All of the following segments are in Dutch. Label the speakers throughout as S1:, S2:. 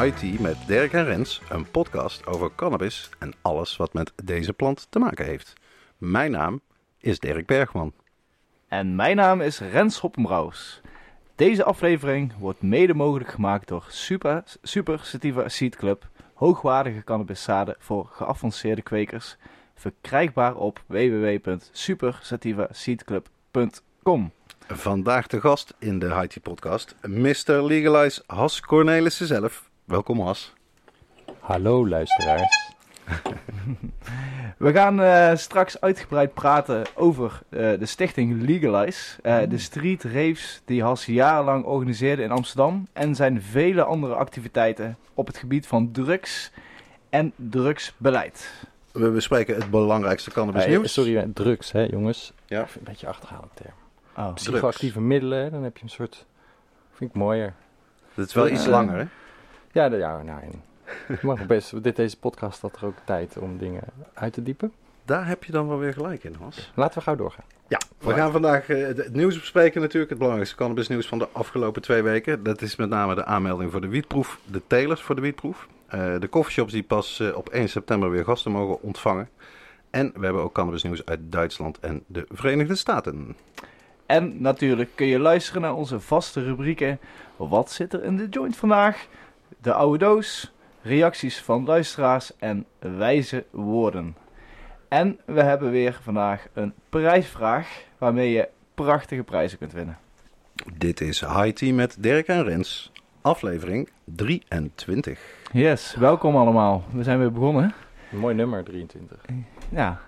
S1: High met Dirk en Rens, een podcast over cannabis en alles wat met deze plant te maken heeft. Mijn naam is Dirk Bergman.
S2: En mijn naam is Rens Hoppenbrouwers. Deze aflevering wordt mede mogelijk gemaakt door Super, Super Sativa Seed Club, hoogwaardige cannabiszaden voor geavanceerde kwekers, verkrijgbaar op www.supersativaseedclub.com.
S1: Vandaag de gast in de Tea podcast, Mr. Legalize Has Cornelissen zelf. Welkom Has.
S3: Hallo luisteraars.
S2: We gaan eh, straks uitgebreid praten over eh, de stichting Legalize, eh, de street raves die Has jarenlang organiseerde in Amsterdam en zijn vele andere activiteiten op het gebied van drugs en drugsbeleid.
S1: We bespreken het belangrijkste cannabis
S3: Hey,
S1: nieuws.
S3: sorry, drugs hè jongens.
S1: Ja.
S3: Ik vind Een beetje achterhaalde term.
S2: Oh.
S3: Psychoactieve middelen, dan heb je een soort... Vind ik mooier.
S1: Het is wel iets langer hè?
S3: Ja, de, ja nou, mag best, dit, deze podcast had er ook tijd om dingen uit te diepen.
S1: Daar heb je dan wel weer gelijk in Has.
S3: Laten we gauw doorgaan.
S1: Ja, we gaan vandaag eh, het het nieuws bespreken natuurlijk. Het belangrijkste cannabisnieuws van de afgelopen twee weken. Dat is met name de aanmelding voor de wietproef, de telers voor de wietproef. eh, de coffeeshops die pas eh, op 1 september weer gasten mogen ontvangen. En we hebben ook cannabisnieuws uit Duitsland en de Verenigde Staten.
S2: En natuurlijk kun je luisteren naar onze vaste rubrieken. Wat zit er in de joint vandaag? De oude doos, reacties van luisteraars en wijze woorden. En we hebben weer vandaag een prijsvraag waarmee je prachtige prijzen kunt winnen.
S1: Dit is High Tea met Dirk en Rens, aflevering 23.
S2: Yes, welkom allemaal. We zijn weer begonnen.
S3: Een mooi nummer, 23.
S2: Ja,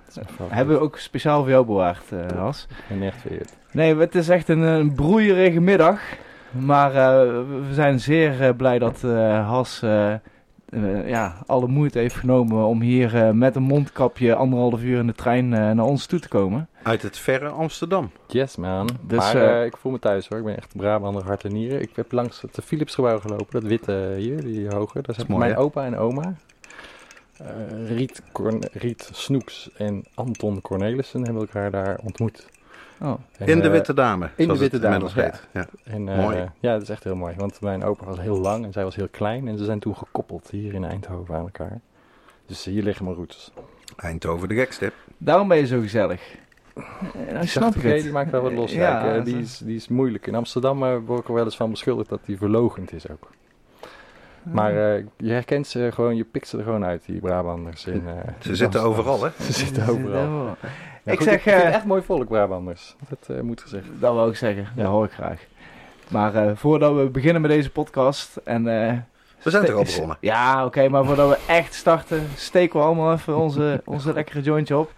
S2: hebben we ook speciaal voor jou bewaard, eh Has.
S3: Ik ben echt vereerd.
S2: Nee, het is echt een, een broeierige middag. Maar eh, we zijn zeer eh, blij dat eh, Has ja, alle moeite heeft genomen om hier met een mondkapje anderhalf uur in de trein eh, naar ons toe te komen.
S1: Uit het verre Amsterdam.
S3: Yes man.
S2: Dus,
S3: maar ik voel me thuis hoor. Ik ben echt Brabander hart en nieren. Ik heb langs het Philipsgebouw gelopen. Dat witte hier, die hoge. Daar
S1: is
S3: zijn
S1: mooi,
S3: mijn
S1: hè?
S3: opa en oma. Eh, Riet, Corn- Riet Snoeks en Anton Cornelissen hebben elkaar daar ontmoet.
S2: Oh.
S3: En,
S1: In de
S3: eh,
S1: Witte Dame,
S3: de
S1: zoals
S3: Witte Dame, ja.
S1: heet. Ja.
S3: En, eh,
S1: Mooi.
S3: Ja, dat is echt heel mooi. Want mijn opa was heel lang en zij was heel klein. En ze zijn toen gekoppeld hier in Eindhoven aan elkaar. Dus hier liggen mijn roots.
S1: Eindhoven de gekste.
S2: Daarom ben je zo gezellig. Eh, nou snap ik
S3: die maakt wel wat los.
S2: Ja,
S3: die, is, die is moeilijk. In Amsterdam eh, word ik er wel eens van beschuldigd dat die verlogend is ook. Maar eh, je herkent ze gewoon, je pikt ze er gewoon uit, die Brabanders. In, eh,
S1: Ze
S3: in
S1: zitten overal, hè?
S3: Ze zitten overal. Ja,
S2: ik
S3: goed,
S2: zeg,
S3: ik vind het
S2: eh,
S3: echt mooi volk, Brabanders. Dat eh, moet gezegd.
S2: dat wil ik zeggen. Dat hoor ik graag. Maar eh, voordat we beginnen met deze podcast en... eh,
S1: We zijn toch al begonnen?
S2: Ja, oké, maar voordat we echt starten, steken we allemaal even onze, onze lekkere jointje op.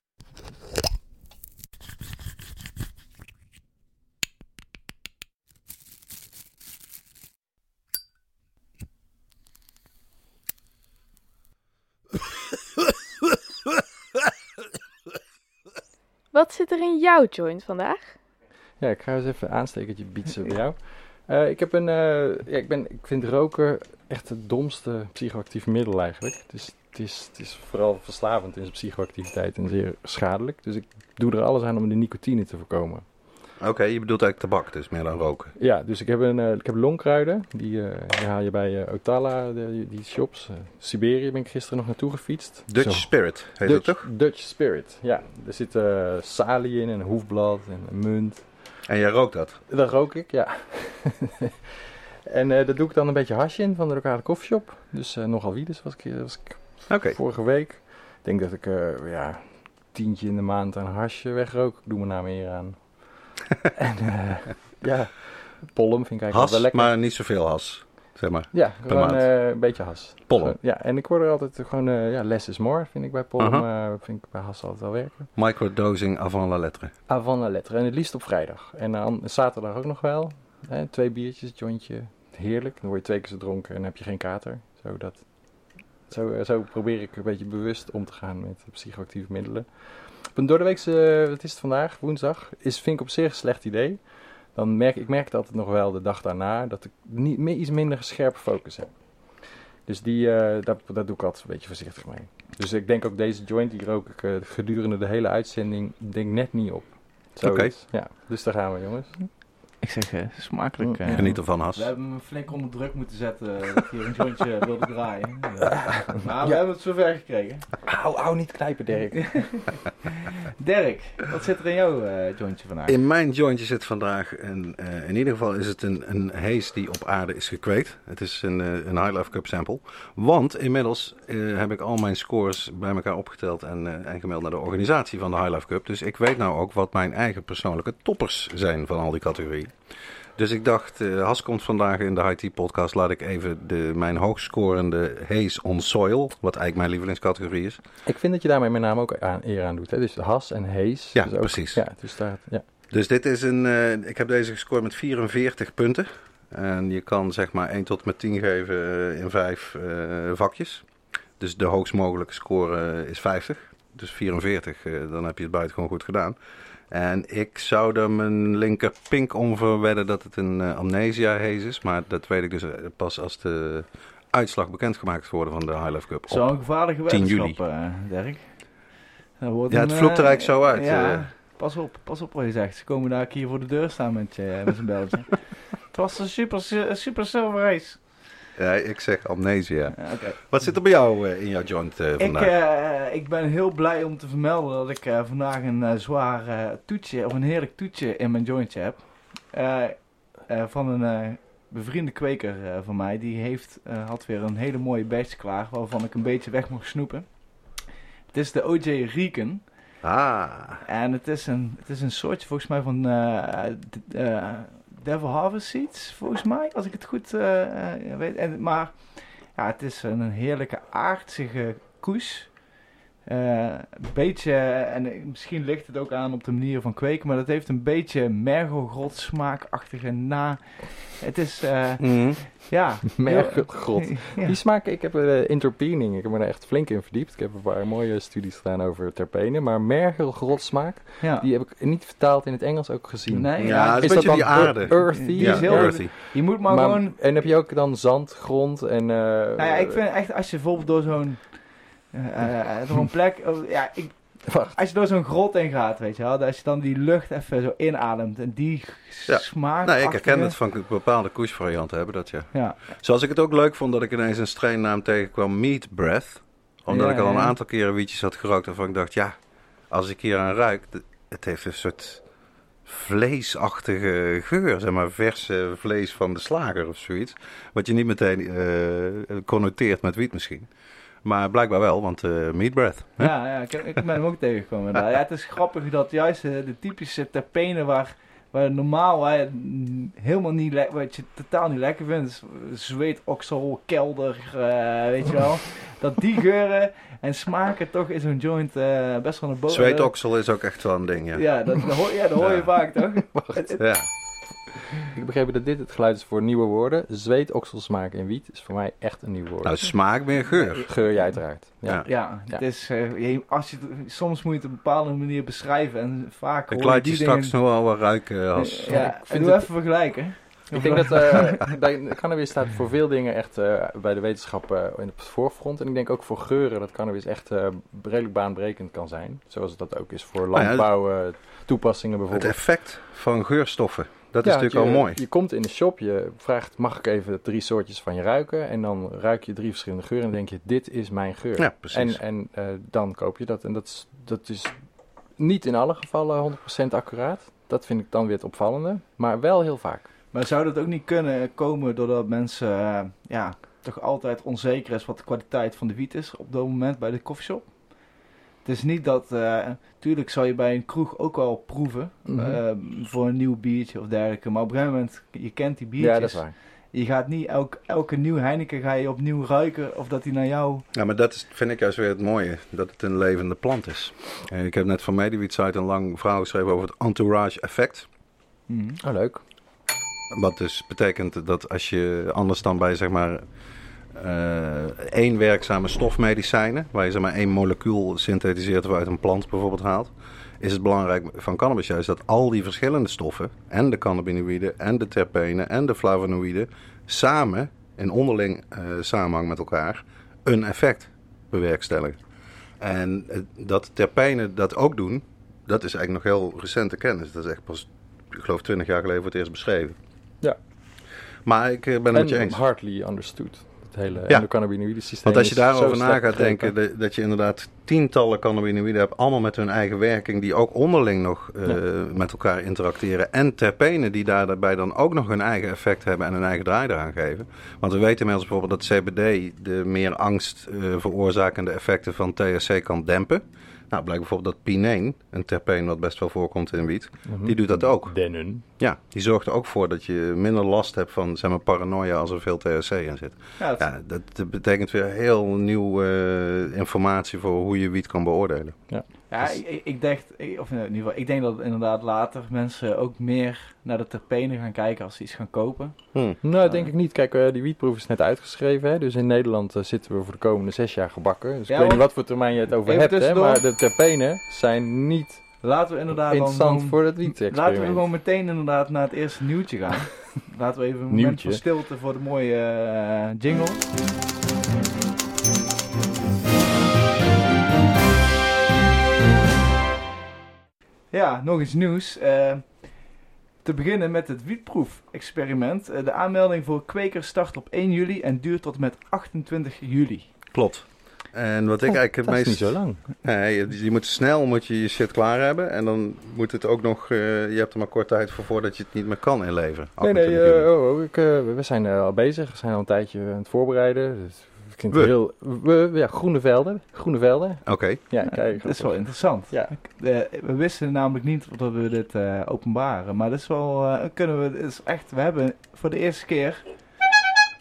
S4: Wat zit er in jouw joint vandaag?
S3: Ja, ik ga eens even aanstekertje bietsen bij jou. Eh, ik, heb een, eh, ja, ik, ben, ik vind roken echt het domste psychoactieve middel eigenlijk. Het is, het, is, het is vooral verslavend in zijn psychoactiviteit en zeer schadelijk. Dus ik doe er alles aan om de nicotine te voorkomen.
S1: Oké, je bedoelt eigenlijk tabak, dus meer dan roken.
S3: Ja, dus ik heb, een, eh, ik heb longkruiden. Die, eh, die haal je bij eh, Otala, de, die shops. Siberië ben ik gisteren nog naartoe gefietst.
S1: Dutch
S3: Zo.
S1: Spirit heet
S3: Dutch,
S1: het toch?
S3: Dutch Spirit, ja. Er zit salie in en hoefblad en munt.
S1: En jij rookt dat?
S3: Dat rook ik, ja. en daar doe ik dan een beetje hasje in van de lokale koffieshop. Dus nogal wie, dus was ik, was ik vorige week. Ik denk dat ik, ja, tientje in de maand aan hasje wegrook. Ik doe mijn naam eer aan. en eh, ja, pollen vind ik eigenlijk
S1: Has,
S3: wel lekker.
S1: maar niet zoveel has. Zeg maar.
S3: Ja, gewoon
S1: maand.
S3: eh, een beetje has.
S1: Pollen.
S3: Ja, en ik word er altijd gewoon, eh, ja, less is more vind ik bij pollen. Eh, vind ik bij has altijd wel werken.
S1: Microdosing avant la lettre.
S3: Avant la lettre. En het liefst op vrijdag. En dan zaterdag ook nog wel. Hè, twee biertjes, jointje. Heerlijk. Dan word je twee keer zo dronken en dan heb je geen kater. Zo dat. Zo, zo probeer ik een beetje bewust om te gaan met psychoactieve middelen. Op een doordeweekse, wat is het vandaag, woensdag, is, vind ik op zich een slecht idee. Dan merk ik merk altijd nog wel de dag daarna dat ik niet, meer, iets minder scherpe focus heb. Dus die, eh, daar, daar doe ik altijd een beetje voorzichtig mee. Dus ik denk ook deze joint, die rook ik eh, gedurende de hele uitzending, denk net niet op. Zoiets. Ja, dus daar gaan we jongens.
S2: Ik zeg eh, smakelijk. Eh.
S1: Geniet ervan, Has.
S2: We hebben hem flink onder druk moeten zetten eh, dat hij hier een jointje wilde draaien. Ja. Maar we hebben het zover gekregen.
S3: Auw, auw, niet knijpen Dirk.
S2: Dirk, wat zit er in jouw eh, jointje vandaag?
S1: In mijn jointje zit vandaag, een, eh, in ieder geval is het een, een haze die op aarde is gekweekt. Het is een, eh, een High Life Cup sample. Want inmiddels eh, heb ik al mijn scores bij elkaar opgeteld en, eh, en gemeld naar de organisatie van de High Life Cup. Dus ik weet nou ook wat mijn eigen persoonlijke toppers zijn van al die categorieën. Dus ik dacht, eh, Has komt vandaag in de IT podcast. Laat ik even de, mijn hoogscorende Haze on Soil, wat eigenlijk mijn lievelingscategorie is.
S3: Ik vind dat je daarmee mijn naam ook aan, eer aan doet. Hè? Dus Has en Hees.
S1: Ja,
S3: dus ook-
S1: precies.
S3: Ja, dus daar, ja.
S1: Dus dit is een, eh, ik heb deze gescoord met 44 punten. En je kan zeg maar 1 tot met 10 geven eh, in vijf eh, vakjes. Dus de hoogst mogelijke score is 50. Dus 44, eh, dan heb je het buitengewoon goed gedaan. En ik zou er mijn linker pink om verwedden dat het een eh, amnesia haze is. Maar dat weet ik dus eh, pas als de uitslag bekendgemaakt is worden van de High Life Cup.
S2: Zo'n gevaarlijke
S1: 10
S2: weddenschap,
S1: juli.
S2: eh, Dirk. Wordt
S1: Ja, het vloekt er eigenlijk zo uit,
S2: Ja, pas op, pas op wat je zegt. Ze komen daar keer voor de deur staan met, je, met zijn belletje. het was een super, super silver race.
S1: Ja, ik zeg amnesia.
S2: Ja.
S1: Wat zit er bij jou eh, in jouw joint eh,
S2: Ik,
S1: vandaag?
S2: eh, ik ben heel blij om te vermelden dat ik vandaag een zwaar toetje, of een heerlijk toetje in mijn jointje heb. Van een bevriende kweker van mij. Die heeft, had weer een hele mooie batch klaar, waarvan ik een beetje weg mocht snoepen. Het is de OJ Rieken.
S1: Ah,
S2: En het is een, het is een soortje volgens mij van Devil Harvest Seeds, volgens mij, als ik het goed eh, eh, weet. En, maar ja, het is een heerlijke aardsige koes. Eh, een beetje, en eh, misschien ligt het ook aan op de manier van kweken, maar dat heeft een beetje mergelgrot smaakachtige na. Het is, eh,
S1: mhm.
S2: ja.
S3: Mergelgrot.
S2: Ja.
S3: Die smaak, ik heb uh, interpening, ik heb me daar echt flink in verdiept. Ik heb een paar mooie studies gedaan over terpenen. Maar mergelgrot smaak,
S2: Ja.
S3: die heb ik niet vertaald in het Engels ook gezien.
S2: Nee,
S1: Ja, is
S3: dat
S1: beetje
S3: dan
S1: die aarde.
S3: earthy?
S2: Die is heel-
S1: earthy.
S2: je moet maar,
S3: Maar-
S2: gewoon
S3: En heb je ook dan zand, grond en... eh,
S2: Nou ja, ik vind echt als je bijvoorbeeld door zo'n door een plek, oh, ja, ik, als je door zo'n grot in gaat, weet je wel, als je dan die lucht even zo inademt en die
S1: Ja.
S2: smaak.
S1: Nee, ik herken het van bepaalde koersvarianten hebben dat ja.
S2: Ja,
S1: Zoals ik het ook leuk vond dat ik ineens een strainnaam tegenkwam, Meat Breath. Omdat
S2: Ja,
S1: ik al een aantal keren wietjes had gerookt waarvan ik dacht, ja, als ik hier aan ruik, het heeft een soort vleesachtige geur, zeg maar verse vlees van de slager of zoiets. Wat je niet meteen eh, connoteert met wiet misschien. Maar blijkbaar wel, want eh Meat Breath. hè?
S2: ja, ja ik, ik ben hem ook tegengekomen. Ja, het is grappig dat juist eh, de typische terpenen waar, waar normaal hè, helemaal niet lekker, wat je totaal niet lekker vindt, dus zweet, oksel, kelder, eh, weet je wel, dat die geuren en smaken toch in zo'n joint best wel naar boven.
S1: Zweetoksel is ook echt een ding, ja.
S2: Ja, dat, dat hoor, ja, dat hoor je
S1: Ja.
S2: vaak toch? Het- het-
S1: Ja.
S3: Ik begreep dat dit het geluid is voor nieuwe woorden. Zweet, okselsmaak en wiet is voor mij echt een nieuw woord.
S1: Nou, smaak meer geur.
S3: Geur je uiteraard. Ja.
S1: Ja.
S2: Ja, het is, eh, je- als je, het- soms moet je het op een bepaalde manier beschrijven en vaak
S1: Ik
S2: hoor
S1: laat je
S2: die
S1: straks
S2: dingen-
S1: nog wel wat ruiken als...
S2: Ja,
S3: Ik vind
S2: doe
S3: het-
S2: even vergelijken.
S3: Ik denk dat eh bij cannabis staat voor veel dingen echt eh, bij de wetenschap eh, in het voorfront. En ik denk ook voor geuren dat cannabis echt eh, redelijk baanbrekend kan zijn. Zoals dat ook is voor
S1: Nou ja,
S3: landbouw, eh, toepassingen
S1: Het
S3: bijvoorbeeld.
S1: effect van geurstoffen, dat
S3: Ja,
S1: is natuurlijk
S3: je,
S1: al mooi.
S3: Je komt in de shop, je vraagt mag ik even drie soortjes van je ruiken. En dan ruik je drie verschillende geuren en denk je dit is mijn geur.
S1: Ja, precies.
S3: En, en eh, dan koop je dat. En dat is, dat is niet in alle gevallen 100% accuraat. Dat vind ik dan weer het opvallende. Maar wel heel vaak.
S2: Maar zou dat ook niet kunnen komen doordat mensen eh, ja, toch altijd onzeker is wat de kwaliteit van de wiet is op dat moment bij de koffieshop? Het is niet dat, eh tuurlijk zou je bij een kroeg ook wel proeven
S3: Mhm.
S2: eh, voor een nieuw biertje of dergelijke. Maar op een gegeven moment, je kent die biertjes.
S3: Ja, dat is waar.
S2: Je gaat niet elk, elke nieuw Heineken ga je opnieuw ruiken of dat die naar jou...
S1: Ja, maar dat is, vind ik juist weer het mooie, dat het een levende plant is. Eh, ik heb net van Mediwiet site een lang verhaal geschreven over het entourage effect.
S3: Oh, leuk.
S1: Wat dus betekent dat als je anders dan bij zeg maar één werkzame stofmedicijnen, waar je zeg maar één molecuul synthetiseert of uit een plant bijvoorbeeld haalt, is het belangrijk van cannabis juist dat al die verschillende stoffen, en de cannabinoïden, en de terpenen, en de flavonoïden, samen in onderling eh, samenhang met elkaar een effect bewerkstelligen. En eh, dat terpenen dat ook doen, dat is eigenlijk nog heel recente kennis. Dat is echt pas, ik geloof, 20 jaar geleden voor het eerst beschreven.
S3: Ja.
S1: Maar ik eh, ben het met je
S3: En
S1: eens.
S3: hardly understood. Het hele
S1: Ja.
S3: endocannabinoïde systeem.
S1: Want als je daarover na gaat denken, dat, je inderdaad tientallen cannabinoïden hebt, allemaal met hun eigen werking, die ook onderling nog eh, met elkaar interacteren. En terpenen die daarbij dan ook nog hun eigen effect hebben en hun eigen draai eraan geven. Want we weten inmiddels bijvoorbeeld dat CBD de meer angst eh, veroorzakende effecten van THC kan dempen. Nou, blijkt bijvoorbeeld dat pineen, een terpeen wat best wel voorkomt in wiet,
S3: Mhm.
S1: die doet dat ook.
S3: Dennen.
S1: Ja, die zorgt er ook voor dat je minder last hebt van zeg maar, paranoia als er veel THC in zit.
S2: Ja, het-
S1: Ja, dat, dat betekent weer heel nieuwe eh, informatie voor hoe je wiet kan beoordelen.
S2: Ja,
S1: Dus-
S2: ik, dacht, of in ieder geval, ik denk dat inderdaad later mensen ook meer naar de terpenen gaan kijken als ze iets gaan kopen.
S1: Hm.
S3: Nou, denk ik niet. Kijk, eh, die wietproef is net uitgeschreven. Hè? Dus in Nederland eh, zitten we voor de komende zes jaar gebakken. Dus
S2: Ja,
S3: ik weet niet wat voor termijn je het over
S2: Even
S3: hebt. Hè? Maar de terpenen zijn niet
S2: Laten we inderdaad dan
S3: interessant
S2: gewoon-
S3: voor het
S2: Laten we
S3: wiet-experiment.
S2: gewoon meteen inderdaad naar het eerste nieuwtje gaan. Laten we even een moment
S3: Nieuwtje.
S2: van stilte voor de mooie eh, jingle. Ja, nog iets nieuws. Eh, te beginnen met het wietproef-experiment. Eh, de aanmelding voor kwekers start op 1 juli en duurt tot en met 28 juli.
S1: Klopt. En wat ik
S3: Oh,
S1: eigenlijk het
S3: dat is
S1: meest...
S3: niet zo lang.
S1: Nee, je, je moet snel moet je, je shit klaar hebben. En dan moet het ook nog... eh, je hebt er maar kort tijd voor voordat je het niet meer kan inleveren.
S3: Nee, nee,
S1: 28 juli.
S3: oh, oh, ik, eh, we we zijn eh, al bezig. We zijn al een tijdje aan het voorbereiden. Dus het
S1: We?
S3: heel... We, ja, groene velden. Groene velden.
S1: Oké.
S3: Ja,
S2: Ja,
S3: kijk.
S2: dat is wel interessant.
S3: Ja.
S2: Eh, we wisten namelijk niet dat we dit eh, openbaren. Maar dat is wel, eh, kunnen we, het is echt, we hebben voor de eerste keer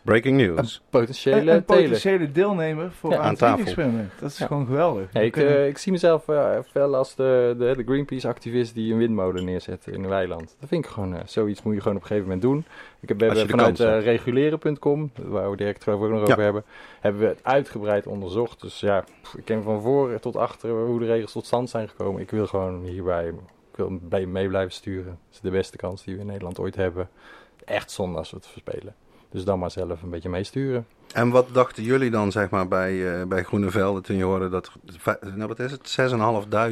S1: Breaking news.
S3: Potentiële
S2: een, een potentiële deelnemer voor
S3: Ja,
S2: aan
S1: tafel.
S2: experiment. Dat is
S3: Ja.
S2: gewoon geweldig.
S3: Ja, ik,
S2: kunnen-
S3: eh, ik zie mezelf eh, wel als de, de, de Greenpeace-activist die een windmolen neerzet in een weiland. Dat vind ik gewoon, eh, zoiets moet je gewoon op een gegeven moment doen. Ik heb, we hebben
S1: de
S3: vanuit reguleren.com, waar we direct ook nog
S1: Ja.
S3: over hebben, hebben we het uitgebreid onderzocht. Dus ja, pff, ik ken van voor tot achter hoe de regels tot stand zijn gekomen. Ik wil gewoon hierbij, ik wil bij- mee blijven sturen. Dat is de beste kans die we in Nederland ooit hebben. Echt zonde als we het verspelen. Dus dan maar zelf een beetje meesturen.
S1: En wat dachten jullie dan zeg maar bij, eh, bij Groene Velden toen je hoorde dat... Nou, wat is het?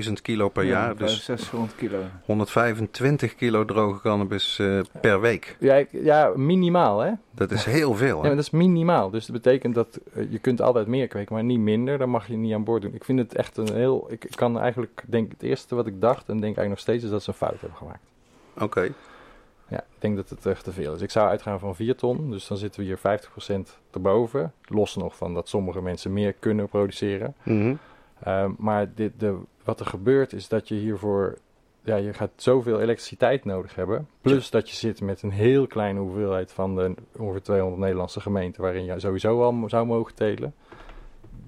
S1: 6.500 kilo per
S2: ja,
S1: jaar. Dus
S2: 600 kilo.
S1: 125 kilo droge cannabis eh, per week.
S3: Ja, ja minimaal hè.
S1: Dat is heel veel.
S3: Ja,
S1: Hè?
S3: maar dat is minimaal. Dus dat betekent dat eh, je kunt altijd meer kweken, maar niet minder. Dan mag je niet aan boord doen. Ik vind het echt een heel... Ik kan eigenlijk, denk het eerste wat ik dacht, en denk eigenlijk nog steeds, is dat ze een fout hebben gemaakt.
S1: Oké.
S3: Ja, ik denk dat het echt te veel is. Ik zou uitgaan van 4 ton, dus dan zitten we hier 50% erboven. Los nog van dat sommige mensen meer kunnen produceren.
S1: Mhm.
S3: Ehm, maar dit, de, wat er gebeurt is dat je hiervoor... Ja, je gaat zoveel elektriciteit nodig hebben. Plus dat je zit met een heel kleine hoeveelheid van de ongeveer 200 Nederlandse gemeenten... waarin je sowieso al zou mogen telen.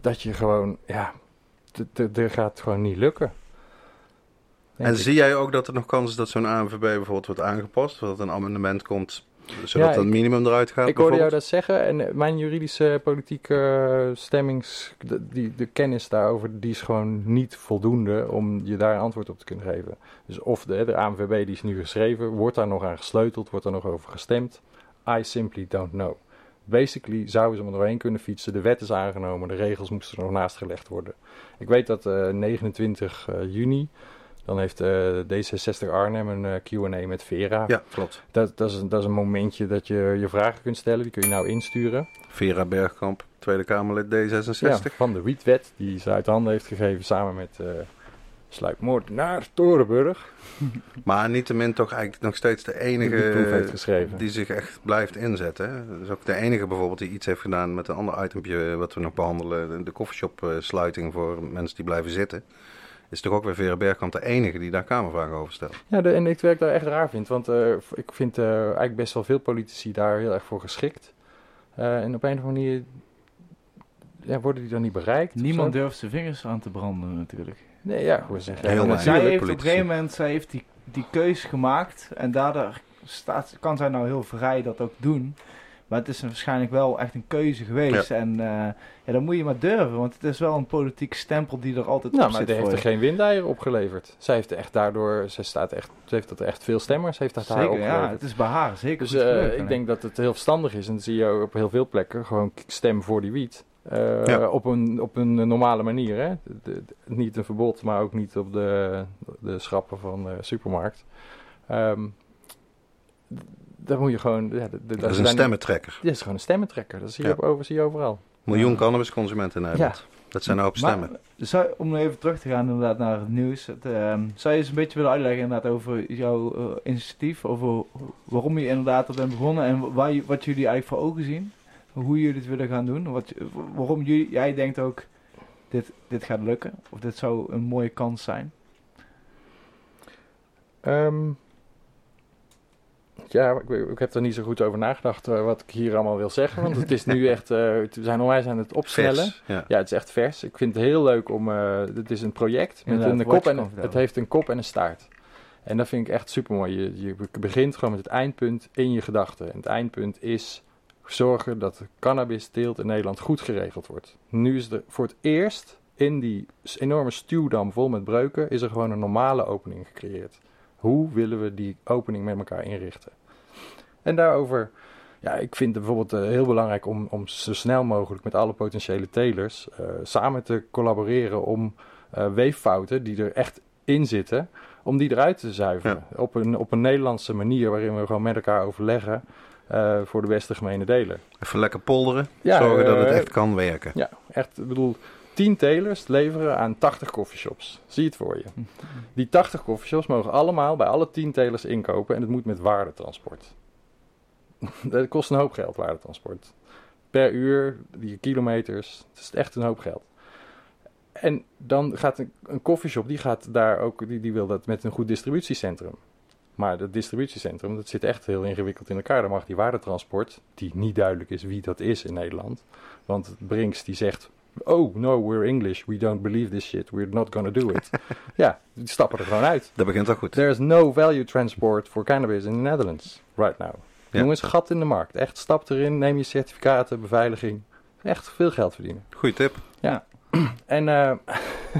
S3: Dat je gewoon... Ja, er gaat gewoon niet lukken.
S1: En
S3: ik.
S1: zie jij ook dat er nog kans is dat zo'n ANVB bijvoorbeeld wordt aangepast? Dat een amendement komt, zodat
S3: Ja, ik-
S1: minimum eruit gaat
S3: Ik hoorde jou dat zeggen en eh, mijn juridische politieke eh, stemmings, de, die, de kennis daarover, die is gewoon niet voldoende om je daar een antwoord op te kunnen geven. Dus of de, de ANVB die is nu geschreven, wordt daar nog aan gesleuteld, wordt daar nog over gestemd? I simply don't know. Basically zouden ze er doorheen kunnen fietsen, de wet is aangenomen, de regels moesten er nog naast gelegd worden. Ik weet dat eh 29 eh, juni, dan heeft eh, D66 Arnhem een eh, Q&A met Vera.
S1: Ja, klopt.
S3: Dat, dat, is een, dat is een momentje dat je je vragen kunt stellen. Die kun je nou insturen.
S1: Vera Bergkamp, Tweede Kamerlid D66.
S3: Ja, van de Wietwet, die ze uit handen heeft gegeven samen met uh, sluipmoordenaar Torenburg.
S1: Maar niettemin toch eigenlijk nog steeds de
S3: Die
S1: enige
S3: geschreven.
S1: die zich echt blijft inzetten. Hè? Dat is ook de enige bijvoorbeeld die iets heeft gedaan met een ander itempje wat we nog behandelen. de- eh, sluiting voor mensen die blijven zitten. Is toch ook weer Vera Bergkamp de enige die daar kamervragen over stelt.
S3: Ja, de, en ik werk daar echt raar vind. Want eh, ik vind eh, eigenlijk best wel veel politici daar heel erg voor geschikt. Uh, en op een of andere manier ja, worden die dan niet bereikt.
S2: Niemand durft zijn vingers aan te branden natuurlijk.
S3: Nee, ja, hoe zeggen.
S1: Heel
S3: Ja,
S1: weinig.
S2: zij heeft op een gegeven moment zij heeft die, die keus gemaakt en daardoor staat, kan zij nou heel vrij dat ook doen. Maar het is een- waarschijnlijk wel echt een keuze geweest. En eh, ja, dan moet je maar durven, want het is wel een politieke stempel die er altijd
S3: Nou,
S2: op
S3: maar
S2: zit
S3: die heeft er geen windeieren opgeleverd. Zij heeft echt daardoor, ze, staat echt, ze heeft dat echt veel stemmers, heeft dat haar
S2: Zeker, ja,
S3: opgeleverd.
S2: het is bij haar zeker
S3: Dus
S2: goed
S3: eh,
S2: gelukt,
S3: ik denk dat het heel verstandig is, en dat zie je op heel veel plekken, gewoon stem voor die wiet. Eh,
S1: Ja.
S3: op, een, op een normale manier. Hè? De- de- de- niet een verbod, maar ook niet op de, de schappen van de supermarkt. Ehm d- daar moet je gewoon... Ja, de- de-
S1: Dat is een stemmentrekker.
S3: Dit is gewoon een stemmentrekker. Dat zie je,
S1: Ja.
S3: op, over, zie je overal.
S1: Miljoen
S2: Ja.
S1: cannabisconsumenten in Nederland. Dat zijn hoop
S2: Maar,
S1: stemmen.
S2: zou, om even terug te gaan inderdaad naar het nieuws. Het, ehm, zou je eens een beetje willen uitleggen inderdaad over jouw eh, initiatief? Over waarom je inderdaad er bent begonnen en waar, wat jullie eigenlijk voor ogen zien? Hoe jullie het willen gaan doen? Wat, waarom jullie, jij denkt ook, dit, dit gaat lukken? Of dit zou een mooie kans zijn?
S3: Ehm, ja, ik, ik heb er niet zo goed over nagedacht eh, wat ik hier allemaal wil zeggen. Want het is nu echt... eh, we zijn onwijs aan het opsnellen.
S1: Vers. Ja.
S3: Ja, het is echt vers. Ik vind het heel leuk om. eh het is een project met een kop en het heeft een kop en een staart. En dat vind ik echt super mooi. Je, je begint gewoon met het eindpunt in je gedachten. En het eindpunt is zorgen dat de cannabis-teelt in Nederland goed geregeld wordt. Nu is er voor het eerst in die enorme stuwdam vol met breuken is er gewoon een normale opening gecreëerd. Hoe willen we die opening met elkaar inrichten? En daarover, ja, ik vind het bijvoorbeeld eh, heel belangrijk om, om zo snel mogelijk met alle potentiële telers eh, samen te collaboreren om eh, weeffouten die er echt in zitten, om die eruit te zuiveren. Op, een, op een Nederlandse manier waarin we gewoon met elkaar overleggen voor de beste gemene deler.
S1: Even lekker polderen.
S3: Ja,
S1: Zorgen dat het echt kan werken.
S3: Ja, echt, ik bedoel, 10 telers leveren aan 80 coffeeshops. Zie het voor je. Die 80 coffeeshops mogen allemaal bij alle 10 telers inkopen en het moet met waardetransport. Dat kost een hoop geld, waardetransport. Per uur, die kilometers, het is echt een hoop geld. En dan gaat een, een coffeeshop, die gaat daar ook, die, die wil dat met een goed distributiecentrum. Maar dat distributiecentrum, dat zit echt heel ingewikkeld in elkaar. Dan mag die waardetransport, die niet duidelijk is wie dat is in Nederland. Want Brinks die zegt, oh no, we're English, we don't believe this shit, we're not gonna do it. ja, die stappen er gewoon uit.
S1: Dat begint al goed.
S3: There is no value transport for cannabis in the Netherlands right now.
S1: Ja.
S3: Jongens, gat in de markt. Echt, stap erin, neem je certificaten, beveiliging. Echt veel geld verdienen.
S1: Goeie tip.
S3: En, eh,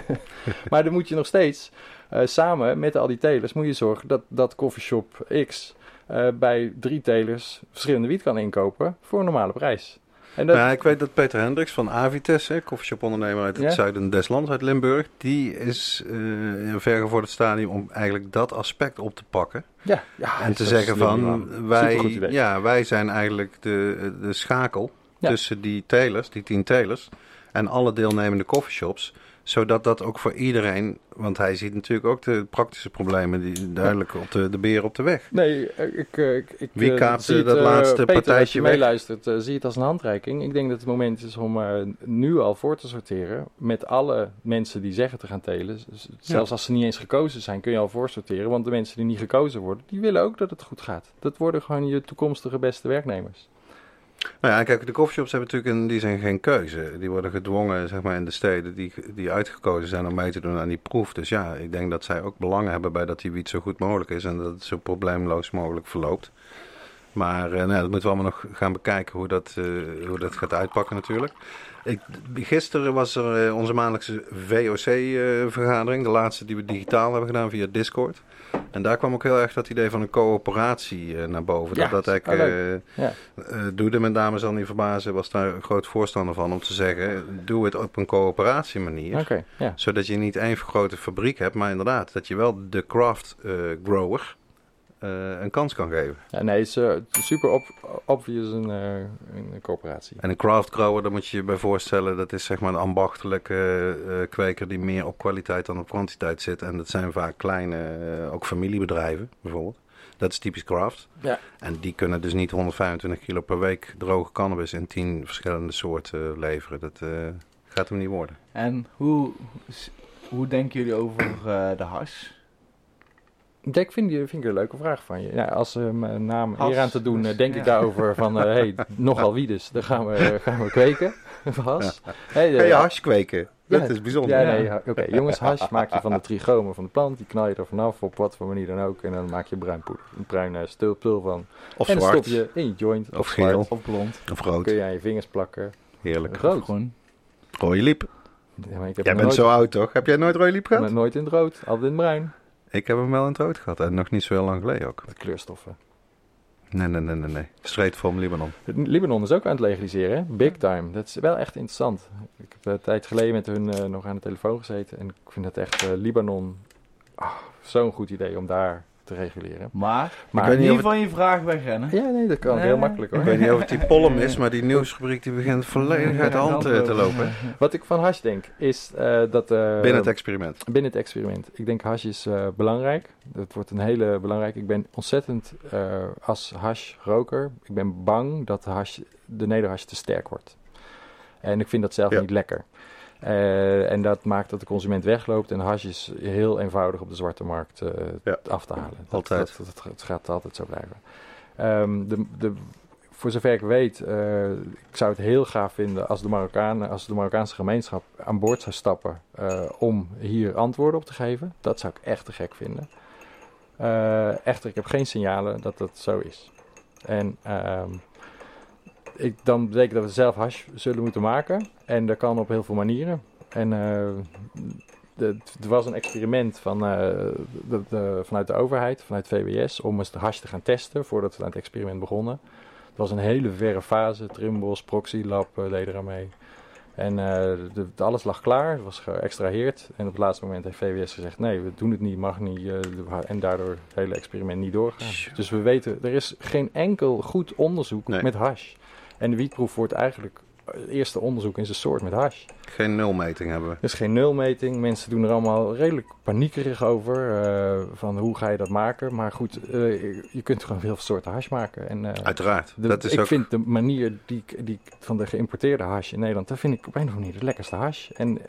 S3: maar dan moet je nog steeds eh, samen met al die telers moet je zorgen dat, dat coffeeshop X eh, bij drie telers verschillende wiet kan inkopen voor een normale prijs. En dat,
S1: ik weet dat Peter Hendricks van Avites, hè, koffieshop-ondernemer uit het
S3: Ja.
S1: zuiden des lands, uit Limburg, die is eh, in een vergevorderd stadium om eigenlijk dat aspect op te pakken.
S3: ja, ja,
S1: en te
S3: dat is
S1: zeggen
S3: slim,
S1: van, wij, ja, wij zijn eigenlijk de, de schakel
S3: Ja.
S1: tussen die telers, die tien telers, en alle deelnemende coffeeshops. Zodat dat ook voor iedereen, want hij ziet natuurlijk ook de praktische problemen, die duidelijk op de, de beren op de weg.
S3: Nee, eh, ik, eh, ik, ik
S1: Wie
S3: eh, het,
S1: dat
S3: eh,
S1: laatste
S3: Peter, als
S1: partijtje
S3: je
S1: weg?
S3: meeluistert, zie het als een handreiking. Ik denk dat het moment is om nu al voor te sorteren met alle mensen die zeggen te gaan telen. Zelfs als ze niet eens gekozen zijn, kun je al voorsorteren. Want de mensen die niet gekozen worden, die willen ook dat het goed gaat. Dat worden gewoon je toekomstige beste werknemers.
S1: Nou ja, kijk, de coffeeshops hebben natuurlijk in die zijn geen keuze. Die worden gedwongen, zeg maar, in de steden die, die uitgekozen zijn om mee te doen aan die proef. Dus ja, ik denk dat zij ook belang hebben bij dat die wiet zo goed mogelijk is en dat het zo probleemloos mogelijk verloopt. Maar eh, nou, dat moeten we allemaal nog gaan bekijken hoe dat, eh, hoe dat gaat uitpakken natuurlijk. Ik, gisteren was er eh, onze maandelijkse VOC-vergadering, de laatste die we digitaal hebben gedaan via Discord. En daar kwam ook heel erg dat idee van een coöperatie naar boven.
S3: Ja,
S1: dat dat
S3: ah,
S1: eigenlijk eh,
S3: Ja.
S1: eh, Doede met name zal niet verbazen, was daar een groot voorstander van om te zeggen: doe het op een coöperatie manier.
S3: Ja.
S1: Zodat je niet één grote fabriek hebt, maar inderdaad dat je wel de craft grower eh, een kans kan geven.
S3: ja nee, het is eh, super op, obvious een, eh, een coöperatie.
S1: En een craft grower, daar moet je je bij voorstellen, dat is zeg maar een ambachtelijke kweker die meer op kwaliteit dan op kwantiteit zit. En dat zijn vaak kleine, ook familiebedrijven bijvoorbeeld. Dat is typisch craft.
S3: Ja.
S1: En die kunnen dus niet 125 kilo per week droge cannabis in 10 verschillende soorten leveren. Dat eh, gaat hem niet worden.
S2: En hoe, hoe denken jullie over eh, de hash?
S3: Ik vind, die, vind ik een leuke vraag van je. Ja, als ze mijn naam
S2: Has,
S3: eer aan te doen,
S2: dus,
S3: eh, denk
S2: ja.
S3: ik daarover van, hé, hey, nogal wie dus. Dan gaan we, gaan we kweken. Hey,
S1: Ga je
S3: eh,
S1: hash kweken? Dat
S3: Ja,
S1: is bijzonder.
S3: Ja,
S2: Ja.
S3: nee, ha- oké. Jongens, hash maak je van de trichomen van de plant. Die knal je er vanaf, op wat voor manier dan ook. En dan maak je bruin poeder. Een bruin eh, stil pul van.
S1: Of
S3: en
S1: zwart,
S3: stop je in je joint.
S1: Of geel.
S3: zwart.
S2: Of blond.
S1: of rood.
S3: Kun je aan je vingers plakken.
S1: Heerlijk.
S3: Rood.
S2: Groen.
S1: Rode liep.
S3: Ja, maar ik heb
S1: Jij bent
S3: nooit,
S1: zo oud toch? Heb jij nooit rode liep gehad?
S3: nooit in het rood, altijd in het bruin.
S1: Ik heb hem wel in het rood gehad. En nog niet zo heel lang geleden ook.
S3: De kleurstoffen.
S1: Nee, nee, nee, nee. nee. Straight from Libanon.
S3: Libanon is ook aan het legaliseren, hè? Big time. Dat is wel echt interessant. Ik heb een tijd geleden met hun eh, nog aan de telefoon gezeten. En ik vind het echt, eh, Libanon, ah, zo'n goed idee om daar te reguleren.
S2: Maar,
S3: Maar
S1: weet niet het-
S2: je vraag wegrennen.
S3: Ja, nee, dat kan
S2: Nee.
S3: heel makkelijk hoor.
S1: Ik weet niet of het die pollen is, maar die nieuwsrubriek die begint volledig uit de hand eh, te lopen.
S3: Wat ik van hash denk, is eh, dat... eh,
S1: Binnen het experiment.
S3: binnen het experiment. Ik denk hash is eh, belangrijk. Dat wordt een hele belangrijke. Ik ben ontzettend eh, als hash-roker. Ik ben bang dat de, hash, de nederhash te sterk wordt. En ik vind dat zelf
S1: Ja.
S3: niet lekker. Eh, en dat maakt dat de consument wegloopt. En hash is heel eenvoudig op de zwarte markt eh,
S1: Ja.
S3: af te halen. Dat,
S1: Altijd.
S3: Dat, dat, het gaat altijd zo blijven. Ehm, de, de, voor zover ik weet, eh, ik zou het heel gaaf vinden als de, Marokkanen, als de Marokkaanse gemeenschap aan boord zou stappen om hier antwoorden op te geven. Dat zou ik echt te gek vinden. Echter, ik heb geen signalen dat dat zo is. En ehm, ik, dan betekent dat we zelf hash zullen moeten maken. En dat kan op heel veel manieren. En eh, er was een experiment van, eh, de, de- vanuit de overheid, vanuit VWS, om eens de hash te gaan testen voordat we aan het experiment begonnen. Het was een hele verre fase. Trimbos, Proxy Lab eh, deden eraan mee. En de, alles lag klaar, het was geëxtraheerd. En op het laatste moment heeft VWS gezegd: nee, we doen het niet, mag niet. en daardoor het hele experiment niet doorgaan. Dus we weten, er is geen enkel goed onderzoek
S1: Nee.
S3: met hash. En de wietproef wordt eigenlijk het eerste onderzoek in zijn soort met hash.
S1: Geen nulmeting hebben we.
S3: Is geen nulmeting. Mensen doen er allemaal redelijk paniekerig over. eh, van hoe ga je dat maken? Maar goed, eh, je kunt gewoon veel soorten hash maken. En, eh,
S1: Uiteraard.
S3: de-
S1: dat is
S3: ik
S1: ook...
S3: vind de manier die, die van de geïmporteerde hash in Nederland, dat vind ik op een of andere manier de lekkerste hash. En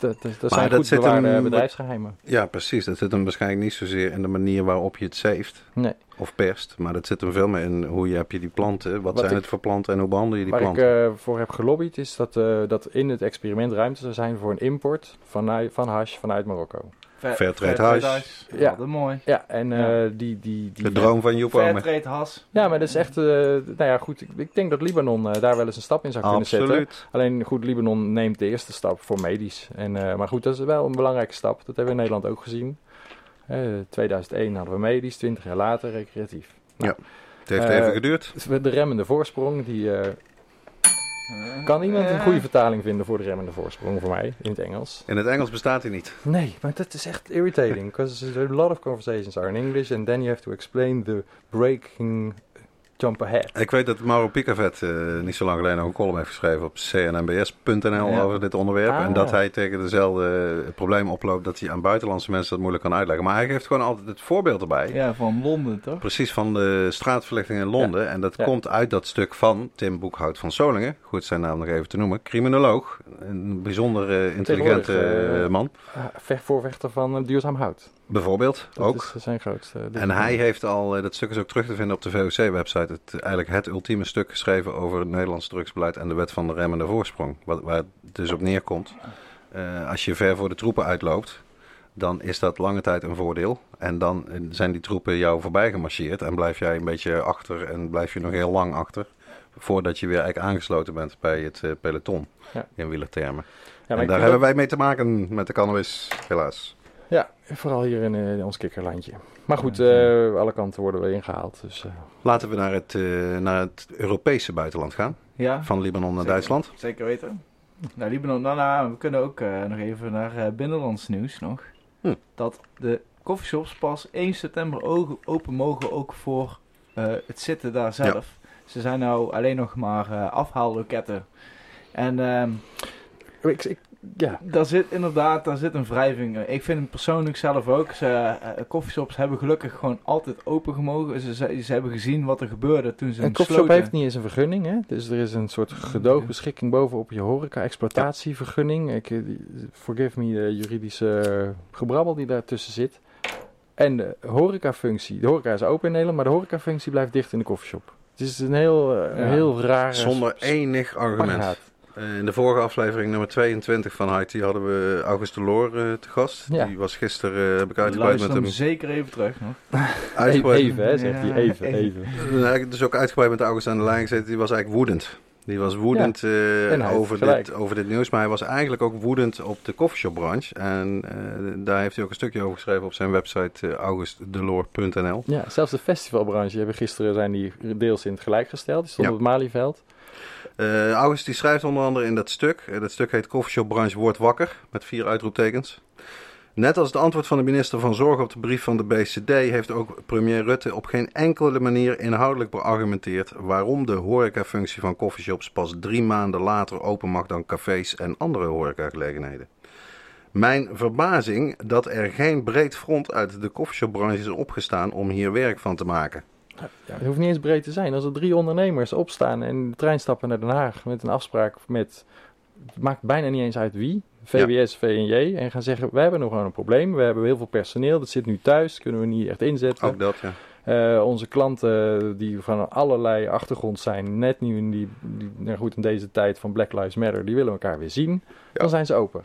S3: dat, dat, dat zijn
S1: dat
S3: goed
S1: zit
S3: bewaarde
S1: hem-
S3: bedrijfsgeheimen.
S1: Ja, precies. Dat zit hem waarschijnlijk niet zozeer in de manier waarop je het zeeft
S3: Nee.
S1: of perst. Maar dat zit hem veel meer in hoe je heb je die planten, wat,
S3: Wat
S1: zijn
S3: ik-
S1: het voor planten en hoe behandel je die
S3: Waar ik
S1: planten.
S3: eh, voor heb gelobbyd is dat, eh, dat in het experiment ruimte zou zijn voor een import van, van hash vanuit Marokko.
S1: Fairtrade.
S3: Ja.
S2: Ja, dat is mooi.
S3: Ja, en eh,
S2: Ja.
S3: die... die, die
S1: de droom van Joep.
S2: Fairtrade has.
S3: Ja, maar dat is echt... eh, nou ja, goed. Ik, ik denk dat Libanon eh, daar wel eens een stap in zou kunnen zetten.
S1: Absoluut.
S3: Alleen goed, Libanon neemt de eerste stap voor medisch. En, eh, maar goed, dat is wel een belangrijke stap. Dat hebben we in Nederland ook gezien. Eh 2001 hadden we medisch, 20 jaar later recreatief. Nou,
S1: Het heeft even geduurd.
S3: De remmende voorsprong, die... kan iemand een
S2: eh,
S3: goede vertaling vinden voor de remmende voorsprong voor mij in het Engels?
S1: In het Engels bestaat hij niet.
S3: Nee, maar dat is echt irritating. Because a lot of conversations are in English and then you have to explain the breaking jump ahead.
S1: Ik weet dat Mauro Picavet eh, niet zo lang geleden nog een column heeft geschreven op cnnbs.nl
S2: Ja.
S1: over dit onderwerp.
S3: Ah.
S1: En dat hij tegen dezelfde eh, probleem oploopt dat hij aan buitenlandse mensen dat moeilijk kan uitleggen. Maar hij geeft gewoon altijd het voorbeeld erbij.
S2: Ja, van Londen toch?
S1: Precies van de straatverlichting in Londen. En dat komt uit dat stuk van Tim Boekhout van Solingen. Goed zijn naam nog even te noemen. Criminoloog. Een bijzonder eh, intelligente man.
S3: Ah, vecht voorvechter van duurzaam hout.
S1: Bijvoorbeeld
S3: Dat
S1: ook.
S3: is zijn grootste.
S1: En hij heeft al, eh, dat stuk is ook terug te vinden op de VOC-website, het, eigenlijk het ultieme stuk geschreven over het Nederlands drugsbeleid en de wet van de remmende voorsprong. Wat, waar het dus op neerkomt. Eh, als je ver voor de troepen uitloopt, dan is dat lange tijd een voordeel. En dan eh, zijn die troepen jou voorbij gemarcheerd en blijf jij een beetje achter en blijf je nog heel lang achter. Voordat je weer eigenlijk aangesloten bent bij het eh, peloton,
S3: Ja.
S1: in wielertermen.
S3: Ja,
S1: en daar hebben wij mee te maken met de cannabis, helaas.
S3: Vooral hier in, eh, ons kikkerlandje. Maar goed, eh, alle kanten worden we ingehaald. Dus, eh,
S1: Laten we naar het, eh, naar het Europese buitenland gaan.
S2: Ja,
S1: Van Libanon naar
S2: Zeker.
S1: Duitsland.
S2: zeker weten. Nou, Libanon, nou, nou, we kunnen ook eh, nog even naar eh, binnenlands nieuws nog.
S1: Hm.
S2: Dat de coffeeshops pas 1 september open mogen ook voor eh, het zitten daar zelf. Ze zijn nou alleen nog maar afhaalloketten. En ehm,
S3: ik, ik, ja,
S2: daar zit inderdaad daar zit een wrijving. in. Ik vind het persoonlijk zelf ook. Ze, eh, coffeeshops hebben gelukkig gewoon altijd open gemogen. Ze, ze, ze hebben gezien wat er gebeurde toen ze
S3: een
S2: hem
S3: koffieshop
S2: sloten.
S3: heeft niet eens een vergunning. Hè? Dus er is een soort gedoogbeschikking bovenop je horeca-exploitatievergunning. Ik, eh, forgive me de juridische eh, gebrabbel die daartussen zit. En de horecafunctie, de horeca is open in Nederland, maar de horecafunctie blijft dicht in de koffieshop. Het is een heel, eh,
S2: Ja.
S3: heel raar
S1: Zonder enig argument. Eh, in de vorige aflevering, nummer 22 van IT, hadden we August de Loor eh, te gast.
S3: Ja.
S1: Die was gisteren, eh, heb ik uitgebreid met
S2: hem
S1: hem
S2: zeker even terug nog.
S1: uitgebreid,
S3: Even, hè, zegt hij. Even,
S2: even.
S3: even.
S1: Nee, eigenlijk dus ook uitgebreid met August aan de lijn gezeten. Die was eigenlijk woedend. Die was woedend eh, over, dit, over dit nieuws. Maar hij was eigenlijk ook woedend op de coffeeshopbranche. En eh, daar heeft hij ook een stukje over geschreven op zijn website eh, augustdeloor.nl.
S3: Ja, zelfs de festivalbranche hebben gisteren zijn die deels in het gelijk gesteld. Die stond
S1: Ja.
S3: op het Malieveld.
S1: Eh, August die schrijft onder andere in dat stuk. eh, dat stuk heet Coffeeshopbranche wordt wakker. Met vier uitroeptekens. Net als het antwoord van de minister van Zorg op de brief van de BCD... heeft ook premier Rutte op geen enkele manier inhoudelijk beargumenteerd... waarom de horecafunctie van coffeeshops pas drie maanden later open mag dan cafés en andere horecagelegenheden. Mijn verbazing dat er geen breed front uit de coffeeshopbranche is opgestaan om hier werk van te maken.
S3: Ja, het hoeft niet eens breed te zijn. Als er drie ondernemers opstaan en in de trein stappen naar Den Haag met een afspraak met, het maakt bijna niet eens uit wie, VWS, VNJ, en gaan zeggen, we hebben nog gewoon een probleem, we hebben heel veel personeel, dat zit nu thuis, kunnen we niet echt inzetten.
S1: Ook dat, ja.
S3: Eh, onze klanten die van allerlei achtergrond zijn, net nu in, die, die, nou goed, in deze tijd van Black Lives Matter, die willen elkaar weer zien, dan zijn ze open.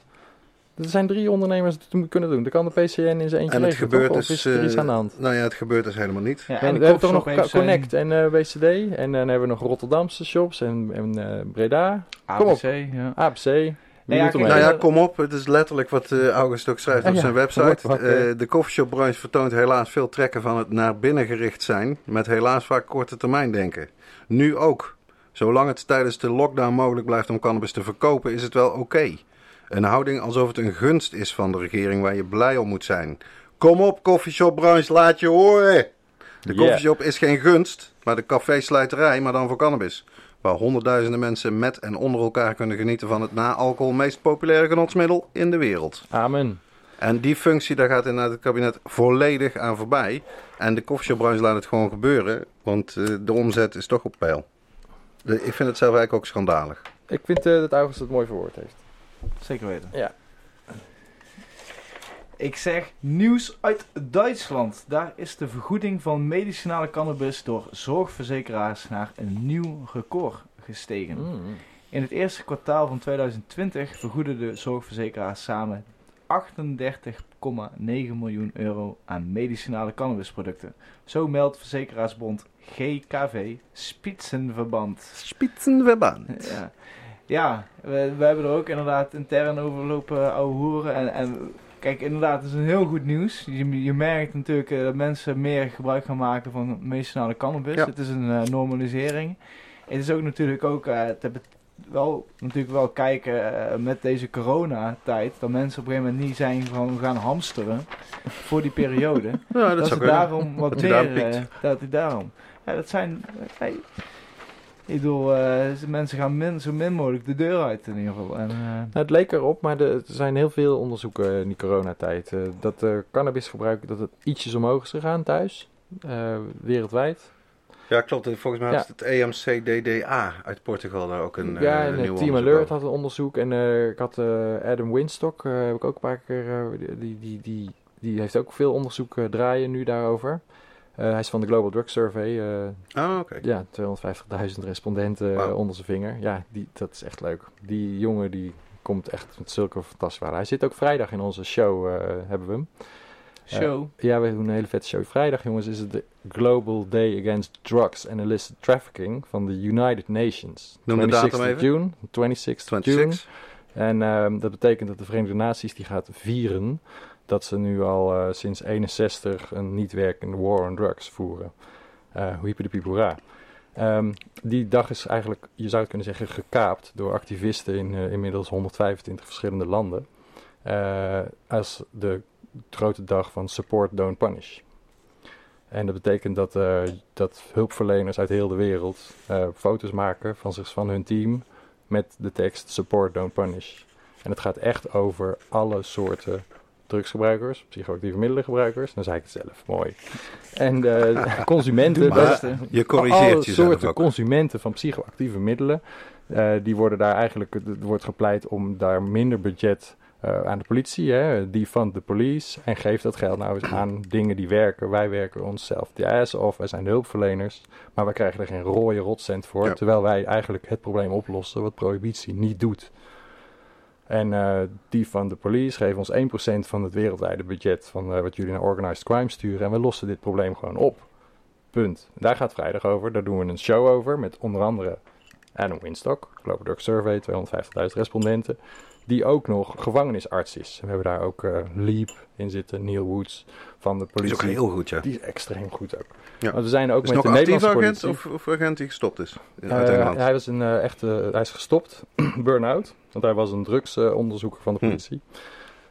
S3: Er zijn drie ondernemers die het kunnen doen. Dan kan de PCN in zijn eentje
S1: En het gebeurt
S3: toch? Of
S1: dus...
S3: is er iets
S1: eh,
S3: aan de hand?
S1: Nou ja, het gebeurt dus helemaal niet.
S2: Ja,
S3: En we hebben toch nog
S2: zijn
S3: Connect en eh, WCD. En dan hebben we nog Rotterdamse shops en, en eh, Breda. Kom op.
S2: ABC, ja.
S3: APC. Wie
S2: ja,
S3: er
S2: kijk,
S3: mee?
S1: Nou ja,
S2: eh,
S1: kom op. Het is letterlijk wat eh, August ook schrijft
S3: Ah,
S1: op
S3: ja,
S1: zijn website. Eh, de coffeeshopbranche vertoont helaas veel trekken van het naar binnen gericht zijn. Met helaas vaak korte termijn denken. Nu ook. Zolang het tijdens de lockdown mogelijk blijft om cannabis te verkopen, is het wel oké. Een houding alsof het een gunst is van de regering waar je blij om moet zijn. Kom op, coffeeshopbranche, laat je horen. De
S3: Ja.
S1: coffeeshop is geen gunst, maar de café-slijterij, maar dan voor cannabis. Waar honderdduizenden mensen met en onder elkaar kunnen genieten van het na alcohol meest populaire genotsmiddel in de wereld.
S3: Amen.
S1: En die functie, daar gaat inderdaad het kabinet volledig aan voorbij. En de coffeeshopbranche laat het gewoon gebeuren, want eh, de omzet is toch op peil. De- ik vind het zelf eigenlijk ook schandalig.
S3: Ik vind eh, dat August het mooi verwoord heeft.
S2: Zeker weten.
S3: Ja.
S2: Ik zeg nieuws uit Duitsland. Daar is de vergoeding van medicinale cannabis door zorgverzekeraars naar een nieuw record gestegen.
S3: Mm.
S2: In het eerste kwartaal van 2020 vergoeden de zorgverzekeraars samen 38,9 miljoen euro aan medicinale cannabisproducten. Zo meldt verzekeraarsbond GKV Spitsenverband.
S1: Spitsenverband.
S2: Ja, ja we, we hebben er ook inderdaad intern over lopen ouwe hoeren. En, en kijk, inderdaad, het is een heel goed nieuws. Je, je merkt natuurlijk eh, dat mensen meer gebruik gaan maken van medicinale cannabis.
S1: Ja.
S2: Het is een eh, normalisering. Het is ook natuurlijk ook eh, te wel, natuurlijk wel kijken eh, met deze coronatijd. Dat mensen op een gegeven moment niet zijn van gaan hamsteren voor die periode.
S1: Ja, dat, kunnen.
S2: daarom wat
S1: Dat
S2: meer... eh, dat hij daarom... Ja, dat zijn... ik bedoel, eh, mensen gaan min, zo min mogelijk de deur uit in ieder geval. En, eh,
S3: Nou, het leek erop, maar de- er zijn heel veel onderzoeken in die coronatijd. eh, dat uh, cannabisgebruik dat het ietsjes omhoog is gegaan thuis, eh, wereldwijd.
S1: Ja, klopt. En Volgens mij
S3: Ja.
S1: had het EMCDDA uit Portugal daar ook een,
S3: ja,
S1: eh,
S3: en
S1: nieuw
S3: Team Alert had een onderzoek. En eh, ik had eh, Adam Winstock, eh, heb ik ook een paar keer, eh, die, die, die, die heeft ook veel onderzoek eh, draaien nu daarover. Eh, hij is van de Global Drug Survey. eh,
S1: Ah, oké.
S3: Ja, 250.000 respondenten eh, onder zijn vinger. Ja, die, dat is echt leuk. Die jongen die komt echt met zulke fantastische verhalen. Hij zit ook vrijdag in onze show, eh, hebben we hem.
S2: show.
S3: Ja, we doen een hele vette show. Vrijdag, jongens, is het de Global Day Against Drugs and Illicit Trafficking van de United Nations.
S1: Noem de datum
S3: 26th
S1: even.
S3: June, 26th June.
S1: 26.
S3: En ehm, dat betekent dat de Verenigde Naties die gaat vieren dat ze nu al eh, sinds 61 een niet werkende war on drugs voeren. Hoe de hoera. Ehm die dag is eigenlijk, je zou het kunnen zeggen, gekaapt door activisten in eh, inmiddels 125 verschillende landen. als de grote dag van Support, Don't Punish. En dat betekent dat, dat hulpverleners uit heel de wereld foto's maken van, zich, van hun team met de tekst Support, Don't Punish. En het gaat echt over alle soorten drugsgebruikers, psychoactieve middelengebruikers. Dan zei ik het zelf, mooi. En de consumenten,
S2: beste.
S1: Je
S3: alle
S1: corrigeert jezelf
S3: soorten
S1: ook.
S3: consumenten van psychoactieve middelen, eh, die worden daar eigenlijk, wordt gepleit om daar minder budget eh, aan de politie, hè, defund de police. En geef dat geld nou eens aan dingen die werken. Wij werken onszelf de ass off, wij zijn de hulpverleners. Maar wij krijgen er geen rode rotcent voor.
S1: Ja.
S3: Terwijl wij eigenlijk het probleem oplossen wat prohibitie niet doet. En eh defund de police, geef ons 1% van het wereldwijde budget van eh, wat jullie naar organized crime sturen. En we lossen dit probleem gewoon op. Punt. Daar gaat vrijdag over. Daar doen we een show over met onder andere Adam Winstock, Global Drug Survey, 250.000 respondenten. Die ook nog gevangenisarts is. We hebben daar ook eh, Leap in zitten, Neil Woods van de
S1: Die is
S3: politie.
S1: ook heel goed, ja.
S3: Die is extreem goed ook.
S1: Ja.
S3: Want we zijn ook
S1: Is
S3: met
S1: nog
S3: de Nederlandse
S1: agent
S3: politie.
S1: of, of agent die gestopt is? Engeland.
S3: hij, was een, echte, hij is gestopt, burn-out. Want hij was een drugsonderzoeker van de
S1: Hmm.
S3: politie.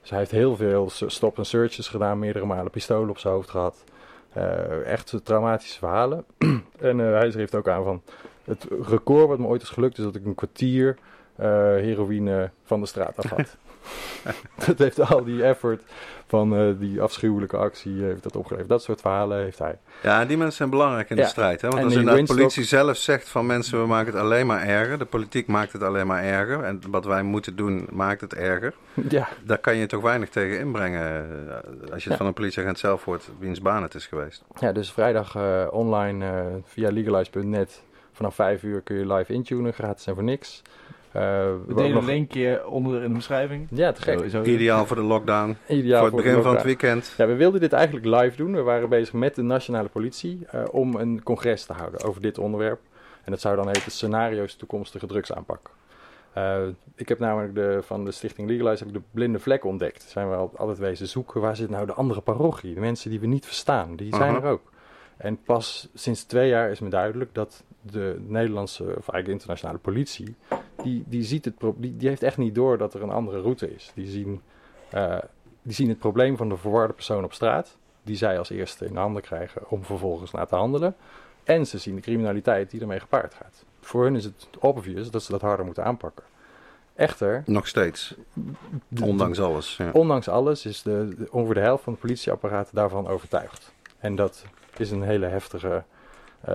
S3: Dus hij heeft heel veel stop- en searches gedaan, meerdere malen pistolen op zijn hoofd gehad. Eh, echt traumatische verhalen. en hij schreef ook aan van... Het record wat me ooit is gelukt is dat ik een kwartier heroïne van de straat af had. dat heeft al die effort van eh, die afschuwelijke actie eh, heeft dat opgeleverd. Dat soort verhalen heeft hij.
S1: Ja, die mensen zijn belangrijk in
S3: Ja.
S1: de strijd. Hè? Want
S3: En
S1: als inderdaad de politie zelf zegt van mensen, we maken het alleen maar erger. De politiek maakt het alleen maar erger. En wat wij moeten doen, maakt het erger.
S3: ja,
S1: Daar kan je toch weinig tegen inbrengen. eh, Als je het
S3: Ja.
S1: van een politieagent zelf hoort, wiens baan het is geweest.
S3: Ja, dus vrijdag eh, online eh, via legalize.net. Vanaf 5 uur kun je live intunen, gratis en voor niks. Eh,
S2: We delen
S3: nog-
S2: een linkje onder in de beschrijving.
S3: Ja, te gek.
S2: Sowieso.
S1: Ideaal voor de lockdown.
S3: Ideaal
S1: voor het begin van het weekend.
S3: Ja, we wilden dit eigenlijk live doen. We waren bezig met de nationale politie eh, om een congres te houden over dit onderwerp. En dat zou dan heten scenario's toekomstige drugsaanpak. Eh, ik heb namelijk de, van de stichting Legalize heb ik de blinde vlek ontdekt. Zijn we al- altijd wezen zoeken. Waar zit nou de andere parochie? De mensen die we niet verstaan. Die zijn er ook. En pas sinds twee jaar is me duidelijk dat de Nederlandse, of eigenlijk de internationale politie, die, die, ziet het die, die heeft echt niet door dat er een andere route is. Die zien, eh, die zien het probleem van de verwarde persoon op straat, die zij als eerste in de handen krijgen om vervolgens naar te handelen. En ze zien de criminaliteit die ermee gepaard gaat. Voor hun is het obvious dat ze dat harder moeten aanpakken. Echter,
S1: Nog steeds.
S3: de-
S1: Ondanks alles. Ja.
S3: Ondanks alles is de, de- ongeveer de helft van het politieapparaat daarvan overtuigd. En dat is een hele heftige, eh,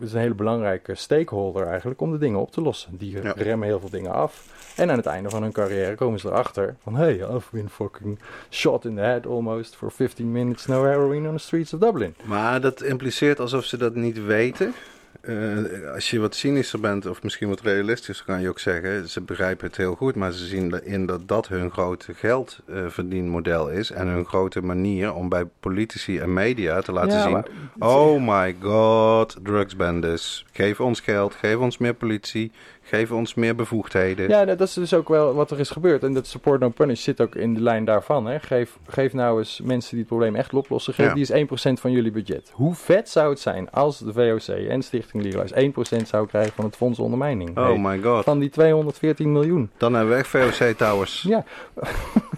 S3: is een hele belangrijke stakeholder eigenlijk om de dingen op te lossen. Die
S1: Ja.
S3: remmen heel veel dingen af. En aan het einde van hun carrière komen ze erachter van... Hey, I've been fucking shot in the head almost for 15 minutes no heroin on the streets of Dublin.
S1: Maar dat impliceert alsof ze dat niet weten. Eh, als je wat cynischer bent, of misschien wat realistischer, kan je ook zeggen: ze begrijpen het heel goed, maar ze zien in dat dat hun grote geldverdienmodel is. En hun grote manier om bij politici en media te laten
S3: Ja,
S1: zien:
S3: maar-
S1: Oh my god, drugsbendes. Geef ons geld, geef ons meer politie, geef ons meer bevoegdheden.
S3: Ja, dat is dus ook wel wat er is gebeurd. En dat support no punish zit ook in de lijn daarvan. Hè. Geef, geef nou eens mensen die het probleem echt oplossen. Geef
S1: Ja.
S3: die eens 1% van jullie budget. Hoe vet zou het zijn als de VOC en Stichting Legalize 1% zou krijgen van het fonds ondermijning?
S1: Oh
S3: Hey,
S1: my god.
S3: van die 214 miljoen.
S1: Dan hebben we echt VOC Towers.
S3: Ja.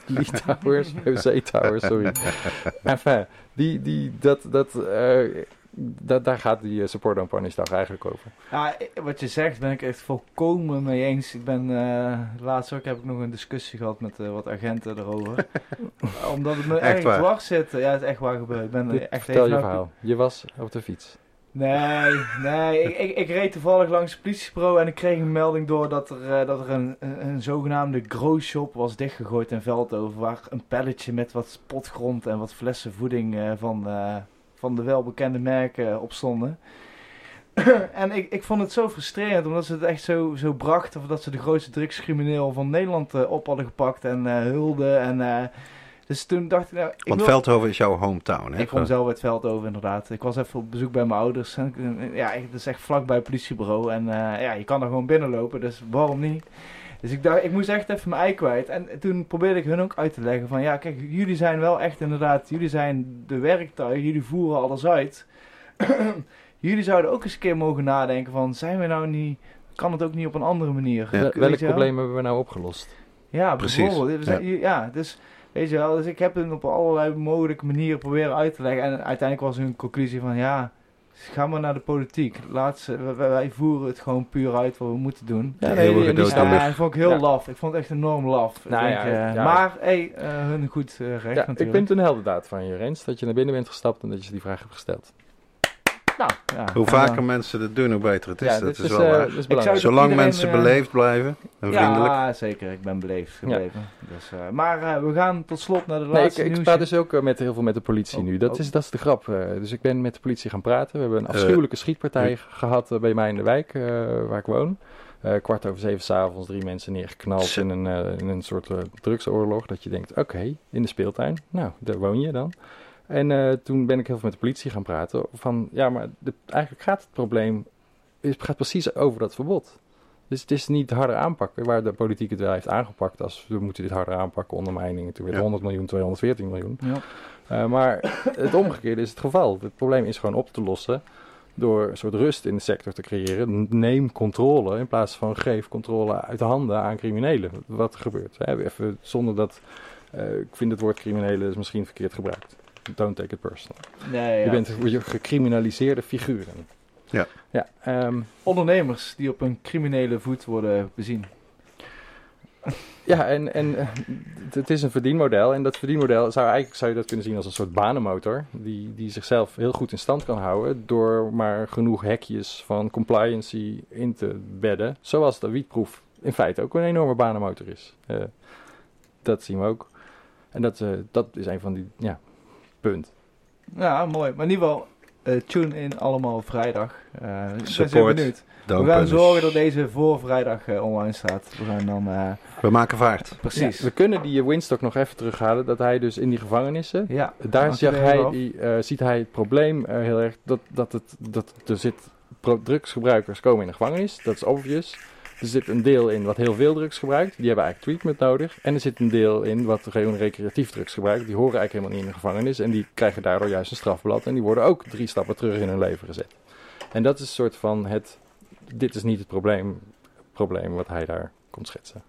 S3: Lee Towers, VOC Towers, sorry. Enfin, die, die, dat, dat, eh, dat, daar gaat die eh, support punish dag eigenlijk over.
S2: Ja, wat je zegt ben ik echt volkomen mee eens. Ik ben eh, laatst ook heb ik nog een discussie gehad met eh, wat agenten erover. Omdat het me
S1: Echt
S2: dwars zit. Ja, het is echt waar gebeurd. Ik ben
S3: Dit-
S2: echt
S3: Vertel
S2: even
S3: je verhaal. Je was op de fiets.
S2: Nee, nee. Ik, ik, ik reed toevallig langs het politiebureau en ik kreeg een melding door dat er, dat er een, een, zogenaamde grow shop was dichtgegooid in Veldhoven. Waar een palletje met wat spotgrond en wat flessen voeding eh, van, eh, van de welbekende merken op stonden. en ik, ik vond het zo frustrerend omdat ze het echt zo, zo brachten. Of dat ze de grootste drugscrimineel van Nederland eh, op hadden gepakt en eh hulden. En, eh, dus toen dacht ik, nou, ik
S1: Want
S2: wil-
S1: Veldhoven is jouw hometown, hè?
S2: ik kom zelf uit Veldhoven inderdaad. Ik was even op bezoek bij mijn ouders. En, ja, het is echt vlakbij het politiebureau. En eh, ja, je kan er gewoon binnenlopen, dus waarom niet? Dus ik dacht, ik moest echt even mijn ei kwijt. En toen probeerde ik hun ook uit te leggen van... Ja, kijk, jullie zijn wel echt inderdaad... Jullie zijn de werktuigen, jullie voeren alles uit. jullie zouden ook eens een keer mogen nadenken van... Zijn we nou niet... Kan het ook niet op een andere manier?
S1: Ja.
S3: Wel- Welk probleem hebben we nou opgelost?
S2: Ja,
S1: Precies,
S2: bijvoorbeeld. We zijn- ja. dus weet je wel, dus ik heb het op allerlei mogelijke manieren proberen uit te leggen. En uiteindelijk was hun conclusie van ja, ga maar naar de politiek. Laat ze, wij, wij voeren het gewoon puur uit wat we moeten doen.
S3: Ja, nee, die, die snap ik.
S2: dat vond ik heel
S3: Ja.
S2: laf. Ik vond het echt enorm laf. Ik
S3: Nou
S2: denk,
S3: ja,
S2: eh,
S3: ja.
S2: Maar hey, eh, hun goed eh, recht
S3: Ja,
S2: natuurlijk.
S3: ik vind het een heldendaad van je, Rens, dat je naar binnen bent gestapt en dat je die vraag hebt gesteld.
S2: Nou, ja,
S1: Hoe vaker mensen het doen, hoe beter het is.
S3: Ja,
S1: dat is
S3: is,
S1: wel
S3: eh,
S1: waar.
S3: is belangrijk.
S1: Zolang
S2: iedereen,
S1: mensen
S2: eh,
S1: beleefd blijven en vriendelijk.
S2: Ja, zeker. Ik ben beleefd gebleven. Dus, eh, maar we gaan tot slot naar de
S3: Nee, ik,
S2: laatste
S3: ik
S2: nieuwsje.
S3: praat dus ook met, heel veel met de politie
S2: Oh,
S3: nu. Dat,
S2: oh.
S3: is, dat is de grap. dus ik ben met de politie gaan praten. We hebben een afschuwelijke schietpartij gehad eh, bij mij in de wijk, eh, waar ik woon. Eh, kwart over zeven s'avonds, drie mensen neergeknald in een, eh, in een soort drugsoorlog. Dat je denkt, oké, in de speeltuin. Nou, daar woon je dan. En eh, toen ben ik heel veel met de politie gaan praten. Van, ja, maar de, eigenlijk gaat het probleem het gaat precies over dat verbod. Dus het is niet harder aanpakken, waar de politiek het wel heeft aangepakt. Als we moeten dit harder aanpakken, ondermijningen. Toen werd
S1: Ja.
S3: 100 miljoen, 214 miljoen.
S2: Ja.
S3: Eh, maar het omgekeerde is het geval. Het probleem is gewoon op te lossen door een soort rust in de sector te creëren. Neem controle in plaats van geef controle uit de handen aan criminelen. Wat er gebeurt. Hè, Even zonder dat... eh, ik vind het woord criminelen is misschien verkeerd gebruikt. Don't take it personal.
S2: Nee, ja.
S3: Je bent je gecriminaliseerde figuren.
S1: Ja.
S3: Ja, ehm,
S2: Ondernemers die op een criminele voet worden bezien.
S3: Ja, en, en eh, het- het is een verdienmodel. En dat verdienmodel zou eigenlijk zou je dat kunnen zien als een soort banenmotor. Die, die zichzelf heel goed in stand kan houden. Door maar genoeg hekjes van compliancy in te bedden. Zoals de wietproef in feite ook een enorme banenmotor is. Eh, dat zien we ook. En dat, eh, dat is een van die, ja, punt.
S2: Ja, mooi. Maar in ieder geval, eh, tune in allemaal vrijdag. Eh, ik ben zeer
S1: Support.
S2: benieuwd.
S1: Don't
S2: we gaan
S1: punish.
S2: zorgen dat deze voor vrijdag eh, online staat. We gaan dan... eh,
S1: We maken vaart.
S2: precies.
S3: Ja, we kunnen die Winstock nog even terughalen. Dat hij dus in die gevangenissen
S2: Ja,
S3: Daar zag hij, die, eh, ziet hij het probleem heel erg dat, dat, het, dat er zit drugsgebruikers komen in de gevangenis. Dat is obvious. Er zit een deel in wat heel veel drugs gebruikt. Die hebben eigenlijk treatment nodig. En er zit een deel in wat gewoon recreatief drugs gebruikt. Die horen eigenlijk helemaal niet in de gevangenis. En die krijgen daardoor juist een strafblad. En die worden ook drie stappen terug in hun leven gezet. En dat is een soort van het... Dit is niet het probleem, probleem wat hij daar komt schetsen.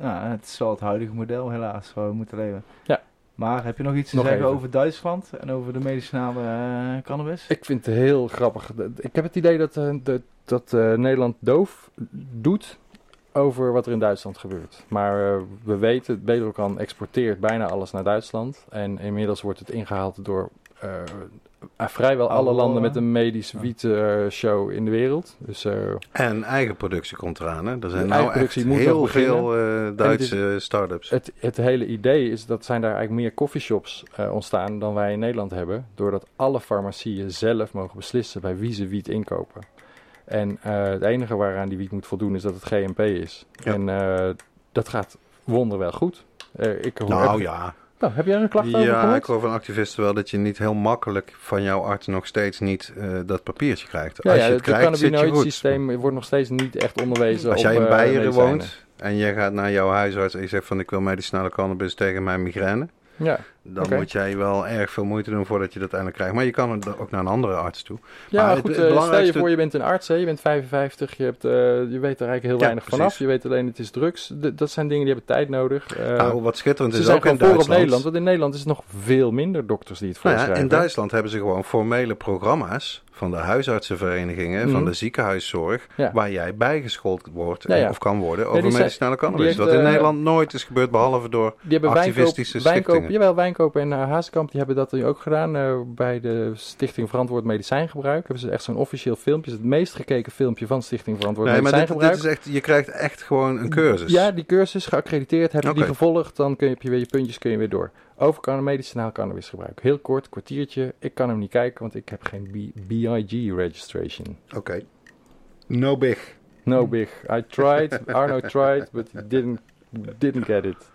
S2: Ja, het is wel het huidige model helaas waar we moeten leven.
S3: Ja.
S2: Maar heb je nog iets te
S3: Nog
S2: zeggen
S3: even.
S2: over Duitsland en over de medicinale eh, cannabis?
S3: Ik vind het heel grappig. Ik heb het idee dat, eh, dat, dat eh, Nederland doof doet over wat er in Duitsland gebeurt. Maar eh, we weten, Bedokan exporteert bijna alles naar Duitsland. En inmiddels wordt het ingehaald door eh, vrijwel alle
S2: Alle-
S3: landen met een medisch
S2: Ja.
S3: wiet eh, show in de wereld. Dus eh,
S1: En eigen productie komt eraan. Hè? Er zijn nou
S3: eigen
S1: echt heel veel eh, Duitse start-ups.
S3: het, het hele idee is dat zijn daar eigenlijk meer coffeeshops eh, ontstaan dan wij in Nederland hebben. Doordat alle farmacieën zelf mogen beslissen bij wie ze wiet inkopen. En eh, het enige waaraan die wiet moet voldoen is dat het GMP is.
S1: Ja.
S3: En eh, dat gaat wonderwel goed. Eh, ik hoor-
S1: Nou ja.
S3: Nou, heb jij een klacht over
S1: Ja, ik hoor van activisten wel dat je niet heel makkelijk van jouw arts nog steeds niet dat papiertje krijgt.
S3: Ja,
S1: Als
S3: ja,
S1: je het
S3: het
S1: krijgt, zit je goed.
S3: cannabinoïdsysteem wordt nog steeds niet echt onderwezen
S1: Als
S3: op
S1: jij in Beieren woont en je gaat naar jouw huisarts en je zegt van ik wil medicinale cannabis tegen mijn migraine.
S3: Ja,
S1: Dan moet jij wel erg veel moeite doen voordat je dat eindelijk krijgt. Maar je kan ook naar een andere arts toe.
S3: ja
S1: Maar
S3: goed.
S1: het
S3: eh, stel je
S1: belangrijkste-
S3: voor, je bent een arts, hè, je bent 55, je, hebt, eh, je weet er eigenlijk heel
S1: Ja,
S3: weinig vanaf. Je weet alleen het is drugs. Dat zijn dingen die hebben tijd nodig.
S1: Nou, wat schitterend
S3: ze
S1: is
S3: zijn
S1: ook in
S3: voor op
S1: Duitsland.
S3: Nederland, want in Nederland is het nog veel minder dokters die het
S1: Nou ja,
S3: voorschrijven.
S1: in Duitsland hebben ze gewoon formele programma's van de huisartsenverenigingen, van
S3: Mhm.
S1: de ziekenhuiszorg,
S3: Ja.
S1: waar jij bijgeschoold wordt
S3: Ja, ja.
S1: of kan worden over
S3: zijn-
S1: medicinale cannabis.
S3: heeft,
S1: wat in
S3: eh,
S1: Nederland nooit is gebeurd, behalve door...
S3: Die hebben
S1: activistische
S3: wijnkoop,
S1: stichtingen.
S3: jawel, wijnkoop en uh, Hazekamp, die hebben dat nu ook gedaan. eh, bij de Stichting Verantwoord Medicijngebruik hebben ze echt zo'n officieel filmpje. Het meest gekeken filmpje van Stichting Verantwoord
S1: Nee, maar dit, is echt, je krijgt echt gewoon een cursus.
S3: Ja, die cursus geaccrediteerd. Heb je die gevolgd, dan kun je, heb je weer je puntjes kun je weer door. Over kan medicinaal cannabisgebruik. Heel kort, kwartiertje. Ik kan hem niet kijken, want ik heb geen B- BIG registration.
S1: Oké. No big.
S3: No big. I tried, Arno tried, but he didn't, didn't get it.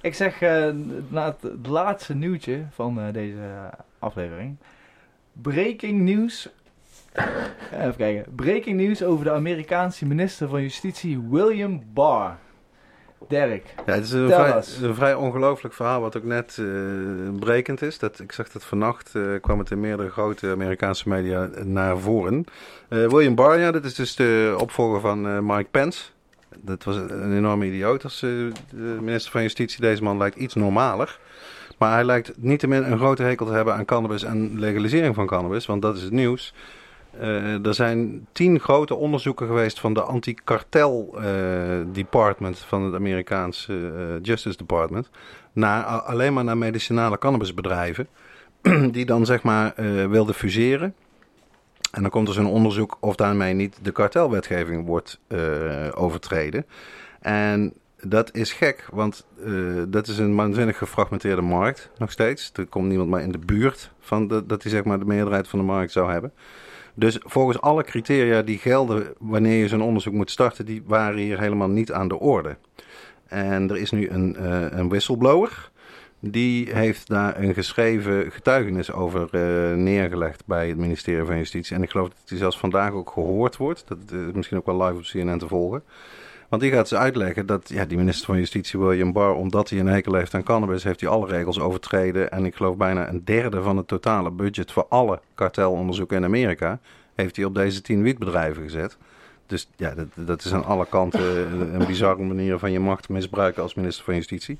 S2: Ik zeg eh, na het, laatste nieuwtje van eh, deze aflevering. Breaking news. Even kijken. Breaking news over de Amerikaanse minister van Justitie William Barr. Dirk.
S1: Ja, het is een, vrij,
S2: eens.
S1: een vrij ongelooflijk verhaal wat ook net eh, brekend is. Dat, ik zag dat vannacht, eh, kwam het in meerdere grote Amerikaanse media naar voren. Eh, William Barr, ja, dat is dus de opvolger van Mike Pence. Dat was een, enorme idioot als de minister van Justitie. Deze man lijkt iets normaler. Maar hij lijkt niettemin een grote hekel te hebben aan cannabis en legalisering van cannabis. Want dat is het nieuws. Eh, er zijn tien grote onderzoeken geweest van de anti-kartel eh, department van het Amerikaanse eh, Justice Department. Naar, alleen maar naar medicinale cannabisbedrijven. Die dan zeg maar wilden fuseren. En dan komt er zo'n onderzoek of daarmee niet de kartelwetgeving wordt overtreden. En dat is gek, want dat is een waanzinnig gefragmenteerde markt nog steeds. Er komt niemand maar in de buurt van de, dat hij zeg maar de meerderheid van de markt zou hebben. Dus volgens alle criteria die gelden wanneer je zo'n onderzoek moet starten, die waren hier helemaal niet aan de orde. En er is nu een, eh, een whistleblower. Die heeft daar een geschreven getuigenis over eh, neergelegd bij het ministerie van Justitie. En ik geloof dat die zelfs vandaag ook gehoord wordt. Dat is misschien ook wel live op CNN te volgen. Want die gaat ze uitleggen dat ja, die minister van Justitie, William Barr, omdat hij een hekel heeft aan cannabis, heeft hij alle regels overtreden. En ik geloof bijna een derde van het totale budget voor alle kartelonderzoeken in Amerika heeft hij op deze tien wietbedrijven gezet. Dus ja, dat, dat is aan alle kanten een bizarre manier van je macht misbruiken als minister van Justitie.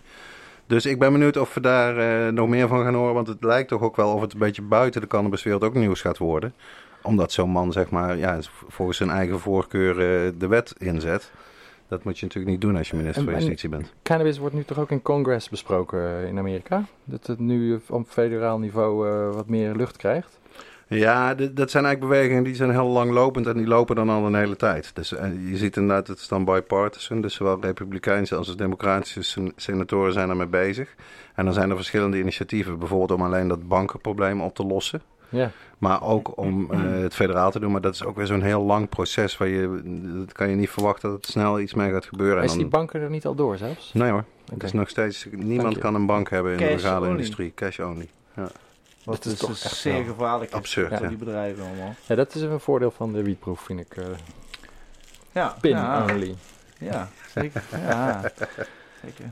S1: Dus ik ben benieuwd of we daar eh, nog meer van gaan horen. Want het lijkt toch ook wel of het een beetje buiten de cannabiswereld ook nieuws gaat worden. Omdat zo'n man, zeg maar, ja, volgens zijn eigen voorkeur eh, de wet inzet. Dat moet je natuurlijk niet doen als je minister van Justitie bent.
S3: Cannabis wordt nu toch ook in Congress besproken eh, in Amerika? Dat het nu op federaal niveau eh, wat meer lucht krijgt?
S1: Ja, dat zijn eigenlijk bewegingen die zijn heel langlopend en die lopen dan al een hele tijd. Dus eh, je ziet inderdaad, het is dan bipartisan. Dus zowel republikeinse als democratische sen- senatoren zijn ermee bezig. En dan zijn er verschillende initiatieven. Bijvoorbeeld om alleen dat bankenprobleem op te lossen.
S3: Ja.
S1: Maar ook om eh, het federaal te doen. Maar dat is ook weer zo'n heel lang proces. Waar je, dat kan je niet verwachten dat er snel iets mee gaat gebeuren. En
S3: Is die banken er niet al door zelfs?
S1: Nee hoor. Het is nog steeds, niemand kan een bank hebben in de legale
S2: only.
S1: industrie. Cash only.
S2: Wat
S3: Het is
S2: is
S3: toch
S2: dus
S3: echt
S2: zeer gevaarlijk
S1: absurd,
S2: voor
S1: ja.
S2: die bedrijven allemaal.
S3: Ja, dat is een voordeel van de wietproef, vind ik. eh
S2: Ja,
S3: pin
S2: ja,
S3: only.
S2: ja, zeker. Ja, zeker.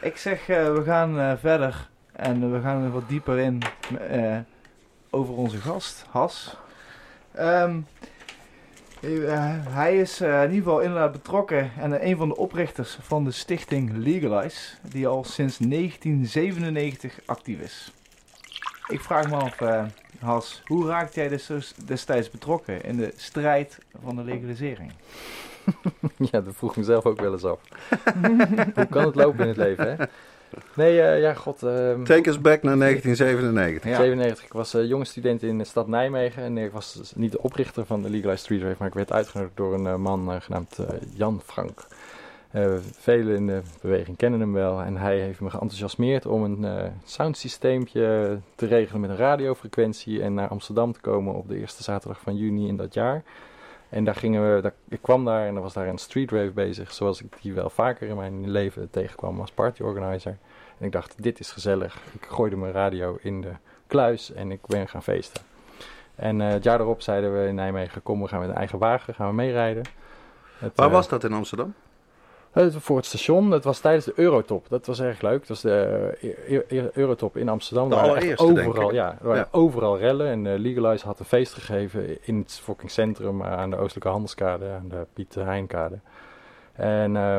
S2: Ik zeg, eh, we gaan eh, verder en we gaan er wat dieper in eh, over onze gast, Has. Ehm, eh, hij is eh, in ieder geval inderdaad betrokken en een van de oprichters van de stichting Legalize, die al sinds 1997 actief is. Ik vraag me af, eh, Has, hoe raakte jij des- destijds betrokken in de strijd van de legalisering?
S3: Ja, dat vroeg ik mezelf ook wel eens af. Hoe kan het lopen in het leven, hè? Nee, eh, ja, god. ehm,
S1: Take us back naar 1997.
S2: Ja.
S3: 97. Ik was eh, jonge student in de stad Nijmegen. En ik was dus niet de oprichter van de Legalized Street Rave, maar ik werd uitgenodigd door een eh, man genaamd Jan Frank. Velen in de beweging kennen hem wel. En hij heeft me geenthousiasmeerd om een soundsysteempje te regelen met een radiofrequentie. En naar Amsterdam te komen op de eerste zaterdag van juni in dat jaar. En daar gingen we, daar, ik kwam daar en er was daar een street rave bezig, zoals ik die wel vaker in mijn leven tegenkwam als party organizer. En ik dacht, dit is gezellig. Ik gooide mijn radio in de kluis en ik ben gaan feesten. En eh, het jaar daarop zeiden we in Nijmegen, kom we gaan met een eigen wagen, gaan we meerijden. Het,
S1: Waar
S3: eh,
S1: was dat in Amsterdam?
S3: Het- voor het station. Het was tijdens de Eurotop. Dat was erg leuk. Het was de eh, Eu- Eu- Eurotop in Amsterdam.
S1: De
S3: Er
S1: allereerste, denk
S3: overal,
S1: ik.
S3: Ja, er waren
S1: Ja.
S3: overal rellen. En eh, Legalize had een feest gegeven in het fucking centrum eh, aan de Oostelijke Handelskade, aan de Piet Heinkade. En eh,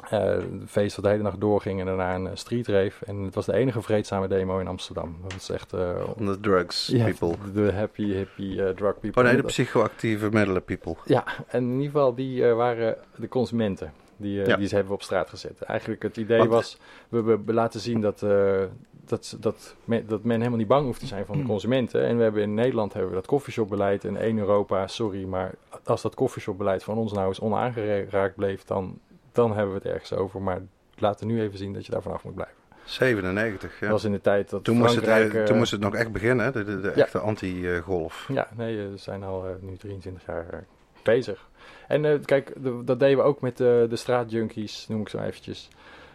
S3: het feest dat de hele nacht doorging en daarna een eh, street rave. En het was de enige vreedzame demo in Amsterdam. Dat was echt... eh,
S1: On the drugs people.
S3: De happy, eh, drug people.
S1: Oh nee, de
S3: Dat-
S1: psychoactieve middelen people.
S3: ja, en in ieder geval, die eh, waren de consumenten. Die, eh,
S1: Ja.
S3: die ze hebben we op straat gezet. Eigenlijk het idee
S1: Want-
S3: was, we, we, we laten zien dat, eh, dat, dat, men, dat men helemaal niet bang hoeft te zijn van de
S2: Mm.
S3: consumenten. En we hebben in Nederland hebben we dat koffieshopbeleid. En één Europa, sorry, maar als dat koffieshopbeleid van ons nou eens onaangeraakt bleef, dan, dan hebben we het ergens over. Maar laten nu even zien dat je daar vanaf moet blijven.
S1: 97, ja.
S3: Dat was in de tijd dat
S1: Toen moest, het,
S3: Frankrijk...
S1: eh, toen moest het nog echt beginnen, hè? de, de, de
S3: Ja.
S1: echte anti-golf.
S3: Ja, nee, we zijn al nu 23 jaar bezig. En eh, kijk, de- dat deden we ook met eh, de straatjunkies, noem ik zo eventjes.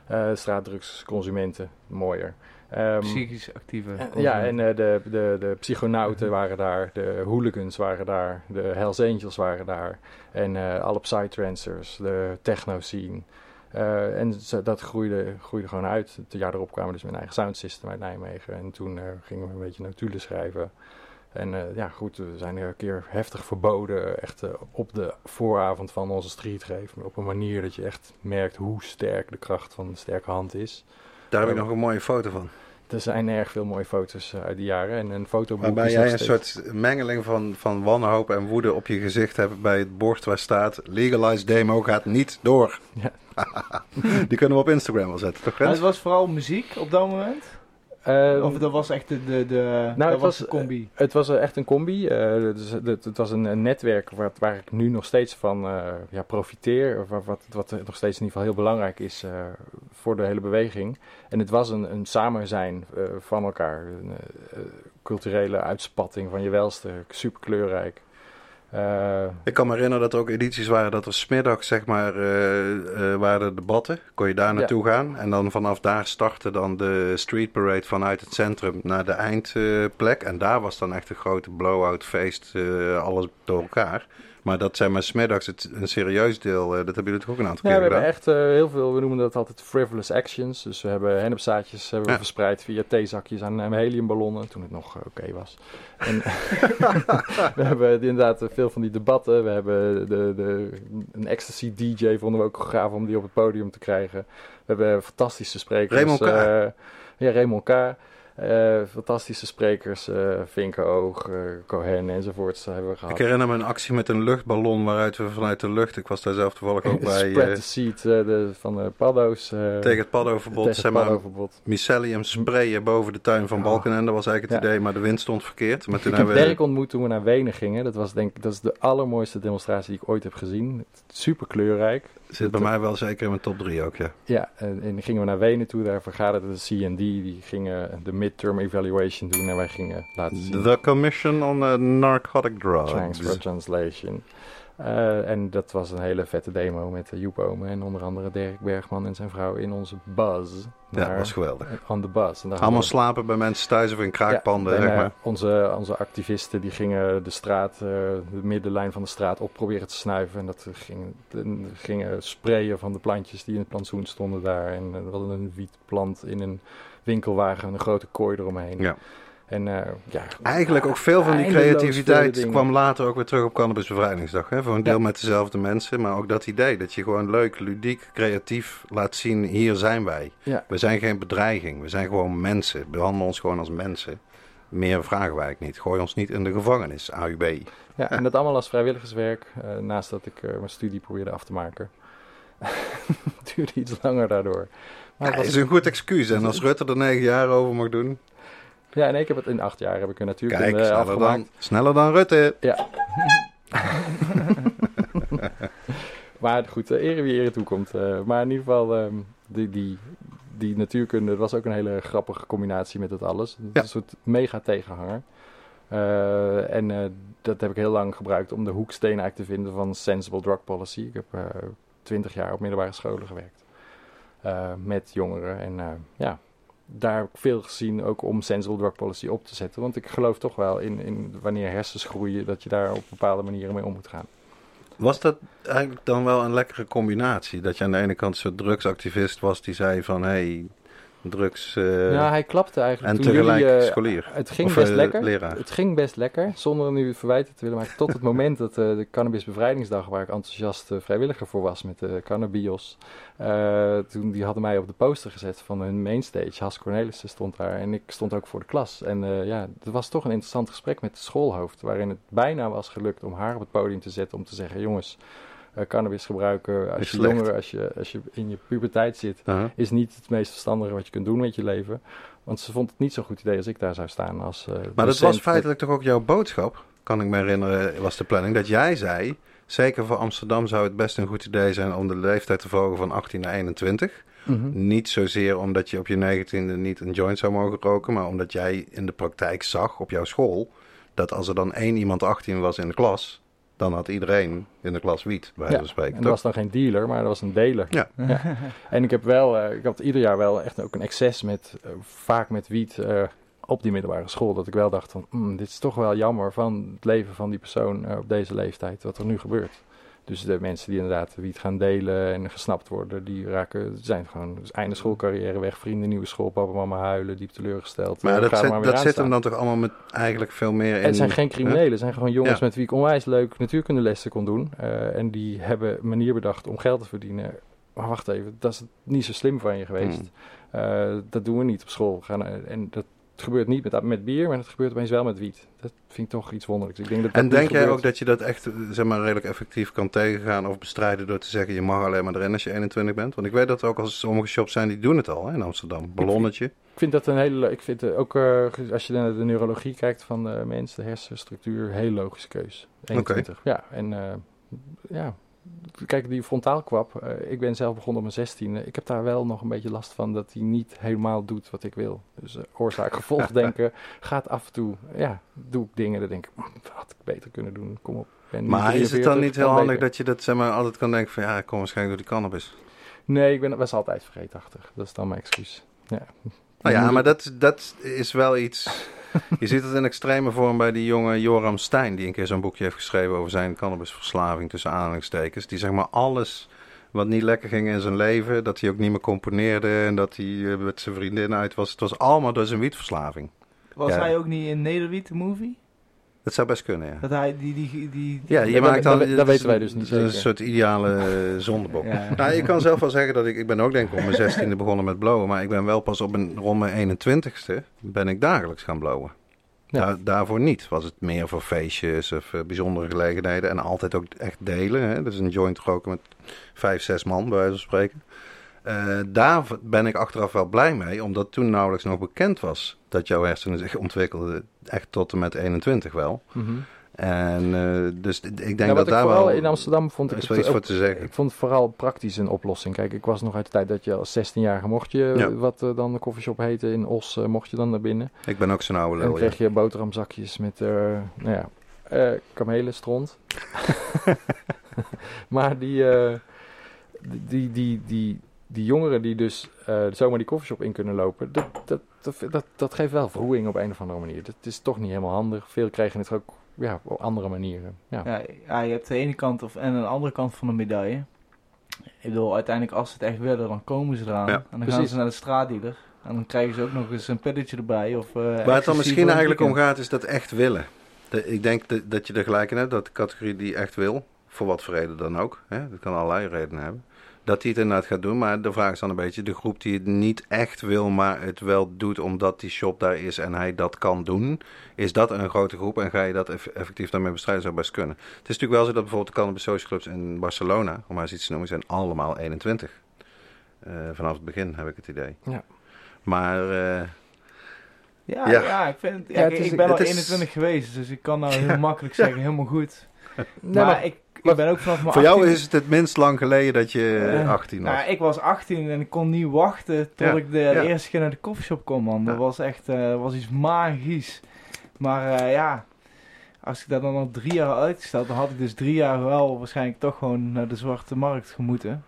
S3: Eh straatdrugsconsumenten, mooier. Ehm,
S2: Psychisch actieve.
S3: en- ja, en eh, de, de, de psychonauten waren daar, de hooligans waren daar, de Hells Angels waren daar. En alle psytrancers, de techno-scene. Eh, en dat groeide, groeide gewoon uit. Het jaar erop kwamen we dus met een eigen soundsystem uit Nijmegen. En toen gingen we een beetje notulen schrijven. En eh, ja, goed, we zijn er een keer heftig verboden. Echt eh, op de vooravond van onze streetgrave. Op een manier dat je echt merkt hoe sterk de kracht van de sterke hand is.
S1: Daar heb ik
S3: Oh.
S1: nog een mooie foto van.
S3: Er zijn erg veel mooie foto's eh, uit die jaren. En een fotoboek
S1: Waarbij jij een
S3: steeds-
S1: soort mengeling van, van wanhoop en woede op je gezicht hebt bij het bord waar staat... Legalized demo gaat niet door.
S3: Ja.
S1: Die kunnen we op Instagram wel zetten, toch
S2: het was vooral muziek op dat moment.
S3: Ehm,
S2: Of dat was echt de, de, de, dat
S3: het
S2: was de combi.
S3: Het was eh, echt een combi. eh, dus het, was een, een netwerk waar, waar ik nu nog steeds van eh, ja, profiteer. Of Wat, wat, wat nog steeds in ieder geval heel belangrijk is eh, voor de hele beweging. En het was een, een samen zijn eh, van elkaar. Een eh, eh, culturele uitspatting van je welste. Super kleurrijk. Eh,
S1: Ik kan me herinneren dat er ook edities waren dat er smiddags, zeg maar, eh, eh, waren debatten. Kon je daar naartoe gaan. En dan vanaf daar startte dan de street parade vanuit het centrum naar de eindplek. en daar was dan echt een grote blow-out feest, alles door elkaar. Maar dat zijn maar smiddags het, een serieus deel, eh, dat hebben jullie toch ook een aantal
S3: Ja, we
S1: keer
S3: hebben
S1: gedaan?
S3: echt eh, heel veel, we noemen dat altijd frivolous actions. Dus we hebben hennepzaadjes hebben we verspreid via theezakjes aan heliumballonnen, toen het nog eh, oké was. En we hebben inderdaad veel van die debatten. We hebben de, de, een ecstasy DJ, vonden we ook gaaf om die op het podium te krijgen. We hebben fantastische sprekers.
S1: Raymond K.
S3: ja, Raymond K. Eh, fantastische sprekers, eh Vinkenoog, eh Cohen enzovoorts hebben we gehad.
S1: Ik herinner me een actie met een luchtballon waaruit we vanuit de lucht, ik was daar zelf toevallig ook bij,
S3: Spread the seed de, van de paddo's.
S1: tegen het paddoverbod,
S3: tegen
S1: zeg maar,
S3: paddoverbod.
S1: mycelium sprayen boven de tuin van
S3: Ja.
S1: Balkenende was eigenlijk het
S3: Ja.
S1: idee, maar de wind stond verkeerd. Maar toen
S3: Ik heb
S1: we...
S3: Dirk ontmoet toen we naar Wenen gingen. Dat was denk ik dat is de allermooiste demonstratie die ik ooit heb gezien. Super kleurrijk.
S1: Zit bij mij wel zeker in mijn top 3 ook, ja.
S3: Ja, en, en gingen we naar Wenen toe. Daar vergaderde de C&D. Die gingen de midterm evaluation doen. En wij gingen laten zien.
S1: The Commission on Narcotic
S3: Thanks
S1: Drugs.
S3: for translation. Eh, en dat was een hele vette demo met uh, Joep Ome en onder andere Dirk Bergman en zijn vrouw in onze buzz.
S1: Ja, dat was geweldig.
S3: The bus. En daar
S1: Allemaal
S3: we-
S1: slapen bij mensen thuis of in kraakpanden,
S3: Ja, en,
S1: zeg
S3: eh,
S1: maar.
S3: onze, onze activisten die gingen de straat, eh, de middenlijn van de straat op proberen te snuiven. En dat ging, en gingen sprayen van de plantjes die in het plantsoen stonden daar. En eh, we hadden een wietplant in een winkelwagen met een grote kooi eromheen.
S1: Ja.
S3: En eh, ja,
S1: Eigenlijk ook veel van die creativiteit kwam later ook weer terug op Cannabis Bevrijdingsdag. Hè? Voor een deel
S3: Ja.
S1: met dezelfde mensen, maar ook dat idee dat je gewoon leuk, ludiek, creatief laat zien, hier zijn wij.
S3: Ja.
S1: We zijn geen bedreiging, we zijn gewoon mensen. Behandel ons gewoon als mensen. Meer vragen wij eigenlijk niet. Gooi ons niet in de gevangenis, AUB.
S3: Ja, en dat allemaal als vrijwilligerswerk, eh, naast dat ik eh, mijn studie probeerde af te maken. Het duurde iets langer daardoor. Maar
S1: Ja, is
S3: was,
S1: een goed excuus. En als Rutte er negen jaar over mag doen,
S3: ja, nee, ik heb het in acht jaar heb ik er natuurlijk
S1: kijk,
S3: een,
S1: sneller
S3: afgemaakt.
S1: dan, sneller dan Rutte.
S3: Ja. maar goed, uh, ere wie ere toekomt. Uh, maar in ieder geval, um, die, die, die natuurkunde dat was ook een hele grappige combinatie met het alles.
S1: Ja.
S3: Een soort mega tegenhanger. Uh, en uh, dat heb ik heel lang gebruikt om de hoeksteen eigenlijk te vinden van sensible drug policy. Ik heb uh, twintig jaar op middelbare scholen gewerkt. Uh, met jongeren. En ja, daar veel gezien ook om sensible drug policy op te zetten. Want ik geloof toch wel in, in wanneer hersens groeien, dat je daar op bepaalde manieren mee om moet gaan.
S1: Was dat eigenlijk dan wel een lekkere combinatie? Dat je aan de ene kant zo'n drugsactivist was die zei van... Hey, drugs... Uh,
S3: ja, hij klapte eigenlijk.
S1: En
S3: toen
S1: tegelijk
S3: jullie, uh,
S1: scholier.
S3: Het ging
S1: of,
S3: best
S1: uh,
S3: lekker.
S1: Leraar.
S3: Het ging best lekker, zonder nu verwijten te willen maken. Tot het moment dat de Cannabis Bevrijdingsdag, waar ik enthousiast vrijwilliger voor was met de Cannabios. Toen die hadden mij op de poster gezet van hun mainstage. Has Cornelissen stond daar en ik stond ook voor de klas. En ja, het was toch een interessant gesprek met de schoolhoofd. Waarin het bijna was gelukt om haar op het podium te zetten om te zeggen: jongens. Uh, cannabis gebruiken als je jonger, als je, als je in je puberteit zit, -huh. is niet het meest verstandige wat je kunt doen met je leven. Want ze vond het niet zo'n goed idee als ik daar zou staan. Als, uh,
S1: maar dat was feitelijk met... toch ook jouw boodschap, kan ik me herinneren, was de planning. Dat jij zei, zeker voor Amsterdam zou het best een goed idee zijn om de leeftijd te verhogen van 18 naar 21.
S3: Mhm.
S1: Mm -hmm. Niet zozeer omdat je op je 19e niet een joint zou mogen roken, maar omdat jij in de praktijk zag op jouw school dat als er dan één iemand 18 was in de klas, dan had iedereen in de klas wiet, bij
S3: ja,
S1: spreken.
S3: En dat was dan geen dealer, maar dat was een deler.
S1: Ja.
S3: ja. En ik heb wel, uh, ik had ieder jaar wel echt ook een excess met, uh, vaak met wiet uh, op die middelbare school. Dat ik wel dacht van, mm, dit is toch wel jammer van het leven van die persoon op deze leeftijd, wat er nu gebeurt. Dus de mensen die inderdaad wiet gaan delen en gesnapt worden, die raken, zijn gewoon dus einde schoolcarrière weg, vrienden, nieuwe school, papa, mama huilen, diep teleurgesteld.
S1: Maar dat, zit,
S3: maar
S1: dat zit hem dan toch allemaal met eigenlijk veel meer in...
S3: Het zijn geen criminelen, het zijn gewoon jongens
S1: Ja.
S3: met wie ik onwijs leuk natuurkundelessen kon doen. Uh, en die hebben een manier bedacht om geld te verdienen. Maar wacht even, dat is niet zo slim van je geweest.
S1: Hmm.
S3: Uh, dat doen we niet op school. Gaan, uh, en dat gebeurt niet met, met bier, maar het gebeurt opeens wel met wiet. Dat vind ik toch iets wonderlijks. Ik denk dat
S1: En denk jij ook dat je dat echt eh, zeg maar, redelijk effectief kan tegengaan of bestrijden door te zeggen je mag alleen maar erin als je 21 bent? Want ik weet dat er ook al sommige shops zijn die doen het al hè, in Amsterdam. Ballonnetje.
S3: Ik vind dat een hele. le- Ik vind eh, ook eh, als je naar de neurologie kijkt van de mens, de hersenstructuur, hele logische keus. 21. Ja, en ja. Kijk, die frontaalkwap. eh, ik ben zelf begonnen op mijn 16e. Ik heb daar wel nog een beetje last van dat hij niet helemaal doet wat ik wil. Dus eh, oorzaak-gevolg denken gaat af en toe. Ja, doe ik dingen. Dan denk ik, "Mm, had ik beter kunnen doen. Kom op.
S1: Maar is het
S3: 43,
S1: dan niet heel handig dat je dat zeg maar, altijd kan denken van ja, ik kom waarschijnlijk door die cannabis?
S3: Nee, ik ben, was altijd vergeetachtig. Dat is dan mijn excuus. Ja.
S1: Nou ja, maar dat, dat is wel iets. Je ziet het in extreme vorm bij die jonge Joram Stein, die een keer zo'n boekje heeft geschreven over zijn cannabisverslaving tussen aanhalingstekens. Die zeg maar alles wat niet lekker ging in zijn leven, dat hij ook niet meer componeerde en dat hij eh, met zijn vriendin uit was. Het was allemaal door zijn wietverslaving.
S2: Was
S1: Ja.
S2: hij ook niet in Nederwiet, de movie?
S1: Dat zou best kunnen, ja.
S2: Dat hij die... die, die,
S1: Ja, je
S3: Dat-
S1: maakt dan,
S3: dat- weten wij dus niet
S1: is Een
S3: zeker.
S1: soort ideale eh, zondebok.
S2: Ja.
S1: Nou, ik kan zelf wel zeggen dat ik, ik ben ook denk ik op mijn zestiende begonnen met blowen, maar ik ben wel pas op mijn, rond mijn 21ste ben ik dagelijks gaan blowen.
S3: Ja.
S1: Daar- daarvoor niet. Was het meer voor feestjes of eh, bijzondere gelegenheden en altijd ook echt delen. Hè? Dus een joint roken met vijf, zes man, bij wijze van spreken. Eh, daar ben ik achteraf wel blij mee, omdat toen nauwelijks nog bekend was dat jouw hersenen zich ontwikkelden, echt tot en met 21 wel.
S3: Mhm.
S1: En eh, dus ik denk
S3: Ja,
S1: dat
S3: ik
S1: daar wel
S3: in Amsterdam vond ik
S1: is
S3: het
S1: wel iets
S3: ook-
S1: voor te zeggen.
S3: Ik vond het vooral praktisch een oplossing. Kijk, ik was nog uit de tijd dat je als 16-jarige mocht je,
S1: Ja.
S3: wat eh, dan de koffieshop heette in Os, eh, mocht je dan naar binnen.
S1: Ik ben ook zo'n oude
S3: En dan
S1: lul. ja.
S3: kreeg je boterhamzakjes met, nou ja, eh kamelen, stront. maar die, eh, die, die, die, die jongeren die dus eh, zomaar die koffieshop in kunnen lopen, dat, dat, dat, dat, geeft wel verroering op een of andere manier. Dat is toch niet helemaal handig. Veel kregen het ook ja, op andere manieren. Ja.
S2: Ja, ja, je hebt de ene kant of, en een andere kant van de medaille. Ik bedoel, uiteindelijk als ze het echt willen, dan komen ze eraan.
S1: Ja,
S2: en dan gaan ze naar de straatdealer. En dan krijgen ze ook nog eens een pilletje erbij. Of, eh,
S1: Waar het dan misschien eigenlijk om gaat, is dat echt willen. De- ik denk dat, dat je er gelijk in hebt, dat de categorie die echt wil, voor wat voor reden dan ook, hè, dat kan allerlei redenen hebben, dat die het inderdaad gaat doen. Maar de vraag is dan een beetje, de groep die het niet echt wil, maar het wel doet omdat die shop daar is en hij dat kan doen, is dat een grote groep en ga je dat eff- effectief daarmee bestrijden, zou best kunnen. Het is natuurlijk wel zo dat bijvoorbeeld de Cannabis Social Clubs in Barcelona, om maar eens iets te noemen, zijn allemaal 21. Eh, vanaf het begin heb ik het idee.
S3: Ja.
S1: Maar... eh,
S2: Ja,
S1: Ja.
S2: ja. ik, vind, ja,
S3: Ja, het
S2: kijk,
S3: is-
S2: ik ben al
S1: het is-
S2: 21 geweest, dus ik kan nou heel makkelijk zeggen, helemaal goed.
S3: Nee,
S2: maar,
S3: maar-
S2: ik, ik ben ook vanaf mijn
S1: Voor jou
S2: 18
S1: is het het minst lang geleden dat je
S2: Eh,
S1: 18 was.
S2: Nou, ik was 18 en ik kon niet wachten tot
S1: Ja,
S2: ik de,
S1: ja.
S2: eerste keer naar de koffieshop kon, man. Dat was echt eh, was iets magisch. Maar eh, ja, als ik dat dan nog drie jaar uitgesteld, dan had ik dus drie jaar wel waarschijnlijk toch gewoon naar de zwarte markt gemoeten.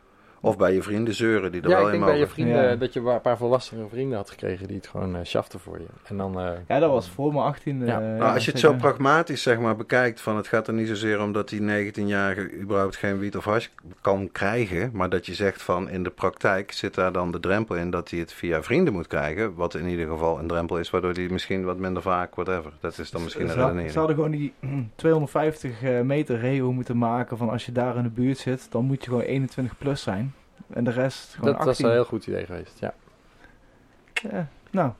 S1: Of bij je vrienden zeuren die er
S3: ja,
S1: wel
S3: ik
S1: in
S3: denk bij je
S1: mogen.
S3: vrienden
S2: Ja.
S3: dat je een paar volwassene vrienden had gekregen die het gewoon eh shaften voor je. En dan, eh,
S2: Ja, dat was voor mijn 18e.
S3: Ja.
S2: eh,
S1: Nou, als je het zo pragmatisch zeg maar, bekijkt, van het gaat er niet zozeer om dat die 19-jarige überhaupt geen wiet of hash kan krijgen, maar dat je zegt van in de praktijk zit daar dan de drempel in dat hij het via vrienden moet krijgen, wat in ieder geval een drempel is, waardoor hij misschien wat minder vaak, whatever. Dat is dan misschien een
S2: Ze, ze
S1: redenering.
S2: hadden gewoon die 250 eh, meter regel moeten maken van als je daar in de buurt zit, dan moet je gewoon 21 plus zijn. En de rest gewoon
S3: dat
S2: 18.
S3: was een heel goed idee geweest. Ja,
S2: Ja, nou,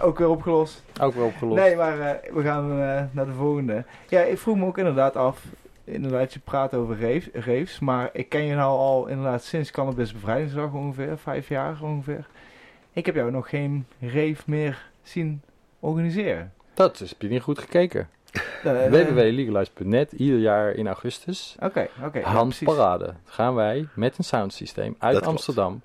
S2: ook weer opgelost.
S3: ook weer opgelost.
S2: Nee, maar eh, we gaan eh, naar de volgende. Ja, ik vroeg me ook inderdaad af. Inderdaad, je praat over raves, maar ik ken je nou al inderdaad sinds Cannabis Bevrijdingsdag ongeveer, vijf jaar ongeveer. Ik heb jou nog geen rave meer zien organiseren.
S3: Dat is, heb je niet goed gekeken.
S2: Eh, eh,
S3: www.legalize.net, ieder jaar in augustus.
S2: Oké, oké. precies.
S3: Handparade. Gaan wij met een soundsysteem uit
S1: Dat klopt.
S3: Amsterdam.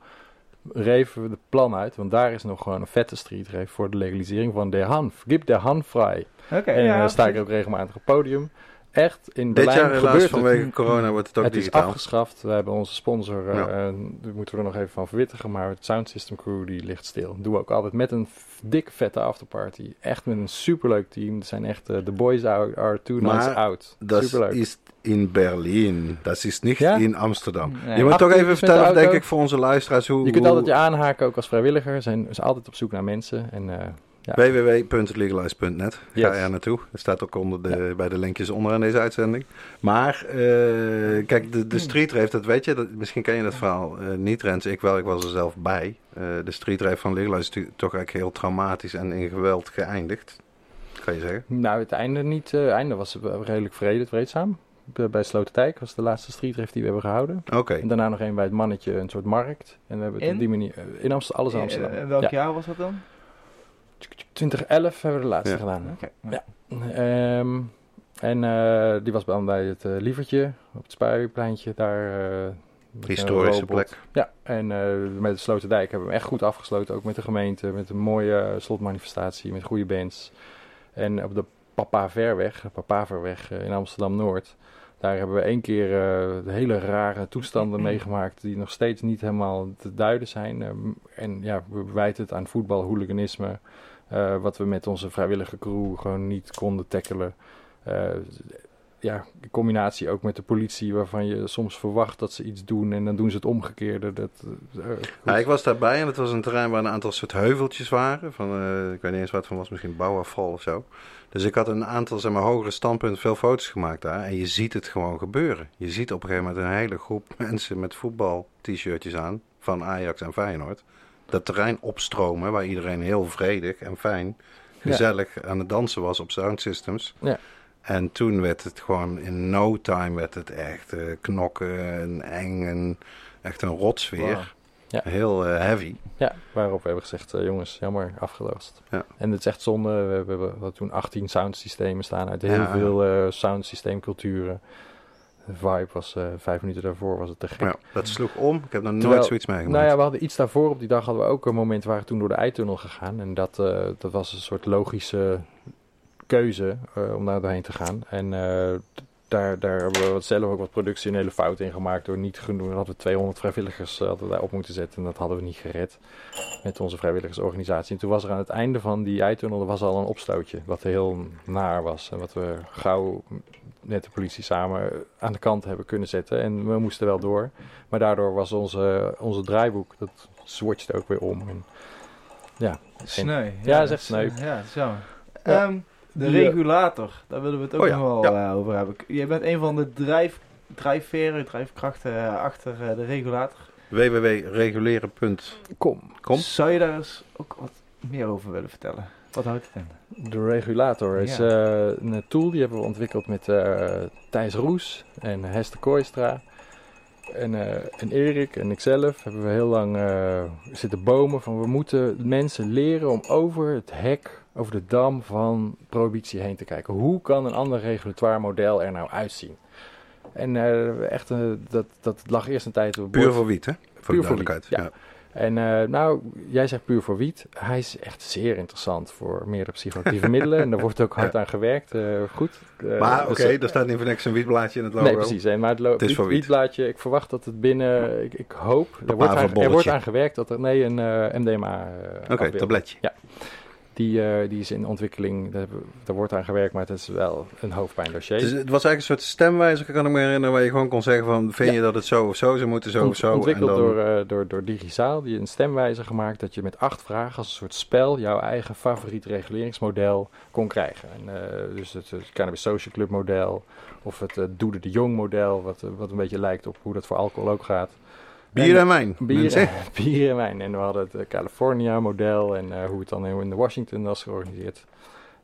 S3: Reven we de plan uit, want daar is nog gewoon een vette street rave voor de legalisering van de Hanf. Gib de Hanf vrij.
S2: Oké,
S3: en
S2: ja,
S3: dan sta ik ook regelmatig op het podium. Echt, in
S1: Dit
S3: Berlijn
S1: jaar helaas
S3: het.
S1: vanwege corona wordt het ook
S3: Het is
S1: digitaal.
S3: afgeschaft. We hebben onze sponsor, eh,
S1: Ja.
S3: eh, daar moeten we er nog even van verwittigen, maar het Sound System Crew die ligt stil. Dat doen we ook altijd met een dikke vette afterparty. Echt met een superleuk team. Het zijn echt, eh, the boys are, are two
S1: Maar
S3: nights out.
S1: Dat
S3: Superleuk.
S1: is in Berlijn. Dat is niet
S3: Ja?
S1: in Amsterdam.
S2: Nee.
S1: je moet toch even
S3: de
S1: vertellen, denk ik, voor onze luisteraars hoe...
S3: Je kunt
S1: hoe-
S3: altijd je aanhaken, ook als vrijwilliger. Zijn ze altijd op zoek naar mensen. En eh, Ja.
S1: www.legalize.net. Ga
S3: Yes.
S1: er naartoe. Dat staat ook onder de, bij de linkjes onderaan deze uitzending. Maar, eh, kijk, de, de street rave, dat weet je. Dat, misschien ken je dat verhaal eh, niet, Rens. Ik wel, ik was er zelf bij. Eh, de street rave van Legalize is natuurlijk toch eigenlijk heel traumatisch en in geweld geëindigd. Kan je zeggen.
S3: Nou, het einde niet. eh, Het einde was redelijk vrede, vreedzaam. Bij- Bij Sloterdijk was de laatste streetref die we hebben gehouden.
S1: Oké.
S3: En daarna nog een bij het mannetje, een soort markt. En we hebben het
S2: In?
S3: op die manier... In Amsterdam, alles in Amsterdam.
S2: Eh, welk
S3: Ja.
S2: jaar was dat dan?
S3: 2011 hebben we de laatste
S1: Ja.
S3: gedaan. Ja. Ehm, en eh, die was dan bij het eh, Lievertje, op het Spuipleintje, daar... eh,
S1: Historische plek.
S3: Ja, en met de Sloterdijk hebben we hem echt goed afgesloten. Ook met de gemeente, met een mooie slotmanifestatie, met goede bands. En op de Papa Verweg, de Papaverweg eh, in Amsterdam-Noord... Daar hebben we één keer hele rare toestanden meegemaakt die nog steeds niet helemaal te duiden zijn. Ehm, en ja, we wijten het aan voetbal, hooliganisme, eh, wat we met onze vrijwillige crew gewoon niet konden tackelen. Eh, ja, in combinatie ook met de politie, waarvan je soms verwacht dat ze iets doen en dan doen ze het omgekeerde. Dat, goed.
S1: Ja, ik was daarbij en het was een terrein waar een aantal soort heuveltjes waren. Van, ik weet niet eens wat het van was, misschien bouwafval of zo. Dus ik had een aantal zeg maar, hogere standpunten, veel foto's gemaakt daar. En je ziet het gewoon gebeuren. Je ziet op een gegeven moment een hele groep mensen met voetbal-t-shirtjes aan. Van Ajax en Feyenoord. Dat terrein opstromen waar iedereen heel vredig en fijn,
S3: Ja.
S1: gezellig aan het dansen was op sound systems.
S3: Ja.
S1: En toen werd het gewoon in no time werd het echt eh, knokken en eng en echt een rotsfeer.
S3: Ja.
S1: Heel eh, heavy.
S3: Ja, waarop we hebben gezegd, eh, jongens, jammer, afgelost.
S1: Ja.
S3: En het is echt zonde, we hebben, we toen 18 soundsystemen staan uit heel
S1: Ja.
S3: veel eh soundsysteemculturen. De vibe was eh, vijf minuten daarvoor, was het te gek.
S1: Ja, dat sloeg om. Ik heb nog
S3: Terwijl-
S1: nooit zoiets meegemaakt.
S3: Nou ja, we hadden iets daarvoor. Op die dag hadden we ook een moment waar we toen door de eitunnel gegaan. En dat, eh, dat was een soort logische keuze eh, om daar doorheen te gaan. En daar, daar hebben we zelf ook wat productionele fouten in gemaakt door niet genoeg. Dan hadden we 200 vrijwilligers hadden daar op moeten zetten. En dat hadden we niet gered met onze vrijwilligersorganisatie. En toen was er aan het einde van die eitunnel er was al een opstootje. Wat heel naar was. En wat we gauw met de politie samen aan de kant hebben kunnen zetten. En we moesten wel door. Maar daardoor was onze, onze draaiboek, dat switchte ook weer om. En, ja,
S2: Sneu.
S3: Ja, dat is
S2: dat
S3: echt sneu.
S2: Ja, dat jammer.
S3: Ja.
S2: Ehm, de
S3: eh,
S2: regulator, daar willen we het ook
S1: Oh ja,
S2: nog wel
S1: ja.
S2: eh, over hebben. Jij bent een van de drijf, drijfveren, drijfkrachten eh, achter eh, de regulator.
S1: www.reguleren.com
S3: kom.
S2: Zou je daar eens ook wat meer over willen vertellen? Wat houdt het in?
S3: De regulator is
S2: Ja.
S3: eh, een tool die hebben we ontwikkeld met eh, Thijs Roes en Hester Kooistra. En, eh, en Erik en ikzelf hebben we heel lang eh, zitten bomen van we moeten mensen leren om over het hek, over de dam van prohibitie heen te kijken. Hoe kan een ander regulatoire model er nou uitzien? En echt, dat, dat lag eerst een tijd op
S1: Puur voor wiet, hè? Voor
S3: Puur
S1: de
S3: voor
S1: duidelijkheid.
S3: wiet, En eh, nou, jij zegt puur voor wiet. Hij is echt zeer interessant voor meerdere psychoactieve middelen. En daar wordt ook hard aan gewerkt. eh, goed. Eh,
S1: Maar oké,
S3: dus, eh,
S1: er staat niet voor niks een wietblaadje in het logo.
S3: Nee, precies. hè, Maar het,
S1: Het
S3: wiet-
S1: voor wiet.
S3: wietblaadje, ik verwacht dat het binnen, ik, ik hoop, er wordt, aan, er wordt aan gewerkt dat er, nee, een MDMA
S1: Oké, tabletje.
S3: Die, eh, die is in ontwikkeling, daar, wordt aan gewerkt, maar het is wel een hoofdpijndossier.
S1: Dus het was eigenlijk een soort stemwijzer, kan ik me herinneren, waar je gewoon kon zeggen van, vind
S3: Ja.
S1: je dat het zo of zo zou moeten, zo
S3: Ont-
S1: of zo?
S3: Ontwikkeld
S1: en dan,
S3: door, eh, door, door Digisaal, die een stemwijzer gemaakt dat je met acht vragen als een soort spel jouw eigen favoriet reguleringsmodel kon krijgen. En, eh, dus het, het Cannabis Social Club model of het Doede de Jong model, wat, wat een beetje lijkt op hoe dat voor alcohol ook gaat.
S1: Bier en wijn,
S3: Bier, bier en wijn. En we hadden het eh, California model en eh, hoe het dan in de Washington was georganiseerd.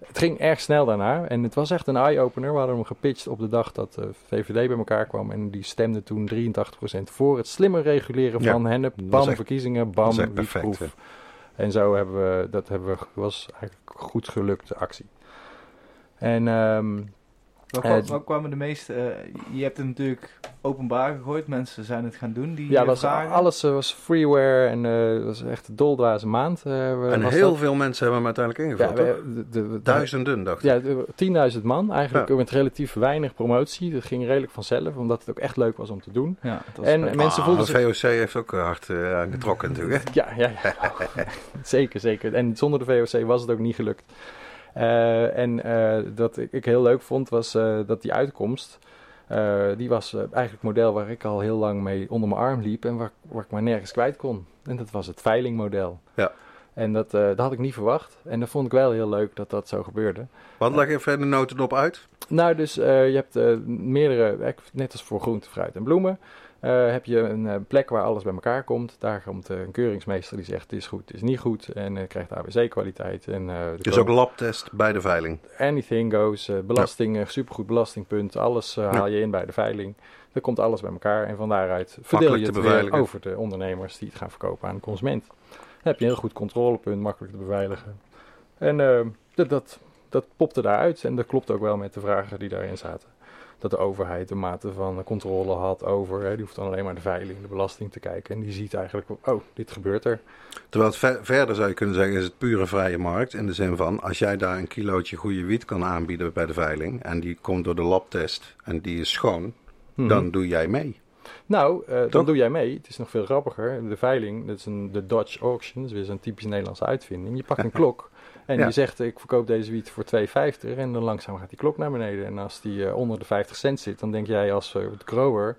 S3: Het ging erg snel daarna en het was echt een eye-opener. We hadden hem gepitcht op de dag dat de VVD bij elkaar kwam. En die stemde toen 83% voor het slimmer reguleren
S1: Ja,
S3: van hennep.
S1: dat
S3: Bam,
S1: echt-
S3: verkiezingen, bam, wietproef. En zo hebben we, dat hebben we, was eigenlijk goed gelukte actie. En ehm,
S2: Waar,
S3: Eh,
S2: kwam- waar kwamen de meeste... eh, je hebt het natuurlijk openbaar gegooid. Mensen zijn het gaan doen, die
S3: ja,
S2: eh,
S3: was,
S2: vragen.
S3: alles was freeware en eh, het was echt een doldwaze maand.
S1: En heel
S3: dat.
S1: veel mensen hebben hem uiteindelijk
S3: ja,
S1: ingevuld, toch?
S3: we- de, de, de-
S1: Duizenden, dacht ik.
S3: Ja, de- 10.000 man eigenlijk
S1: Ja.
S3: met relatief weinig promotie. Dat ging redelijk vanzelf, omdat het ook echt leuk was om te doen.
S2: Ja, het was
S3: En
S2: leuk.
S3: mensen
S1: Ah,
S3: voelden
S1: de
S3: zich...
S1: VOC heeft ook hard eh, aangetrokken natuurlijk, hè?
S3: Ja, ja, ja. zeker, zeker. En zonder de VOC was het ook niet gelukt. Eh, en eh, dat ik, ik heel leuk vond, was eh, dat die uitkomst... die was eigenlijk het model waar ik al heel lang mee onder mijn arm liep... en waar, waar ik maar nergens kwijt kon. En dat was het veilingmodel.
S1: Ja.
S3: En dat, dat had ik niet verwacht. En dat vond ik wel heel leuk dat dat zo gebeurde.
S1: Wat leg even de notendop uit?
S3: Nou, dus je hebt meerdere, net als voor groente, fruit en bloemen, eh, heb je een eh, plek waar alles bij elkaar komt. Daar komt eh, een keuringsmeester die zegt het is goed, het is niet goed en krijgt AWC-kwaliteit. En,
S1: Dus
S3: ko-
S1: ook labtest bij de veiling.
S3: anything goes, belasting, supergoed belastingpunt, alles
S1: Ja.
S3: haal je in bij de veiling. Dan komt alles bij elkaar en van daaruit verdeel je het weer over de ondernemers die het gaan verkopen aan de consument. Dan heb je een heel goed controlepunt, makkelijk te beveiligen. En dat, dat, dat popte daaruit en dat klopt ook wel met de vragen die daarin zaten. Dat de overheid de mate van controle had over, hè, die hoeft dan alleen maar de veiling, de belasting te kijken. En die ziet eigenlijk, oh, dit gebeurt er.
S1: Terwijl het ver- verder zou je kunnen zeggen, is het pure vrije markt. In de zin van, als jij daar een kilootje goede wiet kan aanbieden bij de veiling. En die komt door de labtest en die is schoon.
S3: Mhm.
S1: Dan doe jij mee.
S3: Nou, eh, dan doe jij mee. Het is nog veel grappiger. De veiling, dat is een, de Dodge Auction, dat is weer zo'n typisch Nederlandse uitvinding. Je pakt een klok en
S1: Ja.
S3: je zegt, ik verkoop deze wiet voor 2,50. En dan langzaam gaat die klok naar beneden. En als die eh, onder de 50 cent zit, dan denk jij als uh, grower,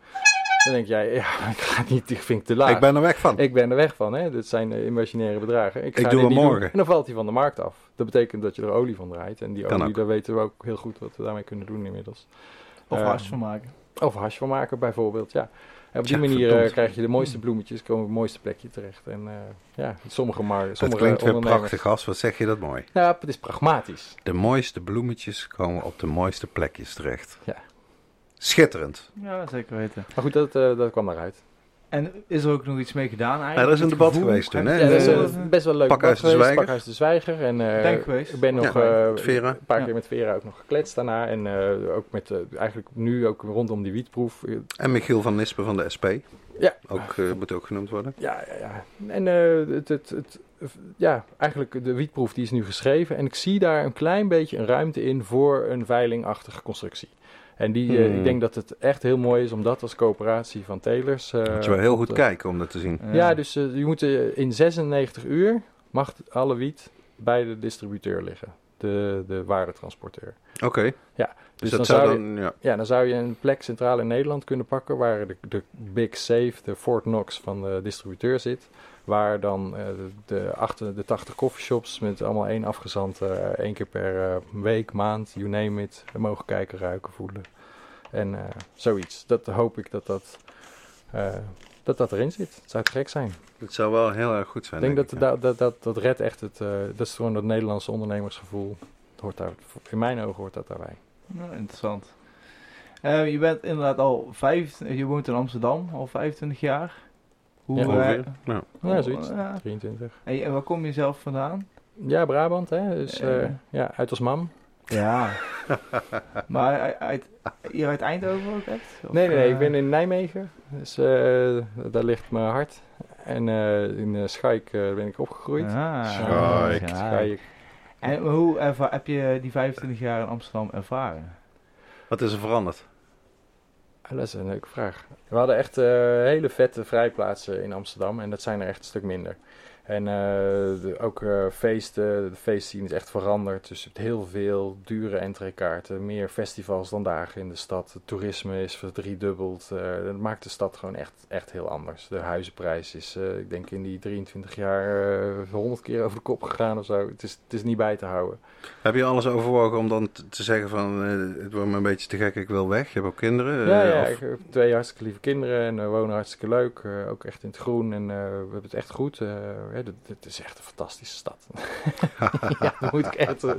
S3: dan denk jij, ja, ik ga niet, die vind ik te laag.
S1: Ik ben er weg van.
S3: Ik ben er weg van, hè. Dit zijn eh, imaginaire bedragen. Ik,
S1: Ik
S3: ga
S1: doe hem
S3: doen.
S1: morgen.
S3: En dan valt hij van de markt af. Dat betekent dat je er olie van draait. En die
S1: Kan
S3: olie,
S1: ook.
S3: daar weten we ook heel goed wat we daarmee kunnen doen inmiddels.
S2: Of hars van maken.
S3: of hash van maken bijvoorbeeld, ja. En op die
S1: Ja,
S3: manier eh,
S1: verdomd.
S3: krijg je de mooiste bloemetjes, komen op het mooiste plekje terecht. En eh, ja, sommige maar
S1: Het
S3: sommige
S1: klinkt weer prachtig, As. Wat zeg je dat mooi.
S3: Ja, het is pragmatisch.
S1: De mooiste bloemetjes komen op de mooiste plekjes terecht.
S3: Ja.
S1: Schitterend.
S2: Ja, zeker weten.
S3: Maar goed, dat, eh, dat kwam eruit.
S2: En is er ook nog iets mee gedaan
S1: Ja,
S2: eigenlijk?
S1: er is een debat
S2: gevoel?
S1: geweest toen, hè?
S3: Ja, dat is best wel leuk.
S1: Pakhuis
S3: debat
S1: de
S3: geweest,
S1: Zwijger.
S3: Pakhuis de Zwijger. En, eh,
S2: Ben ik geweest.
S3: Ik ben nog
S1: Ja,
S3: eh, een paar
S2: Ja.
S3: keer met Vera ook nog gekletst daarna. En eh, ook met, eigenlijk nu ook rondom die wietproef.
S1: En Michiel van Nispen van de SP.
S3: Ja.
S1: Ook, moet ook genoemd worden.
S3: Ja, ja, ja. En eh, het, het, het, ja, eigenlijk de wietproef die is nu geschreven. En ik zie daar een klein beetje een ruimte in voor een veilingachtige constructie. En die, eh,
S1: Hmm.
S3: ik denk dat het echt heel mooi is om dat als coöperatie van telers... eh,
S1: Moet je wel heel goed
S3: te-
S1: kijken om dat te zien.
S3: Ja, dus eh, je moet eh, in 96 uur mag alle wiet bij de distributeur liggen. De, de waardetransporteur.
S1: Oké.
S3: Dus,
S1: Dus
S3: dan, zou
S1: zou
S3: je,
S1: dan, ja.
S3: ja, dan zou je een plek centraal in Nederland kunnen pakken waar de, de Big Safe, de Fort Knox van de distributeur zit. Waar dan eh, de, de, achter, de 80 coffeeshops met allemaal één afgezant, eh, één keer per eh, week, maand, you name it, mogen kijken, ruiken, voelen. En eh, zoiets. Dat hoop ik dat dat, eh, dat dat erin zit. Het zou te gek zijn.
S1: Het zou wel heel erg goed zijn.
S3: Ik denk dat,
S1: ja.
S3: dat, dat, dat, dat redt echt het, eh, dat is gewoon dat Nederlandse ondernemersgevoel. Het hoort daar, in mijn ogen hoort dat daarbij.
S2: Nou, interessant. Eh, je bent inderdaad al vijf, je woont in Amsterdam al 25 jaar. Hoe,
S3: Ja,
S2: eh,
S1: Ongeveer. Ja.
S3: Ja, zoiets.
S2: ja.
S3: 23.
S2: Hey, en waar kom je zelf vandaan?
S3: Ja, Brabant, hè? Dus
S2: Eh.
S3: eh, ja, uit als mam.
S2: Ja. maar uit, hier uit Eindhoven ook echt? Of,
S3: Nee, nee, nee,
S2: eh,
S3: ik ben in Nijmegen. Dus eh, daar ligt mijn hart. En eh, in Schaik eh, ben ik opgegroeid.
S2: Ah,
S1: Schaik.
S2: ja.
S3: Schaik.
S2: En hoe heb je die 25 jaar in Amsterdam ervaren?
S1: Wat is er veranderd?
S3: Dat is een leuke vraag. We hadden echt eh, hele vette vrijplaatsen in Amsterdam. En dat zijn er echt een stuk minder. En eh, de- ook eh, feesten, de feestscene is echt veranderd. Dus je hebt heel veel dure entreekaarten. Meer festivals dan dagen in de stad. Het toerisme is verdriedubbeld. eh dat maakt de stad gewoon echt, echt heel anders. De huizenprijs is, ik denk in die 23 jaar, eh 100 keer over de kop gegaan of zo. Het is, het is niet bij te houden.
S1: Heb je alles overwogen om dan te zeggen van... het wordt me een beetje te gek, ik wil weg. Je hebt ook kinderen.
S3: Ja, ja
S1: of-
S3: ik heb twee hartstikke lieve kinderen en we wonen hartstikke leuk. ook echt in het groen en we hebben het echt goed. Dit is echt een fantastische stad. ja, dat moet ik echt... eh,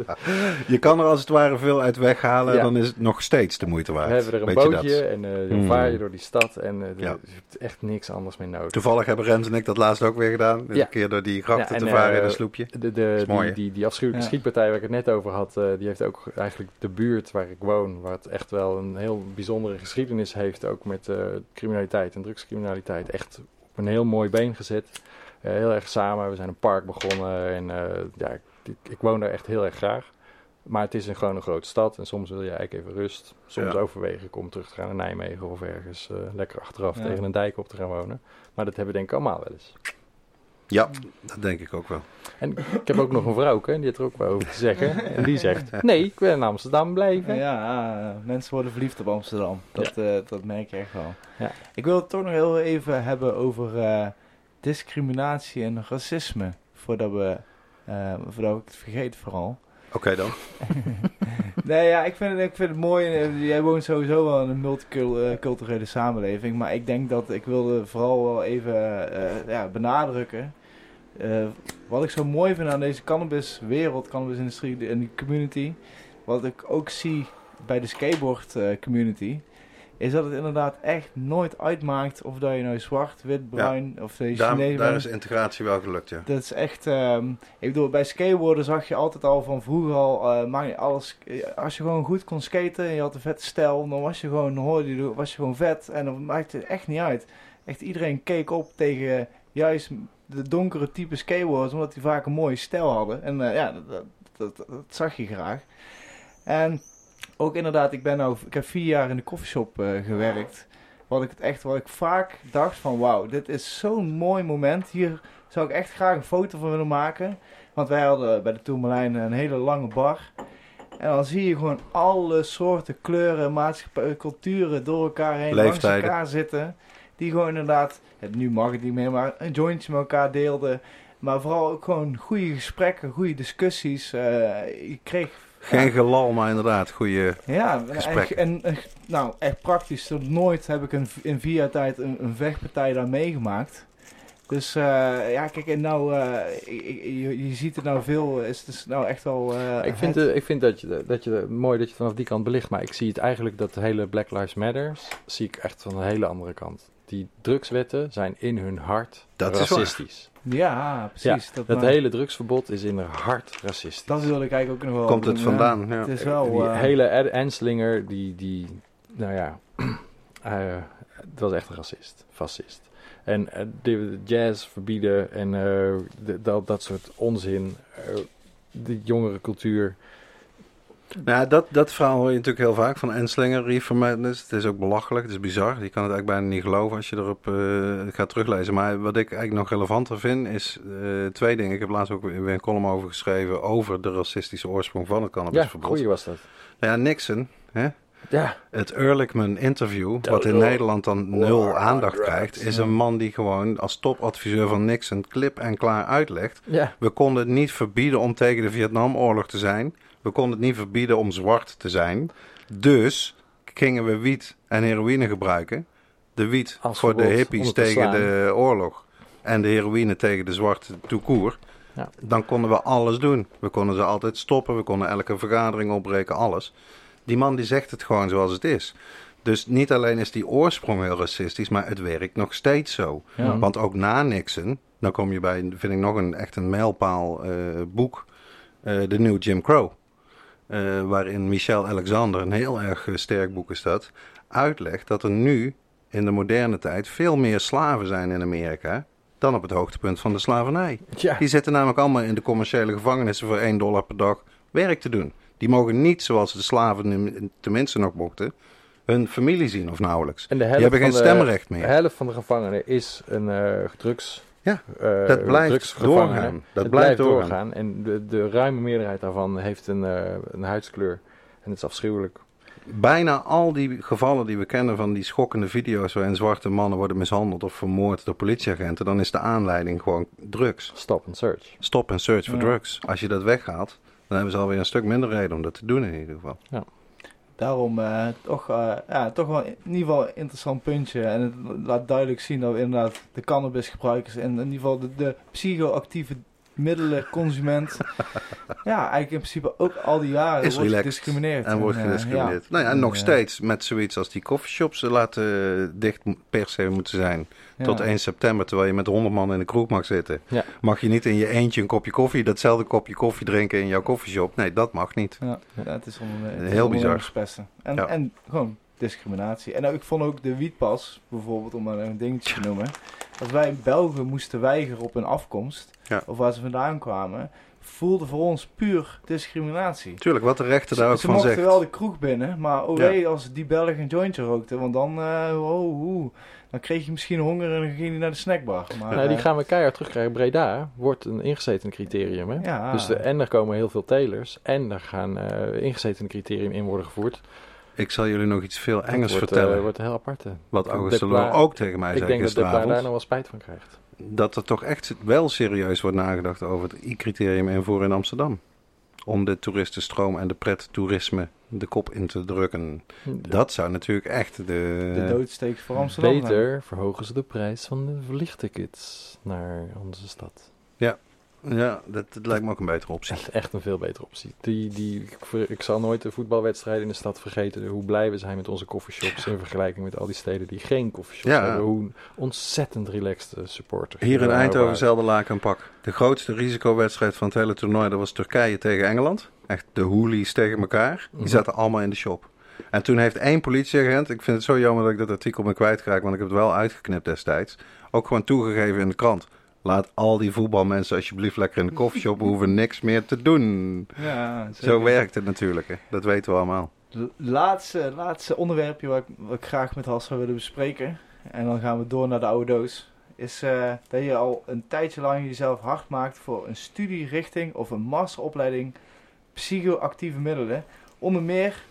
S1: Je kan er als het ware veel uit weghalen.
S3: Ja.
S1: Dan is het nog steeds de moeite
S3: we
S1: waard.
S3: hebben er een
S1: Weet
S3: bootje en eh dan
S1: Hmm.
S3: vaar je door die stad en de-
S1: Ja.
S3: je hebt echt niks anders meer nodig.
S1: Toevallig hebben Rens en ik dat laatst ook weer gedaan.
S3: Ja.
S1: Een keer door die grachten
S3: en,
S1: te varen in een sloepje.
S3: De, de,
S1: is mooi,
S3: die, die, die afschuwelijke schietpartij waar ik het net over had, die heeft ook eigenlijk de buurt waar ik woon, waar het echt wel een heel bijzondere geschiedenis heeft, ook met criminaliteit en drugscriminaliteit, echt op een heel mooi been gezet. Eh, heel erg samen, we zijn een park begonnen en eh, ja, ik, ik, ik woon daar echt heel erg graag. Maar het is een, gewoon een grote stad en soms wil je eigenlijk even rust. Soms
S1: Ja.
S3: overwegen ik om terug te gaan naar Nijmegen of ergens eh, lekker achteraf
S2: Ja.
S3: tegen een dijk op te gaan wonen. Maar dat hebben we denk ik allemaal wel eens.
S1: Ja, dat denk ik ook wel.
S3: En ik heb ook nog een vrouw, hè, die heeft er ook wel over te zeggen. En die zegt, nee, ik wil in Amsterdam blijven.
S2: Ja, mensen worden verliefd op Amsterdam. Dat, eh, dat merk je echt wel.
S3: Ja.
S2: Ik wil het toch nog heel even hebben over eh, discriminatie en racisme. Voordat we Eh, voordat ik het vergeet vooral.
S1: Oké dan.
S2: nee, ja, ik vind, het, ik vind het mooi. eh, Jij woont sowieso wel in een multiculturele samenleving. Maar ik denk dat ik wilde vooral wel even eh, ja, benadrukken. eh, wat ik zo mooi vind aan deze cannabiswereld, cannabisindustrie en die community. Wat ik ook zie bij de skateboard eh, community. Is dat het inderdaad echt nooit uitmaakt of dat je nou zwart, wit, bruin of
S1: Daar,
S2: Chinees
S1: daar
S2: bent.
S1: is integratie wel gelukt, ja.
S2: Dat is echt. ehm, ik bedoel, bij skateboarden zag je altijd al van vroeger al. niet alles. eh, Als je gewoon goed kon skaten en je had een vette stijl, dan was je gewoon, hoorde je, was je gewoon vet. En dan maakte het echt niet uit. Echt iedereen keek op tegen juist de donkere type skateboarders, omdat die vaak een mooie stijl hadden. En eh, ja, dat, dat, dat, dat zag je graag. En ook inderdaad, ik ben nou, ik heb vier jaar in de koffieshop eh, gewerkt. Wat ik het echt, wat ik vaak dacht van, wauw, dit is zo'n mooi moment. Hier zou ik echt graag een foto van willen maken. Want wij hadden bij de Tourmalijn een hele lange bar. En dan zie je gewoon alle soorten kleuren, maatschappij, culturen door elkaar heen, langs
S1: Leeftijden.
S2: elkaar zitten. Die gewoon inderdaad, het, nu mag het niet meer, maar een jointje met elkaar deelden. Maar vooral ook gewoon goede gesprekken, goede discussies. Eh je kreeg
S1: Geen gelal, maar inderdaad, goede...
S2: ja, en,
S1: Gesprekken.
S2: en, en- nou, echt praktisch. Tot nooit heb ik een, in vier jaar tijd een, een vechtpartij daar meegemaakt. Dus eh, ja, kijk, en nou, eh, je, je ziet het nou veel, is het is nou echt wel... eh,
S3: Ik vind,
S2: het-
S3: ik vind dat je, dat je mooi dat je het vanaf die kant belicht, maar ik zie het eigenlijk dat de hele Black Lives Matters zie ik echt van een hele andere kant. Die drugswetten zijn in hun hart
S1: Dat is waar.
S3: racistisch.
S2: ja, precies. dat,
S3: Het
S2: maar-
S3: hele drugsverbod is in hun hart racistisch.
S2: dat wilde ik eigenlijk ook nog wel...
S1: Komt het vandaan,
S2: ja.
S1: ja.
S2: Het is wel...
S3: die
S2: eh,
S3: hele Ed Enslinger, die, die, nou ja, eh, het was echt een racist, fascist. En eh, de jazz verbieden en eh, de- dat, dat soort onzin, eh, de jongere cultuur.
S1: Nou, dat, dat verhaal hoor je natuurlijk heel vaak van Enslinger, Reefer Madness. Het is ook belachelijk, het is bizar. Je kan het eigenlijk bijna niet geloven als je erop eh, gaat teruglezen. Maar wat ik eigenlijk nog relevanter vind, is eh, twee dingen. Ik heb laatst ook weer een column over geschreven over de racistische oorsprong van het
S3: Ja,
S1: cannabisverbod.
S3: goeie was dat.
S1: Nou ja, Nixon, hè?
S3: Ja,
S1: het Ehrlichman interview, wat in Nederland dan nul
S3: war
S1: aandacht krijgt, is een man die gewoon als topadviseur van Nixon klip en klaar uitlegt.
S3: ja.
S1: We konden het niet verbieden om tegen de Vietnamoorlog te zijn. We konden het niet verbieden om zwart te zijn. Dus gingen we wiet en heroïne gebruiken. De wiet
S3: Als
S1: voor de hippies tegen
S3: slaan.
S1: de oorlog. En de heroïne tegen de zwarte toekoer.
S3: Ja.
S1: Dan konden we alles doen. We konden ze altijd stoppen. We konden elke vergadering opbreken. Alles. Die man die zegt het gewoon zoals het is. Dus niet alleen is die oorsprong heel racistisch, maar het werkt nog steeds zo.
S2: Ja.
S1: Want ook na Nixon, dan kom je bij, vind ik nog een echt een mijlpaal eh, boek, eh, de nieuwe Jim Crow. Eh, waarin Michel Alexander, een heel erg eh, sterk boek is dat, uitlegt dat er nu in de moderne tijd veel meer slaven zijn in Amerika dan op het hoogtepunt van de slavernij.
S3: ja.
S1: Die zitten namelijk allemaal in de commerciële gevangenissen voor 1 dollar per dag werk te doen. Die mogen niet, zoals de slaven tenminste nog mochten, hun familie zien of nauwelijks.
S3: En de
S1: Die hebben geen
S3: de-
S1: stemrecht
S3: De
S1: meer.
S3: helft van de gevangenen is een eh drugs.
S1: Ja,
S3: eh,
S1: Dat blijft doorgaan. Dat blijft doorgaan.
S3: En de, de ruime meerderheid daarvan heeft een, eh, een huidskleur. En het is afschuwelijk.
S1: Bijna al die gevallen die we kennen van die schokkende video's waarin zwarte mannen worden mishandeld of vermoord door politieagenten, dan is de aanleiding gewoon drugs.
S3: Stop and search.
S1: Stop and search
S2: Ja.
S1: drugs. Als je dat weghaalt, dan hebben ze alweer een stuk minder reden om dat te doen in ieder geval.
S2: Daarom eh, toch, eh, ja, toch wel in ieder geval een interessant puntje. En het laat duidelijk zien dat we inderdaad de cannabisgebruikers en in ieder geval de, de psychoactieve middelen consument. ja, eigenlijk in principe ook al die jaren
S1: Is
S2: wordt gediscrimineerd.
S1: En wordt
S2: eh,
S1: gediscrimineerd.
S2: ja.
S1: Nou ja, en nog
S2: eh,
S1: steeds met zoiets als die coffeeshops laten eh, dicht per se moeten zijn.
S2: ja.
S1: Tot 1 september, terwijl je met 100 man in de kroeg mag zitten.
S3: Ja.
S1: Mag je niet in je eentje een kopje koffie, datzelfde kopje koffie drinken in jouw koffieshop? Nee, dat mag niet.
S2: Ja, het is het is
S1: Heel bizar.
S2: En, en gewoon discriminatie. En ook, ik vond ook de wietpas, bijvoorbeeld, om maar een dingetje te noemen. Als wij in België moesten weigeren op hun afkomst,
S1: Ja.
S2: of waar ze vandaan kwamen, voelde voor ons puur discriminatie.
S1: Tuurlijk, wat de rechter daar
S2: Ze,
S1: ook
S2: ze
S1: van
S2: mochten
S1: zegt.
S2: wel de kroeg binnen, maar oh
S1: Ja.
S2: als die Belg een jointje rookte, want dan, eh, oh, dan kreeg je misschien honger en dan ging je naar de snackbar. Maar,
S3: nou, die
S2: eh,
S3: gaan we keihard terugkrijgen. Breda wordt een ingezeten criterium. Hè?
S2: ja,
S3: Dus de, en er komen heel veel telers. En er gaan eh ingezeten criterium in worden gevoerd.
S1: Ik zal jullie nog iets veel Engels
S3: Dat wordt,
S1: vertellen.
S3: eh, wordt heel apart.
S1: wat August de
S3: Pla-
S1: Loor ook tegen mij
S3: Ik
S1: zei
S3: denk dat de daar nog wel spijt van krijgt.
S1: Dat er toch echt wel serieus wordt nagedacht over het I-criterium invoeren in Amsterdam. Om de toeristenstroom en de prettoerisme de kop in te drukken. Dat zou natuurlijk echt de...
S2: De doodsteek voor Amsterdam. zijn.
S3: Beter verhogen ze de prijs van de vliegtickets naar onze stad.
S1: Ja, dat, dat lijkt me ook een betere optie.
S3: Echt, echt een veel betere optie. Die, die, ik, ik zal nooit de voetbalwedstrijden in de stad vergeten. Hoe blij we zijn met onze coffeeshops in vergelijking met al die steden die geen coffeeshops
S1: Ja.
S3: hebben. Hoe ontzettend relaxed de supporters.
S1: Hier in Eindhoven zelden laken een pak. De grootste risicowedstrijd van het hele toernooi, dat was Turkije tegen Engeland. Echt de hoolies tegen elkaar. Die
S3: Mhm.
S1: zaten allemaal in de shop. En toen heeft één politieagent, ik vind het zo jammer dat ik dat artikel ben kwijtgeraakt, want ik heb het wel uitgeknipt destijds, ook gewoon toegegeven in de krant. Laat al die voetbalmensen alsjeblieft lekker in de koffieshop, we hoeven niks meer te doen.
S2: Ja.
S1: Zo werkt het natuurlijk, hè. dat weten we allemaal.
S2: Laatste, laatste onderwerpje wat ik, wat ik graag met Has zou willen bespreken. En dan gaan we door naar de oude doos. Is eh, dat je al een tijdje lang jezelf hard maakt voor een studierichting of een masteropleiding psychoactieve middelen. Onder meer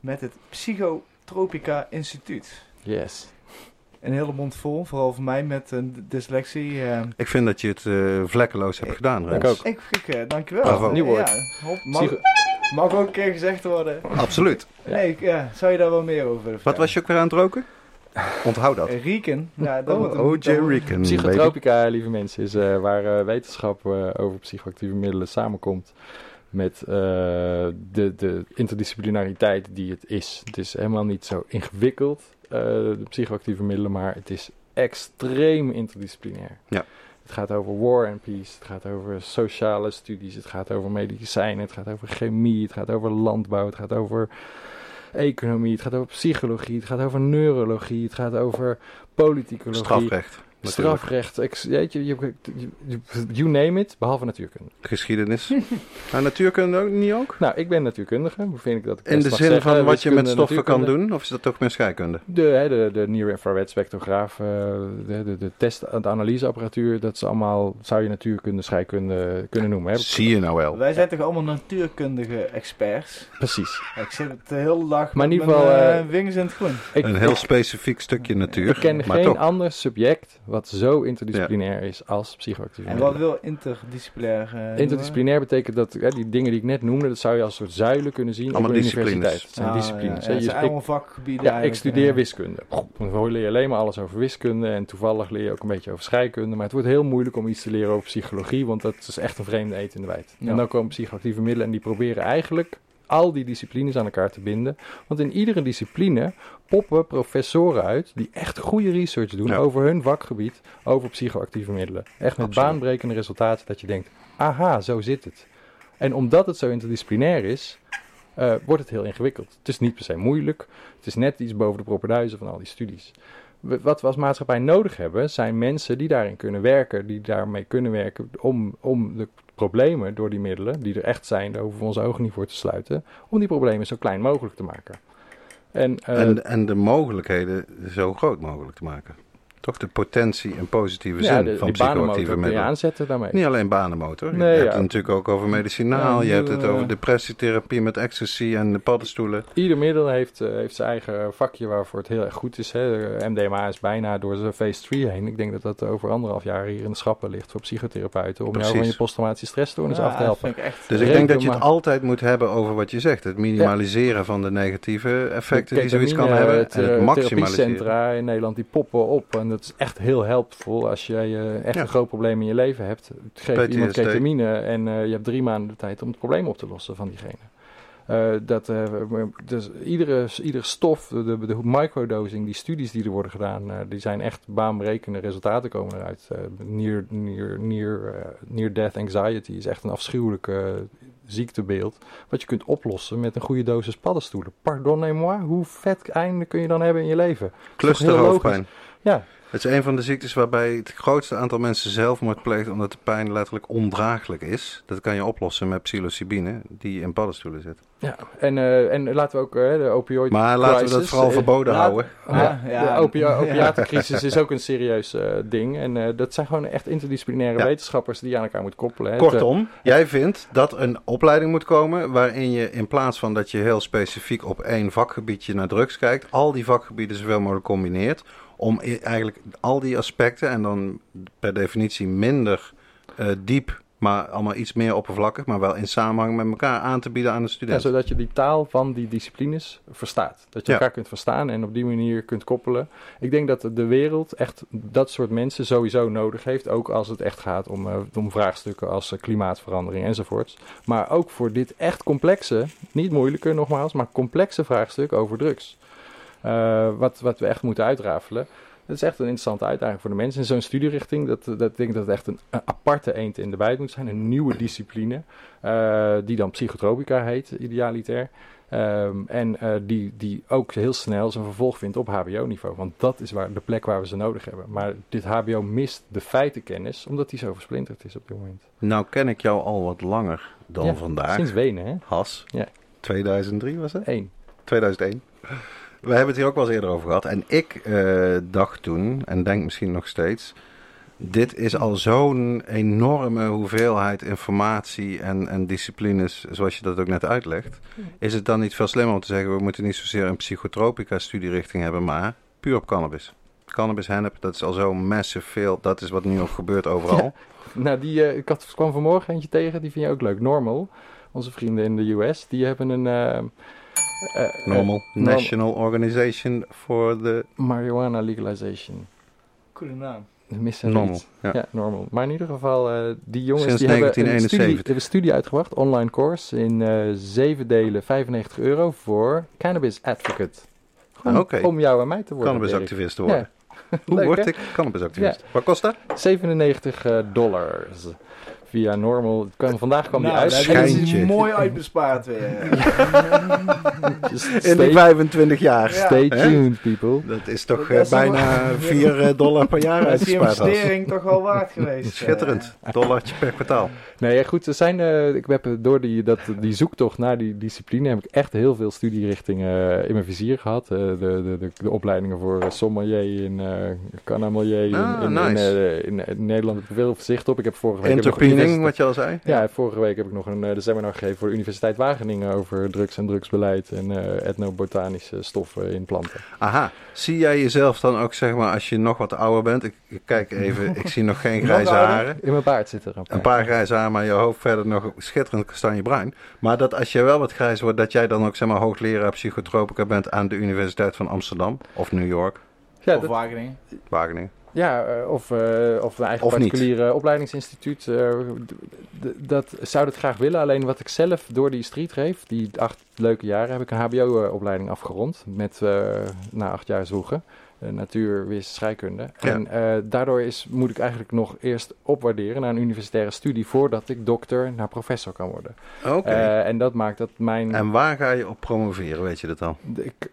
S2: met het Psychotropica Instituut.
S3: Yes.
S2: Een hele mond vol, vooral voor mij met een dyslexie. eh.
S1: Ik vind dat je het eh, vlekkeloos hebt gedaan, Rens.
S3: Ik ook.
S2: Ik, ik eh, dankjewel.
S1: Bravo.
S3: Nieuw woord.
S2: Ja, hop, mag, mag ook een keer gezegd worden.
S1: Absoluut.
S2: Nee, ik, ja, zou je daar wel meer over
S1: Wat was je ook weer aan het roken? Onthoud dat.
S2: Eh, Rieken. Ja, dat moet
S1: Oh,
S2: een-
S1: baby.
S3: Psychotropica, lieve mensen, is eh, waar eh, wetenschap eh, over psychoactieve middelen samenkomt met eh, de, de interdisciplinariteit die het is. Het is helemaal niet zo ingewikkeld, eh, de psychoactieve middelen, maar het is extreem interdisciplinair.
S1: Ja.
S3: Het gaat over war and peace, het gaat over sociale studies, het gaat over medicijnen, het gaat over chemie, het gaat over landbouw, het gaat over economie, het gaat over psychologie, het gaat over neurologie, het gaat over politicologie.
S1: Strafrecht. Natuurlijk.
S3: Strafrecht, ex, weet je, je, je- you name it, behalve natuurkunde.
S1: Geschiedenis. nou, natuurkunde ook niet ook?
S3: Nou, ik ben natuurkundige, hoe vind ik dat ik
S1: In de zin van wat je met stoffen kan doen? Of is dat toch meer scheikunde?
S3: De, hè, de, de near-infrared spectrograaf, eh, de, de, de test- de analyseapparatuur, dat is allemaal, zou je natuurkunde, scheikunde kunnen noemen. Hè?
S1: Zie je nou wel.
S2: Wij zijn toch allemaal natuurkundige experts?
S3: Precies.
S2: Ik zit de hele dag
S3: Maar in ieder geval,
S2: mijn
S3: eh,
S2: eh, in het groen.
S3: Ik,
S1: Een heel
S3: ik,
S1: specifiek stukje natuur.
S3: ik ken
S1: maar
S3: geen
S1: toch.
S3: ander subject wat zo interdisciplinair is als psychoactieve
S2: En wat wil interdisciplinair eh, noemen?
S3: Interdisciplinair betekent dat hè, die dingen die ik net noemde, dat zou je als een soort zuilen kunnen zien
S1: Allemaal
S3: op
S1: disciplines.
S3: universiteit. Het zijn
S2: Ah,
S3: disciplines.
S2: ja, het
S3: Je-
S2: zijn
S3: ik-
S2: allemaal vakgebieden
S3: Ja, ik studeer wiskunde. Dan leer je alleen maar alles over wiskunde. En toevallig leer je ook een beetje over scheikunde. Maar het wordt heel moeilijk om iets te leren over psychologie. Want dat is echt een vreemde eet in de wijd.
S2: Ja.
S3: En dan komen psychoactieve middelen. En die proberen eigenlijk al die disciplines aan elkaar te binden. Want in iedere discipline poppen professoren uit. Die echt goede research doen
S1: Ja.
S3: over hun vakgebied. Over psychoactieve middelen. Echt met
S1: Absoluut.
S3: baanbrekende resultaten. Dat je denkt, aha, zo zit het. En omdat het zo interdisciplinair is, eh, wordt het heel ingewikkeld. Het is niet per se moeilijk. Het is net iets boven de propenduizen van al die studies. Wat we als maatschappij nodig hebben, zijn mensen die daarin kunnen werken, die daarmee kunnen werken om, om de problemen door die middelen, die er echt zijn, daar hoeven we onze ogen niet voor te sluiten, om die problemen zo klein mogelijk te maken. En, eh,
S1: En, en de mogelijkheden zo groot mogelijk te maken. Toch de potentie en positieve
S3: ja,
S1: zin
S3: de,
S1: van psychoactieve middelen.
S3: aanzetten daarmee.
S1: Niet alleen banenmotor.
S3: Nee,
S1: je
S3: ja.
S1: hebt het natuurlijk ook over medicinaal.
S2: Ja,
S1: je hebt het over depressietherapie met ecstasy en de paddenstoelen.
S3: Ieder middel heeft, eh, heeft zijn eigen vakje waarvoor het heel erg goed is. Hè. MDMA is bijna door zijn phase 3 heen. Ik denk dat dat over anderhalf jaar hier in de schappen ligt voor psychotherapeuten. Om jou
S1: Precies.
S3: van je posttraumatische stressstoornis
S2: Ja,
S3: af te helpen.
S2: ik echt,
S1: Dus
S2: eh,
S1: ik denk dat je het altijd moet hebben over wat je zegt. Het minimaliseren van de negatieve effecten die zoiets kan hebben.
S3: het,
S1: En het
S3: eh,
S1: maximaliseren.
S3: in Nederland die poppen op. En dat is echt heel helpvol als jij eh, echt
S1: Ja.
S3: een groot probleem in je leven hebt. Geef iemand
S1: PTSD.
S3: ketamine en eh, je hebt drie maanden de tijd om het probleem op te lossen van diegene. Eh, dat, dus iedere, iedere stof, de, de, de microdosing, die studies die er worden gedaan, die zijn echt baanbrekende resultaten komen eruit. Near, near, near, near death anxiety is echt een afschuwelijk eh, ziektebeeld. Wat je kunt oplossen met een goede dosis paddenstoelen. Pardonnez-moi, hoe vet einde kun je dan hebben in je leven?
S1: Clusterhoofdpijn.
S3: Ja,
S1: Het is een van de ziektes waarbij het grootste aantal mensen zelfmoord pleegt omdat de pijn letterlijk ondraaglijk is. Dat kan je oplossen met psilocybine, die in paddenstoelen zit.
S3: ja. En, eh, en laten we ook eh, de opioid
S1: Maar laten we dat vooral
S3: eh,
S1: verboden houden.
S2: Ja,
S3: Ja,
S2: ja.
S3: de opia opiatencrisis is ook een serieus eh, ding. En eh, dat zijn gewoon echt interdisciplinaire
S1: Ja.
S3: wetenschappers die je aan elkaar moet koppelen. hè.
S1: Kortom, jij vindt dat een opleiding moet komen waarin je in plaats van dat je heel specifiek op één vakgebiedje naar drugs kijkt, al die vakgebieden zoveel mogelijk combineet. Om eigenlijk al die aspecten en dan per definitie minder eh, diep, maar allemaal iets meer oppervlakkig, maar wel in samenhang met elkaar aan te bieden aan de
S3: Ja,
S1: student.
S3: zodat je die taal van die disciplines verstaat. Dat je
S1: Ja.
S3: elkaar kunt verstaan en op die manier kunt koppelen. Ik denk dat de wereld echt dat soort mensen sowieso nodig heeft. Ook als het echt gaat om, eh, om vraagstukken als eh, klimaatverandering enzovoorts. Maar ook voor dit echt complexe, niet moeilijke nogmaals, maar complexe vraagstuk over drugs. Eh, wat, wat we echt moeten uitrafelen. Dat is echt een interessante uitdaging voor de mensen. In zo'n studierichting, dat, dat denk ik dat het echt een, een aparte eend in de bijt moet zijn. Een nieuwe discipline, eh, die dan psychotropica heet, idealitair. Ehm, en eh, die, die ook heel snel zijn vervolg vindt op HBO-niveau. Want dat is waar, de plek waar we ze nodig hebben. Maar dit HBO mist de feitenkennis, omdat die zo versplinterd is op dit moment.
S1: Nou ken ik jou al wat langer dan
S3: Ja,
S1: vandaag.
S3: Sinds Wenen, hè?
S1: Has.
S3: Ja.
S1: 2003 was het?
S3: Eén.
S1: 2001. We hebben het hier ook wel eens eerder over gehad. En ik eh, dacht toen, en denk misschien nog steeds... Dit is al zo'n enorme hoeveelheid informatie en, en disciplines, zoals je dat ook net uitlegt. Is het dan niet veel slimmer om te zeggen, we moeten niet zozeer een psychotropica studierichting hebben, maar puur op cannabis. Cannabis, hennep, dat is al zo massive veel. Dat is wat nu ook gebeurt overal.
S3: Nou, die, eh, ik had, kwam vanmorgen eentje tegen, die vind je ook leuk. Normal, onze vrienden in de US, die hebben een... eh,
S1: Normal.
S3: eh, norm-
S1: National Organization for the
S3: marijuana legalization.
S2: Coole naam.
S3: Missen
S1: Normal. Ja.
S3: Ja, normal. Maar in ieder geval, eh, die jongens
S1: Sinds
S3: die hebben, een
S1: 1971.
S3: studie, die hebben een studie uitgebracht, online course, in eh, zeven delen, 95 euro voor Cannabis Advocate. Gewoon
S1: Oké.
S3: om jou en mij te worden.
S1: Cannabisactivist te worden. Hoe
S3: Leuk,
S1: word
S3: hè?
S1: ik cannabisactivist? Wat kost dat?
S3: 97 eh, dollars. Via normal. Het kwam- vandaag kwam
S2: nou,
S3: die uit.
S2: hebben ze
S1: Schijntje.
S2: mooi uitbespaard weer.
S1: In die 25 jaar.
S3: stay tuned, people.
S1: Dat is toch
S2: Dat
S1: eh,
S2: is
S1: bijna 4 dollar per jaar
S2: Dat is die
S1: uitgespaard. als.
S2: investering toch wel waard geweest.
S1: Schitterend. Dollartje per kwartaal.
S3: Nee, goed. Er zijn, eh, ik heb door die, dat, die zoektocht naar die discipline heb ik echt heel veel studierichtingen eh, in mijn vizier gehad. Eh, de, de, de, de opleidingen voor uh, sommelier eh.
S1: Ah,
S3: in, in,
S1: nice.
S3: in, eh, in, in Nederland heb ik veel zicht op. Ik heb vorige week... universiteit-
S1: wat je al zei.
S3: Ja, vorige week heb ik nog een eh, de seminar gegeven voor de Universiteit Wageningen over drugs en drugsbeleid en eh, etnobotanische stoffen in planten.
S1: Aha. Zie jij jezelf dan ook, zeg maar, als je nog wat ouder bent? Ik, ik kijk even, ik zie nog geen grijze haren.
S3: In mijn baard zit er een paar.
S1: Een paar grijze haren, maar je hoofd verder nog schitterend kastanjebruin. Maar dat als je wel wat grijs wordt, dat jij dan ook, zeg maar, hoogleraar psychotropica bent aan de Universiteit van Amsterdam. Of New York,
S3: Ja,
S2: of
S3: dat-
S2: Wageningen.
S1: Wageningen.
S3: Ja, eh, of, eh, of een eigen
S1: Of niet.
S3: particuliere opleidingsinstituut. eh, dat zou dat graag willen. Alleen wat ik zelf door die street reef, die acht leuke jaren, heb ik een HBO-opleiding afgerond. Met na acht jaar zwoegen. eh, natuur, wis, scheikunde.
S1: Ja.
S3: En daardoor is, moet ik eigenlijk nog eerst opwaarderen naar een universitaire studie voordat ik dokter naar professor kan worden.
S1: Oké.
S3: En dat maakt dat mijn.
S1: en waar ga je op promoveren, weet je dat al?
S3: Ik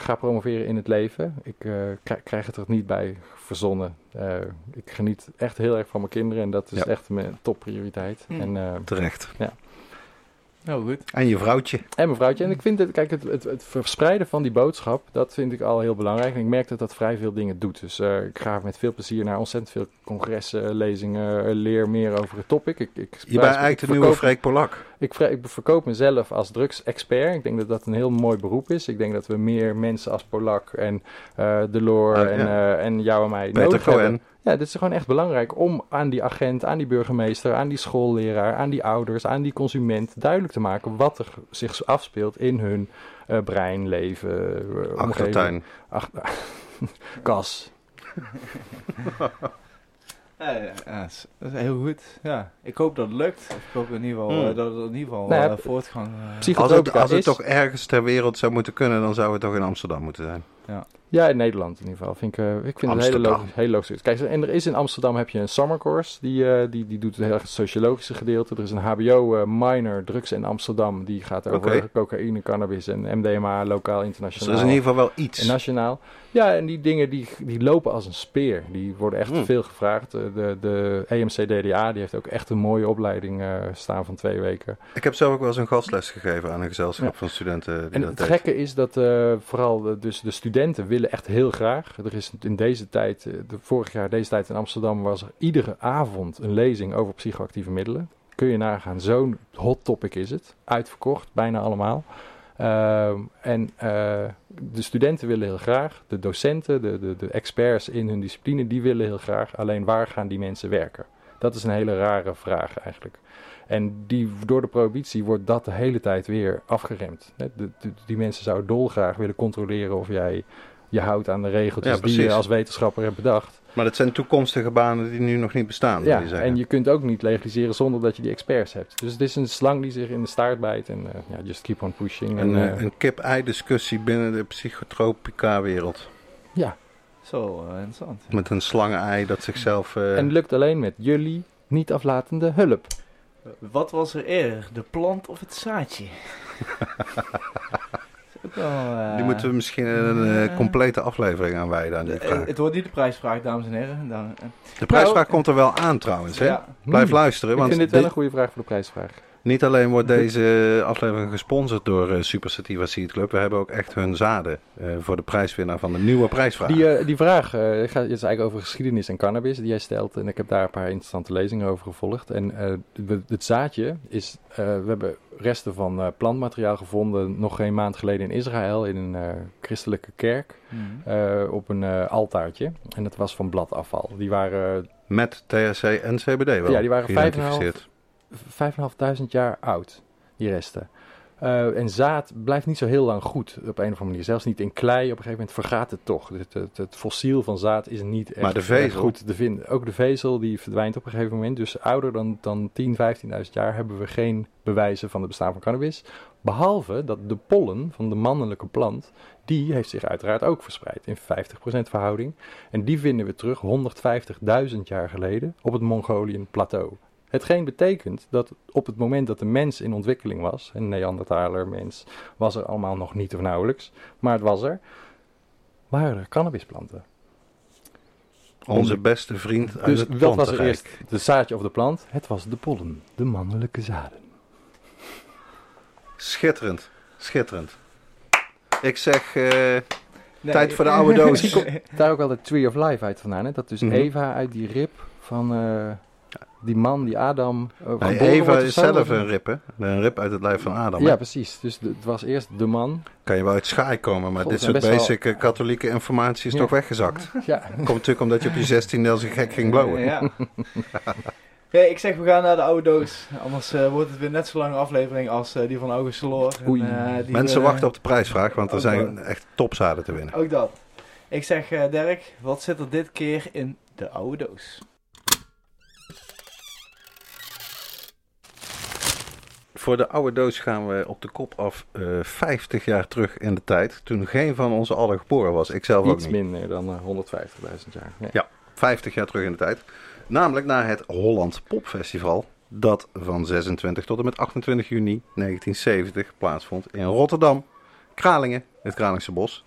S3: ga promoveren in het leven. Ik krij- krijg het er niet bij verzonnen. Eh, ik geniet echt heel erg van mijn kinderen en dat is
S1: Ja.
S3: echt mijn topprioriteit. En, eh,
S1: Terecht.
S2: Nou goed.
S1: En je vrouwtje.
S3: en mijn vrouwtje. En ik vind het, kijk, het, het, het verspreiden van die boodschap, dat vind ik al heel belangrijk. En ik merk dat dat vrij veel dingen doet. Dus eh, ik ga met veel plezier naar ontzettend veel congressen, lezingen, leer meer over het topic. Ik, ik,
S1: Je bent eigenlijk de nieuwe Freek Polak.
S3: Ik, ik verkoop mezelf als drugsexpert. Ik denk dat dat een heel mooi beroep is. Ik denk dat we meer mensen als Polak en eh Delor
S1: Ah,
S3: en,
S1: ja.
S3: eh, en jou en mij
S1: Peter
S3: nodig hebben. Ja, dit is gewoon echt belangrijk om aan die agent, aan die burgemeester, aan die schoolleraar, aan die ouders, aan die consument duidelijk te maken wat er zich afspeelt in hun eh, brein, leven, eh, omgeving.
S1: Achtertuin.
S3: Ach- kas.
S2: Ja, ja, ja, dat is- dat is heel goed. Ja. Ik hoop dat het lukt. Ik hoop in ieder geval
S1: Hmm.
S2: eh, dat het in ieder geval
S3: Nou ja,
S2: eh, voortgang... eh,
S3: psych-
S1: Als het, als het
S3: is-
S1: toch ergens ter wereld zou moeten kunnen, dan zou het toch in Amsterdam moeten zijn.
S3: Ja, in Nederland in ieder geval. Vind ik, eh, ik vind het een hele
S1: Amsterdam.
S3: logisch, heel logisch. Kijk, en er is in Amsterdam heb je een summer course. Die, eh, die, die doet het heel erg het sociologische gedeelte. Er is een HBO eh, minor drugs in Amsterdam. Die gaat over cocaïne, cannabis en MDMA, lokaal,
S1: Dus
S3: internationaal.
S1: er is in ieder geval wel iets.
S3: En nationaal. Ja, en die dingen die, die lopen als een speer. Die worden echt
S1: Hmm.
S3: veel gevraagd. De, de EMC-DDA die heeft ook echt een mooie opleiding staan van twee weken.
S1: Ik heb zelf ook wel eens een gastles gegeven aan een gezelschap
S3: Ja.
S1: van studenten die
S3: En
S1: dat
S3: het
S1: deed.
S3: gekke is dat vooral de, dus de studenten willen echt heel graag. Er is in deze tijd, eh, de, vorig jaar deze tijd in Amsterdam, was er iedere avond een lezing over psychoactieve middelen. Kun je nagaan, zo'n hot topic is het. Uitverkocht, bijna allemaal. Ehm, en eh, de studenten willen heel graag, de docenten, de, de, de experts in hun discipline, die willen heel graag. Alleen waar gaan die mensen werken? Dat is een hele rare vraag eigenlijk. En die, door de prohibitie wordt dat de hele tijd weer afgeremd. Die mensen zouden dolgraag willen controleren of jij je houdt aan de regeltjes
S1: Ja,
S3: die je als wetenschapper hebt bedacht.
S1: Maar dat zijn toekomstige banen die nu nog niet bestaan. wil
S3: Ja,
S1: je zeggen.
S3: en je kunt ook niet legaliseren zonder dat je die experts hebt. Dus het is een slang die zich in de staart bijt en eh, ja, just keep on pushing. En,
S1: Een,
S3: eh,
S1: eh, een kip-ei-discussie binnen de psychotropica-wereld.
S3: ja,
S2: Zo, eh, interessant.
S1: Met een slangenei dat zichzelf... eh,
S3: en het lukt alleen met jullie niet aflatende hulp.
S2: Wat was er eerder, de plant of het zaadje? Wel, eh,
S1: die moeten we misschien een eh,
S2: eh,
S1: complete aflevering aan wijden aan die vraag.
S2: Het wordt niet de prijsvraag, dames en heren. Dan,
S1: De prijsvraag
S3: Nou,
S1: komt er wel aan trouwens. Hè? Blijf
S3: Hmm.
S1: luisteren,
S3: Ik
S1: want
S3: vind dit wel een goede vraag voor de prijsvraag.
S1: Niet alleen wordt deze aflevering gesponsord door eh, Super Sativa Seed Club. We hebben ook echt hun zaden eh, voor de prijswinnaar van de nieuwe prijsvraag.
S3: Die, eh, die vraag eh, gaat, het is eigenlijk over geschiedenis en cannabis die jij stelt. En ik heb daar een paar interessante lezingen over gevolgd. En eh, het zaadje is, eh, we hebben resten van eh, plantmateriaal gevonden nog geen maand geleden in Israël in een eh, christelijke kerk eh, op een eh, altaartje. En dat was van bladafval. Die waren
S1: Met THC en CBD wel
S3: Ja, die waren
S1: geïdentificeerd.
S3: 5.500 jaar oud, die resten. Eh, en zaad blijft niet zo heel lang goed op een of andere manier. Zelfs niet in klei. Op een gegeven moment vergaat het toch. Het, het, het fossiel van zaad is niet echt,
S1: Maar de vezel?
S3: echt goed te vinden. Ook de vezel die verdwijnt op een gegeven moment. Dus ouder dan, dan 10, 15.000 jaar hebben we geen bewijzen van het bestaan van cannabis. Behalve dat de pollen van de mannelijke plant, die heeft zich uiteraard ook verspreid in 50% verhouding. En die vinden we terug 150.000 jaar geleden op het Mongolian plateau. Hetgeen betekent dat op het moment dat de mens in ontwikkeling was, een Neandertaler mens, was er allemaal nog niet of nauwelijks, maar het was er, waren er cannabisplanten.
S1: Onze beste vriend uit
S3: Dus
S1: het
S3: wat was er eerst? De zaadje of de plant? Het was de pollen, de mannelijke zaden.
S1: Schitterend, schitterend. Ik zeg, eh,
S2: Nee.
S1: tijd voor de oude doos.
S3: Daar ook wel de Tree of Life uit vandaan, hè? dat dus. Eva uit die rib van eh, die man, die Adam, eh,
S1: nee, Eva is zelf een rip, hè? Een rip uit het lijf van Adam.
S3: Ja,
S1: hè?
S3: precies. Dus de- het was eerst de man.
S1: Kan je wel uit schaai komen, maar
S3: God,
S1: dit soort basic eh, katholieke informatie is
S3: Ja.
S1: toch weggezakt.
S3: Ja,
S1: Komt natuurlijk omdat je op je 16 als een gek ging blowen.
S2: Ja. Ja, ik zeg we gaan naar de oude doos. Anders eh, wordt het weer net zo lange aflevering als die van August
S3: Oei.
S2: eh, die
S1: Mensen
S2: we-
S1: wachten op de prijsvraag, want er zijn echt topzaden te winnen.
S2: Ook dat. Ik zeg eh, Dirk, wat zit er dit keer in de oude doos?
S1: Voor de oude doos gaan we op de kop af eh 50 jaar terug in de tijd. Toen geen van ons allen geboren was. Ik zelf ook
S3: iets
S1: niet.
S3: minder dan eh, 150.000 jaar. Ja.
S1: 50 jaar terug in de tijd. Namelijk naar het Holland Popfestival. Dat van 26 tot en met 28 juni 1970 plaatsvond in Rotterdam. Kralingen, het Kralingse Bos.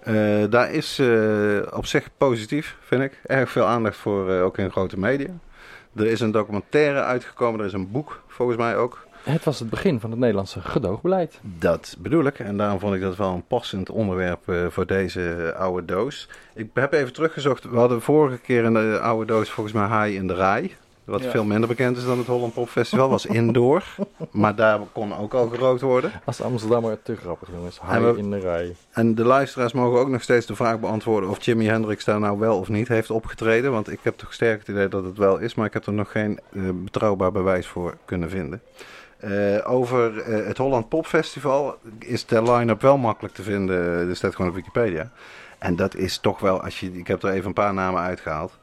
S1: Eh, daar is eh, op zich positief, vind ik. Erg veel aandacht voor, eh, ook in grote media. Er is een documentaire uitgekomen, er is een boek volgens mij ook.
S3: Het was het begin van het Nederlandse gedoogbeleid.
S1: Dat bedoel ik. En daarom vond ik dat wel een passend onderwerp eh, voor deze oude doos. Ik heb even teruggezocht. We hadden vorige keer in de oude doos volgens mij Haai in de Rij. Wat
S2: Ja.
S1: veel minder bekend is dan het Holland Pop Festival. Was indoor. maar daar kon ook al gerookt worden.
S3: Als Amsterdammer te grappig, jongens.
S1: En
S3: Haai
S1: we-
S3: in de rij.
S1: En de luisteraars mogen ook nog steeds de vraag beantwoorden of Jimi Hendrix daar nou wel of niet heeft opgetreden. Want ik heb toch sterk het idee dat het wel is, maar ik heb er nog geen eh, betrouwbaar bewijs voor kunnen vinden. Eh, over eh, het Holland Pop Festival is de line-up wel makkelijk te vinden. Er staat gewoon op Wikipedia. En dat is toch wel, als je, ik heb er even een paar namen uitgehaald.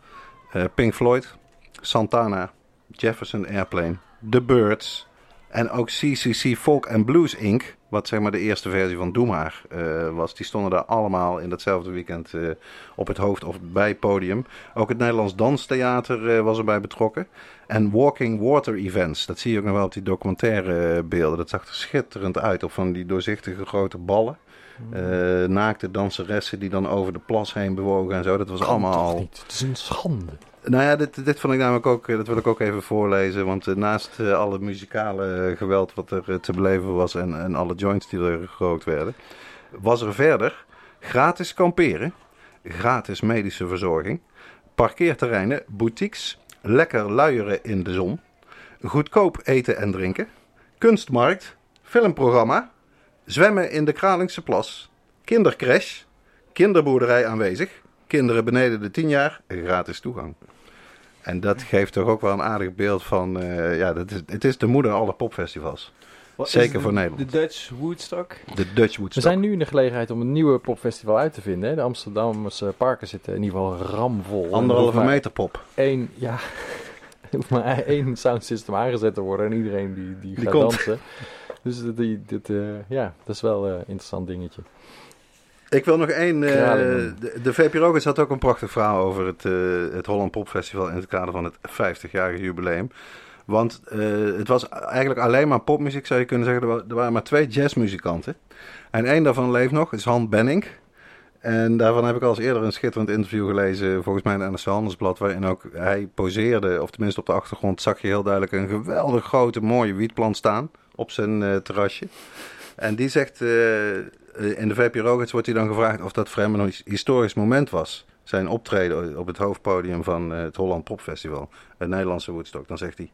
S1: Eh, Pink Floyd, Santana, Jefferson Airplane, The Birds en ook CCC Folk and Blues Inc. wat zeg maar de eerste versie van Doe Maar eh, was, die stonden daar allemaal in datzelfde weekend eh, op het hoofd of bij het podium. Ook het Nederlands Danstheater eh, was erbij betrokken. En Walking Water Events, dat zie je ook nog wel op die documentaire beelden. Dat zag er schitterend uit op van die doorzichtige grote ballen. Eh, naakte danseressen die dan over de plas heen bewogen en zo. Dat was
S3: Kan
S1: allemaal
S3: niet? Het is een schande.
S1: Nou ja, dit, dit vond ik namelijk ook, eh, dat wil ik ook even voorlezen. Want eh, naast eh, alle muzikale geweld wat er te beleven was en, en alle joints die er gerookt werden, was er verder gratis kamperen, gratis medische verzorging, parkeerterreinen, boutiques, lekker luieren in de zon, goedkoop eten en drinken, kunstmarkt, filmprogramma, zwemmen in de Kralingse plas, kindercrash, kinderboerderij aanwezig, kinderen beneden de 10 jaar, gratis toegang. En dat geeft toch ook wel een aardig beeld van, eh, ja, dat is, het is de moeder alle popfestivals.
S2: Wat is
S1: Zeker
S2: de-
S1: voor Nederland.
S2: De Dutch Woodstock.
S1: De Dutch
S3: We
S1: Woodstock.
S3: zijn nu in de gelegenheid om een nieuwe popfestival uit te vinden. Hè? De Amsterdamse parken zitten in ieder geval ramvol. Er
S1: Anderhalve meter pop.
S3: één, ja, er hoeft maar één soundsystem aangezet te worden en iedereen die, die,
S1: Die
S3: gaat
S1: komt.
S3: dansen. Dus die, dit, eh, ja, dat is wel een interessant dingetje.
S1: Ik wil nog één. eh, de, de VPRO had ook een prachtig verhaal over het, eh, het Holland Pop Festival in het kader van het 50-jarige jubileum. Want eh, het was eigenlijk alleen maar popmuziek, zou je kunnen zeggen. Er, wa- waren maar twee jazzmuzikanten. En één daarvan leeft nog, is Han Benning. En daarvan heb ik al eens eerder een schitterend interview gelezen, volgens mij in het Handelsblad, waarin ook hij poseerde, of tenminste op de achtergrond zag je heel duidelijk een geweldig grote mooie wietplant staan op zijn terrasje. En die zegt, in de VPRO-gids wordt hij dan gevraagd of dat voor hem een his- historisch moment was. Zijn optreden op het hoofdpodium van eh, het Holland Pop Festival, het Nederlandse Woodstock. Dan zegt hij,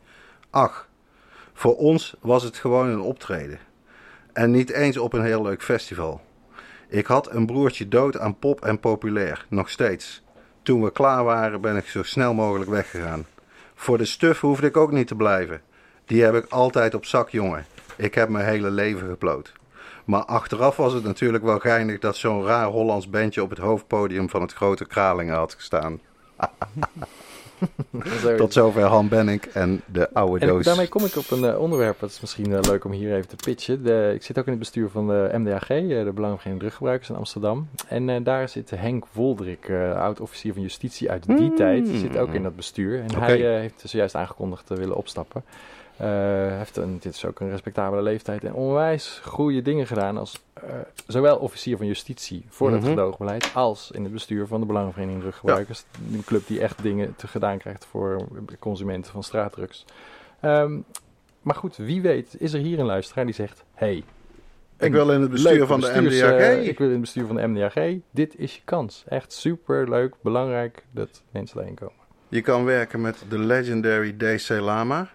S1: ach, voor ons was het gewoon een optreden. En niet eens op een heel leuk festival. Ik had een broertje dood aan pop en populair, nog steeds. Toen we klaar waren ben ik zo snel mogelijk weggegaan. Voor de stuf hoefde ik ook niet te blijven. Die heb ik altijd op zak, jongen. Ik heb mijn hele leven geploot. Maar achteraf was het natuurlijk wel geinig dat zo'n raar Hollands bandje op het hoofdpodium van het grote Kralingen had gestaan. Tot zover Han Benning en de oude
S3: En
S1: doos.
S3: daarmee kom ik op een eh, onderwerp, dat is misschien eh, leuk om hier even te pitchen. De, ik zit ook in het bestuur van de MDAG, eh, de Belangenvereniging Druggebruikers in Amsterdam. En daar zit Henk Woldrik, oud-officier van justitie uit die
S1: Mm.
S3: tijd, zit ook in dat bestuur. En hij heeft zojuist aangekondigd te willen opstappen. Eh, heeft een, dit is ook een respectabele leeftijd en onwijs goede dingen gedaan als eh, zowel officier van justitie voor
S1: Mhm.
S3: het gedoogbeleid als in het bestuur van de Belangenvereniging Druggebruikers. Een club die echt dingen te gedaan krijgt voor consumenten van straatdrugs. Ehm, maar goed, wie weet is er hier een luisteraar die zegt... Hey,
S1: Ik wil in het bestuur van de MDAG.
S3: eh, ik wil in het bestuur van de MDAG. Dit is je kans. Echt super leuk, belangrijk dat mensen daarheen komen.
S1: Je kan werken met de legendary DC Lama.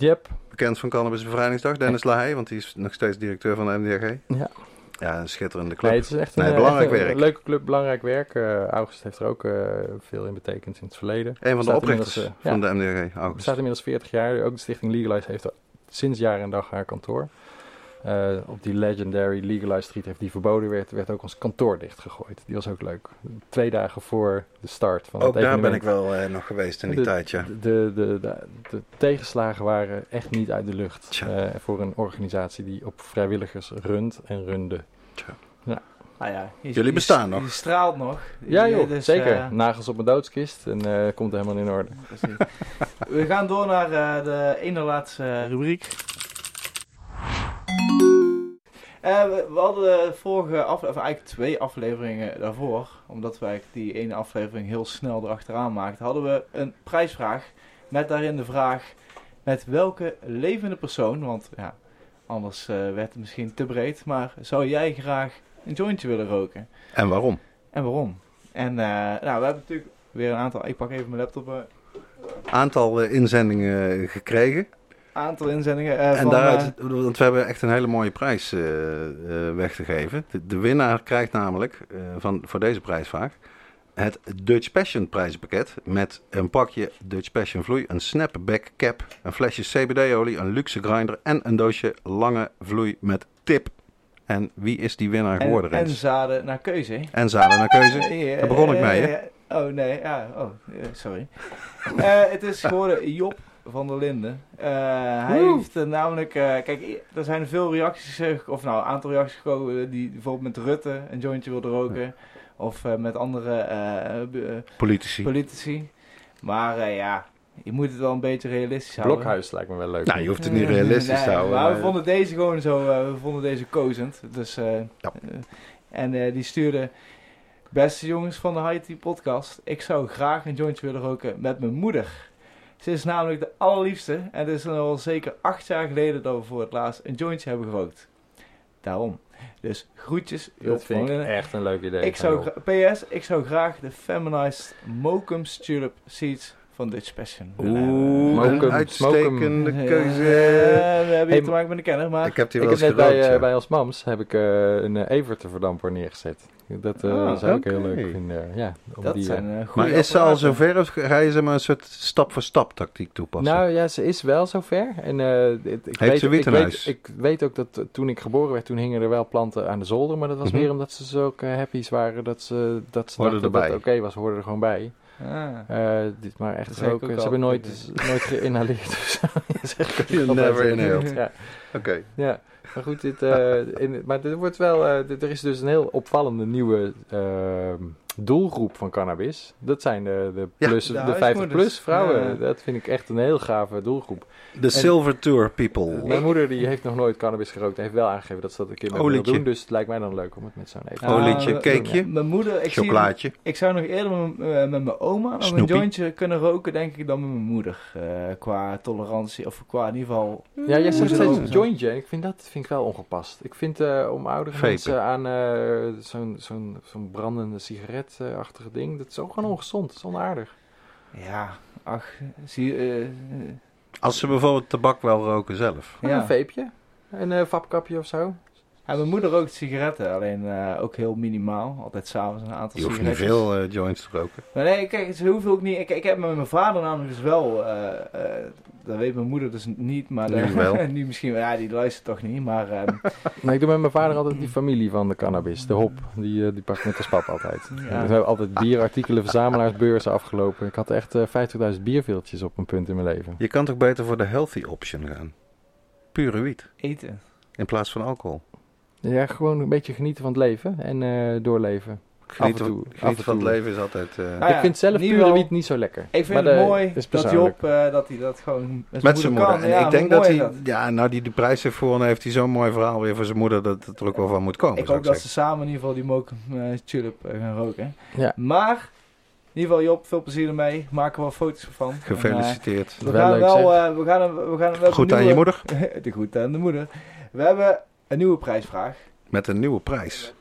S3: Yep.
S1: Bekend van Cannabis Bevrijdingsdag, Dennis Lahey, want die is nog steeds directeur van de MDAG.
S3: Ja.
S1: Ja, een schitterende club.
S3: Nee, het is echt een,
S1: Nee,
S3: eh,
S1: belangrijk
S3: echt een
S1: werk.
S3: leuke club, belangrijk werk. Eh, August heeft er ook eh, veel in betekend in het verleden.
S1: een van de
S3: Staat
S1: oprichters van
S3: ja.
S1: de
S3: Het
S1: August.
S3: bestaat inmiddels 40 jaar. Ook de stichting Legalize heeft er sinds jaar en dag haar kantoor. Eh, op die legendary Legalize Street heeft die verboden werd, werd ook ons kantoor dichtgegooid. Die was ook leuk. Twee dagen voor de start van
S1: Ook
S3: het
S1: daar ben
S3: evenement.
S1: ik wel eh, nog geweest in die
S3: De-
S1: tijd, ja.
S3: De, de, de, de tegenslagen waren echt niet uit de lucht. Eh, voor een organisatie die op vrijwilligers runt en runde.
S2: Ah ja, je-
S1: Jullie
S2: je-
S1: bestaan nog.
S2: Je straalt nog.
S3: Ja
S2: Je-
S3: joh,
S2: dus,
S3: zeker. Nagels op mijn doodskist en eh, komt helemaal in orde.
S2: precies. We gaan door naar eh, de ene laatste rubriek. Eh, we, we hadden de vorige aflevering, of eigenlijk twee afleveringen daarvoor, omdat wij die ene aflevering heel snel erachteraan maakten, hadden we een prijsvraag met daarin de vraag met welke levende persoon, want ja, anders eh, werd het misschien te breed, maar zou jij graag een jointje willen roken?
S1: En waarom?
S2: En waarom? En eh, nou, we hebben natuurlijk weer een aantal, ik pak even mijn laptop, een
S1: Aantal inzendingen gekregen.
S2: Aantal inzendingen. eh,
S1: en
S2: van,
S1: daaruit,
S2: eh,
S1: want we hebben echt een hele mooie prijs eh, weg te geven. De, de winnaar krijgt namelijk van, voor deze prijsvraag het Dutch Passion prijspakket. Met een pakje Dutch Passion vloei, een snapback cap, een flesje CBD-olie, een luxe grinder en een doosje lange vloei met tip. En wie is die winnaar
S2: en,
S1: geworden,
S2: en
S1: Rens?
S2: zaden naar keuze.
S1: En zaden naar keuze. Daar begon ik mee, hè?
S2: Oh nee, ja, oh, sorry. Het is geworden Job van der Linden. Eh, hij heeft eh, namelijk, eh, kijk, er zijn veel reacties, of nou, een aantal reacties gekomen die bijvoorbeeld met Rutte een jointje wilden roken. Of eh, met andere
S1: Politici.
S2: politici. Maar eh, ja, je moet het wel een beetje realistisch houden.
S3: Blokhuis lijkt me wel leuk.
S1: Nou, je hoeft het niet realistisch
S2: Nee,
S1: te houden.
S2: Maar we vonden deze gewoon zo, eh, we vonden deze kozend. Dus, eh,
S1: Ja.
S2: en eh, die stuurde, beste jongens van de High Tea podcast, ik zou graag een jointje willen roken met mijn moeder. Ze is namelijk de allerliefste en het is al zeker acht jaar geleden dat we voor het laatst een jointje hebben gerookt. Daarom. Dus groetjes, Job
S3: dat vind ik echt een leuk idee.
S2: Ik zou, PS, ik zou graag de feminized Mokum Tulip Seeds van Dutch Passion.
S1: Oeh, een uitstekende
S2: Ja,
S1: keuze.
S2: we hebben
S3: Hey,
S2: hier te maken met een kenner, maar...
S1: Ik heb die
S3: Ik
S1: wel
S3: heb net bij,
S1: gerookt,
S3: eh,
S1: ja.
S3: bij ons mams heb ik eh, een uh, neergezet. Dat eh,
S2: Ah,
S3: zou ik heel leuk vinden. Ja, om
S2: dat
S3: die,
S2: zijn goede
S1: Maar is ze al zover of ga je ze maar een soort stap-voor-stap tactiek toepassen?
S3: Nou ja, ze is wel zover. En, eh, het- ik, weet,
S1: ze wiet
S3: ik, weet,
S1: huis?
S3: ik weet ook dat toen ik geboren werd, toen hingen er wel planten aan de zolder. Maar dat was
S1: Mhm.
S3: meer omdat ze zo ook happy's waren dat ze, dat ze
S1: Hoorden
S3: dachten dat het oké was, hoorden er gewoon bij.
S2: Ah.
S3: Eh, dit, maar echt roken,
S2: ook
S3: ze hebben nooit,
S2: altijd.
S3: nooit geïnhaleerd
S1: You never inhaled.
S3: Ja.
S1: Oké.
S3: Ja, maar goed, dit, eh, in, maar er wordt wel, eh, dit- er is dus een heel opvallende nieuwe ehm, doelgroep van cannabis. Dat zijn de, de,
S1: Ja,
S3: plus,
S2: de
S3: de,
S2: huismoeders.
S3: 50-plus vrouwen.
S2: Ja.
S3: Dat vind ik echt een heel gave doelgroep.
S1: De Silver Tour people.
S3: Mijn moeder die heeft nog nooit cannabis gerookt. Heeft wel aangegeven dat ze dat een keer met wil
S1: Olietje.
S3: doen. Dus het lijkt mij dan leuk om het met zo'n even
S2: Ah,
S1: Olietje,
S2: we-
S1: cakeje,
S2: Mijn moeder, ik, zie,
S1: chocolaatje.
S2: ik zou nog eerder met, eh, met mijn oma nog
S1: Snoepie.
S2: een jointje kunnen roken, denk ik, dan met mijn moeder. eh, qua tolerantie, of qua in ieder geval...
S3: Ja, jij zegt
S2: ze
S3: steeds een jointje. Ik vind dat vind ik wel ongepast. Ik vind eh, om oudere
S1: Vapen.
S3: mensen aan eh, zo'n zo'n zo'n brandende sigaretachtige ding. Dat is ook gewoon ongezond. Dat is onaardig.
S2: Ja, ach, zie eh, eh,
S1: Als ze bijvoorbeeld tabak wel roken zelf.
S2: Ja.
S3: Een vapeje. Een eh, vapkapje of zo.
S2: Ja, mijn moeder rookt sigaretten, alleen eh, ook heel minimaal. Altijd s'avonds een aantal
S1: Je hoeft niet veel eh, joints te roken.
S2: Maar nee, kijk, ze hoeven ook niet. Ik, ik heb met mijn vader namelijk dus wel. eh, eh, dat weet mijn moeder dus niet, maar
S1: Nu
S2: de-
S1: wel.
S2: nu misschien. Ja, die luistert toch niet. Maar ehm,
S3: Nee, ik doe met mijn vader altijd die familie van de cannabis. De hop. Die, die pak ik met als pap altijd.
S2: Ja.
S3: We hebben altijd bierartikelen, verzamelaarsbeurzen afgelopen. Ik had echt eh 50.000 bierveeltjes op een punt in mijn leven.
S1: Je kan toch beter voor de healthy option gaan? Pure wiet.
S2: eten.
S1: In plaats van alcohol.
S3: Ja, gewoon een beetje genieten van het leven en eh, doorleven.
S1: Genieten,
S3: Af en toe, af
S1: genieten
S3: en
S1: van het leven is altijd... eh,
S2: ja,
S3: ik vind zelf pure wiet niet zo lekker.
S2: Ik vind
S3: Maar
S2: het
S3: de-
S2: mooi
S3: is
S2: dat. Job eh, dat hij dat gewoon met,
S1: met zijn moeder.
S2: kan.
S1: En
S2: Ja,
S1: ik denk dat hij... Ja, nou die de prijs heeft gewonnen, heeft hij zo'n mooi verhaal weer voor zijn moeder dat het er ook wel van moet komen.
S2: Ik hoop dat ze samen in ieder geval die mokum eh, tulip gaan roken.
S3: Ja.
S2: Maar, in ieder geval Job, veel plezier ermee. Maak er wel foto's van. En,
S1: Gefeliciteerd.
S2: we
S3: Wel
S2: gaan wel, eh, we gaan, we gaan, we hebben
S1: Goed aan je moeder.
S2: de goed aan de moeder. We hebben een nieuwe prijsvraag.
S1: Met een nieuwe prijs.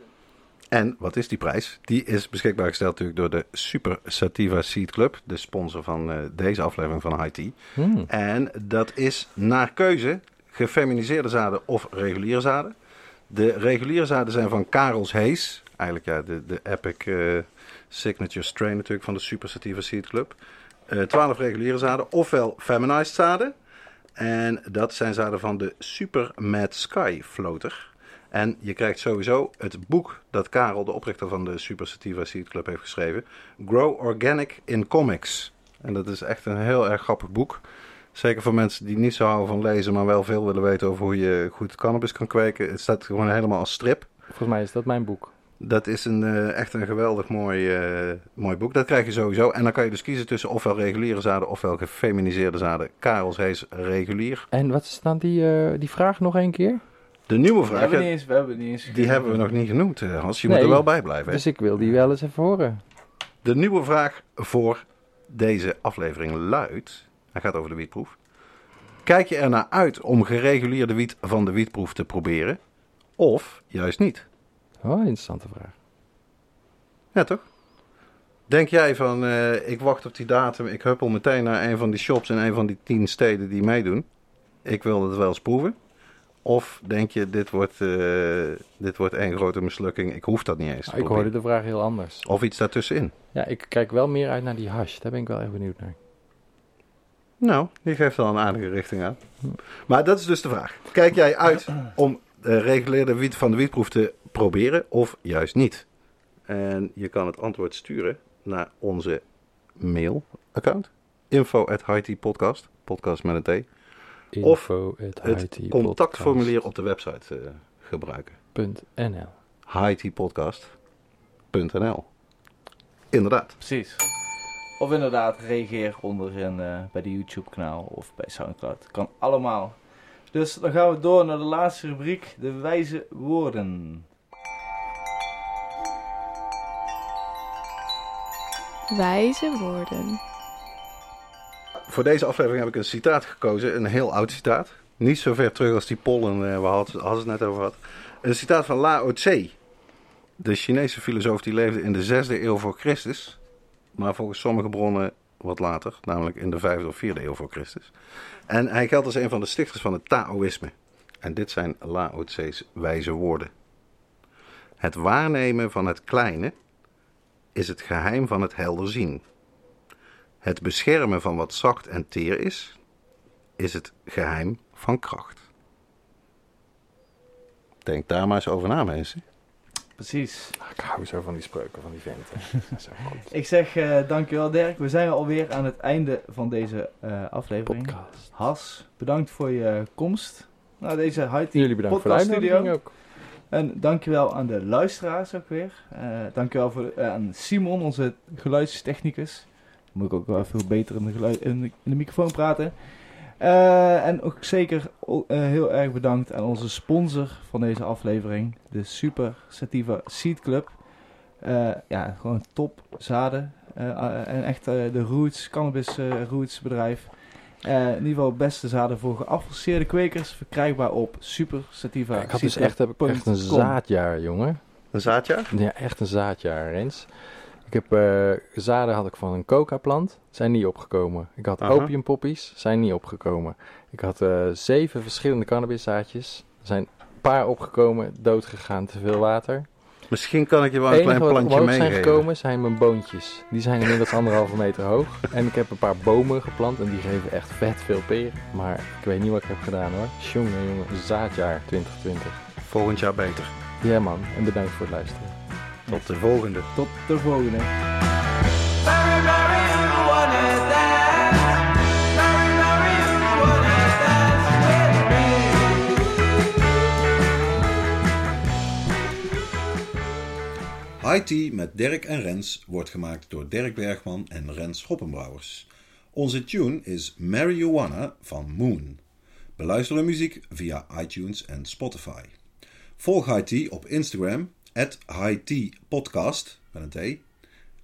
S1: En wat is die prijs? Die is beschikbaar gesteld natuurlijk door de Super Sativa Seed Club. De sponsor van eh, deze aflevering van High Tea.
S3: Hmm.
S1: En dat is naar keuze gefeminiseerde zaden of reguliere zaden. De reguliere zaden zijn van Karels Hees. Eigenlijk ja, de, de epic eh, signature strain natuurlijk van de Super Sativa Seed Club. Eh 12 reguliere zaden, ofwel feminized zaden. En dat zijn zaden van de Super Mad Sky Floater. En je krijgt sowieso het boek dat Karel, de oprichter van de Super Sativa Seed Club, heeft geschreven. Grow Organic in Comics. En dat is echt een heel erg grappig boek. Zeker voor mensen die niet zo houden van lezen, maar wel veel willen weten over hoe je goed cannabis kan kweken. Het staat gewoon helemaal als strip.
S3: Volgens mij is dat mijn boek.
S1: Dat is een, eh, echt een geweldig mooi, eh, mooi boek. Dat krijg je sowieso. En dan kan je dus kiezen tussen ofwel reguliere zaden ofwel gefeminiseerde zaden. Karels Hees regulier.
S3: En wat is dan die, eh, die vraag nog één keer?
S1: De nieuwe
S2: We
S1: vraag,
S2: hebben,
S1: ja,
S2: niet eens, we hebben niet eens...
S1: die hebben we nog niet genoemd, eh, Hans. Je
S3: Nee.
S1: moet er wel bij blijven. hè?
S3: Dus ik wil die wel eens even horen.
S1: De nieuwe vraag voor deze aflevering luidt, hij gaat over de wietproef. Kijk je ernaar uit om gereguleerde wiet van de wietproef te proberen? Of juist niet?
S3: Oh, interessante vraag.
S1: Ja, toch? Denk jij van, eh, ik wacht op die datum, ik huppel meteen naar een van die shops in een van die tien steden die meedoen. Ik wil het wel eens proeven. Of denk je, dit wordt, eh, dit wordt één grote mislukking, ik hoef dat niet eens te
S3: Ah, ik hoorde de vraag heel anders.
S1: Of iets daartussenin.
S3: Ja, ik kijk wel meer uit naar die hash. Daar ben ik wel erg benieuwd naar.
S1: Nou, die geeft al een aardige richting aan. Maar dat is dus de vraag. Kijk jij uit om de reguliere wiet van de wietproef te proberen of juist niet? En je kan het antwoord sturen naar onze mailaccount. info at podcast met een T. Of
S3: Info
S1: Het contactformulier op de website eh, gebruiken.
S3: podcast.nl.
S1: hitpodcast.nl Inderdaad.
S2: Precies. Of inderdaad, reageer onderin eh, bij de YouTube kanaal of bij Soundcloud. Kan allemaal. Dus dan gaan we door naar de laatste rubriek, de wijze woorden.
S4: Wijze woorden.
S1: Voor deze aflevering heb ik een citaat gekozen, een heel oud citaat. Niet zo ver terug als die pollen eh, waar had, had het net over had. Een citaat van Lao Tse, de Chinese filosoof die leefde in de 6e eeuw voor Christus. Maar volgens sommige bronnen wat later, namelijk in de 5e of 4e eeuw voor Christus. En hij geldt als een van de stichters van het Taoïsme. En dit zijn Lao Tse's wijze woorden. Het waarnemen van het kleine is het geheim van het helder zien. Het beschermen van wat zacht en teer is, is het geheim van kracht. Denk daar maar eens over na, mensen.
S2: Precies.
S3: Ah, Ik hou zo van die spreuken van die venten.
S2: Ik zeg eh, dankjewel Dirk. We zijn alweer aan het einde van deze eh, aflevering.
S3: Podcast.
S2: Has, bedankt voor je komst naar deze High
S3: Jullie bedankt voor de
S2: studio.
S3: ook.
S2: En dankjewel aan de luisteraars ook weer. Eh dankjewel voor, eh, aan Simon, onze geluidstechnicus. Moet ik ook wel veel beter in de, geluid, in de, in de microfoon praten. Eh, en ook zeker o- eh, heel erg bedankt aan onze sponsor van deze aflevering. De Super Sativa Seed Club. Eh, ja, gewoon top zaden. En echt eh, de Roots, Cannabis eh, Roots bedrijf. Eh, in ieder geval beste zaden voor geavanceerde kwekers. Verkrijgbaar op Super Sativa
S3: Ik had dus echt, heb ik echt een zaadjaar, jongen.
S1: Een zaadjaar?
S3: Ja, echt een zaadjaar, Rens. Ik heb eh, zaden had ik van een coca-plant, zijn niet opgekomen. Ik had opiumpoppies, zijn niet opgekomen. Ik had eh, zeven verschillende cannabiszaadjes, er zijn een paar opgekomen, doodgegaan, te veel water.
S1: Misschien kan ik je wel een klein plantje
S3: omhoog zijn
S1: meegeven.
S3: gekomen zijn mijn boontjes. Die zijn inmiddels anderhalve meter hoog. En ik heb een paar bomen geplant en die geven echt vet veel peren. Maar ik weet niet wat ik heb gedaan hoor. Jongen, jongen, zaadjaar 2020.
S1: Volgend jaar beter.
S3: Ja man, en bedankt voor het luisteren.
S1: Tot de volgende.
S2: Tot de volgende.
S5: Tea met Dirk en Rens wordt gemaakt door Dirk Bergman en Rens Hoppenbrouwers. Onze tune is Marijuana van Moon. Beluister de muziek via iTunes en Spotify. Volg Tea op Instagram, at High Tea Podcast, met een T.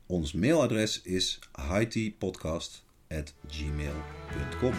S5: Ons mailadres is highteapodcast at gmail.com.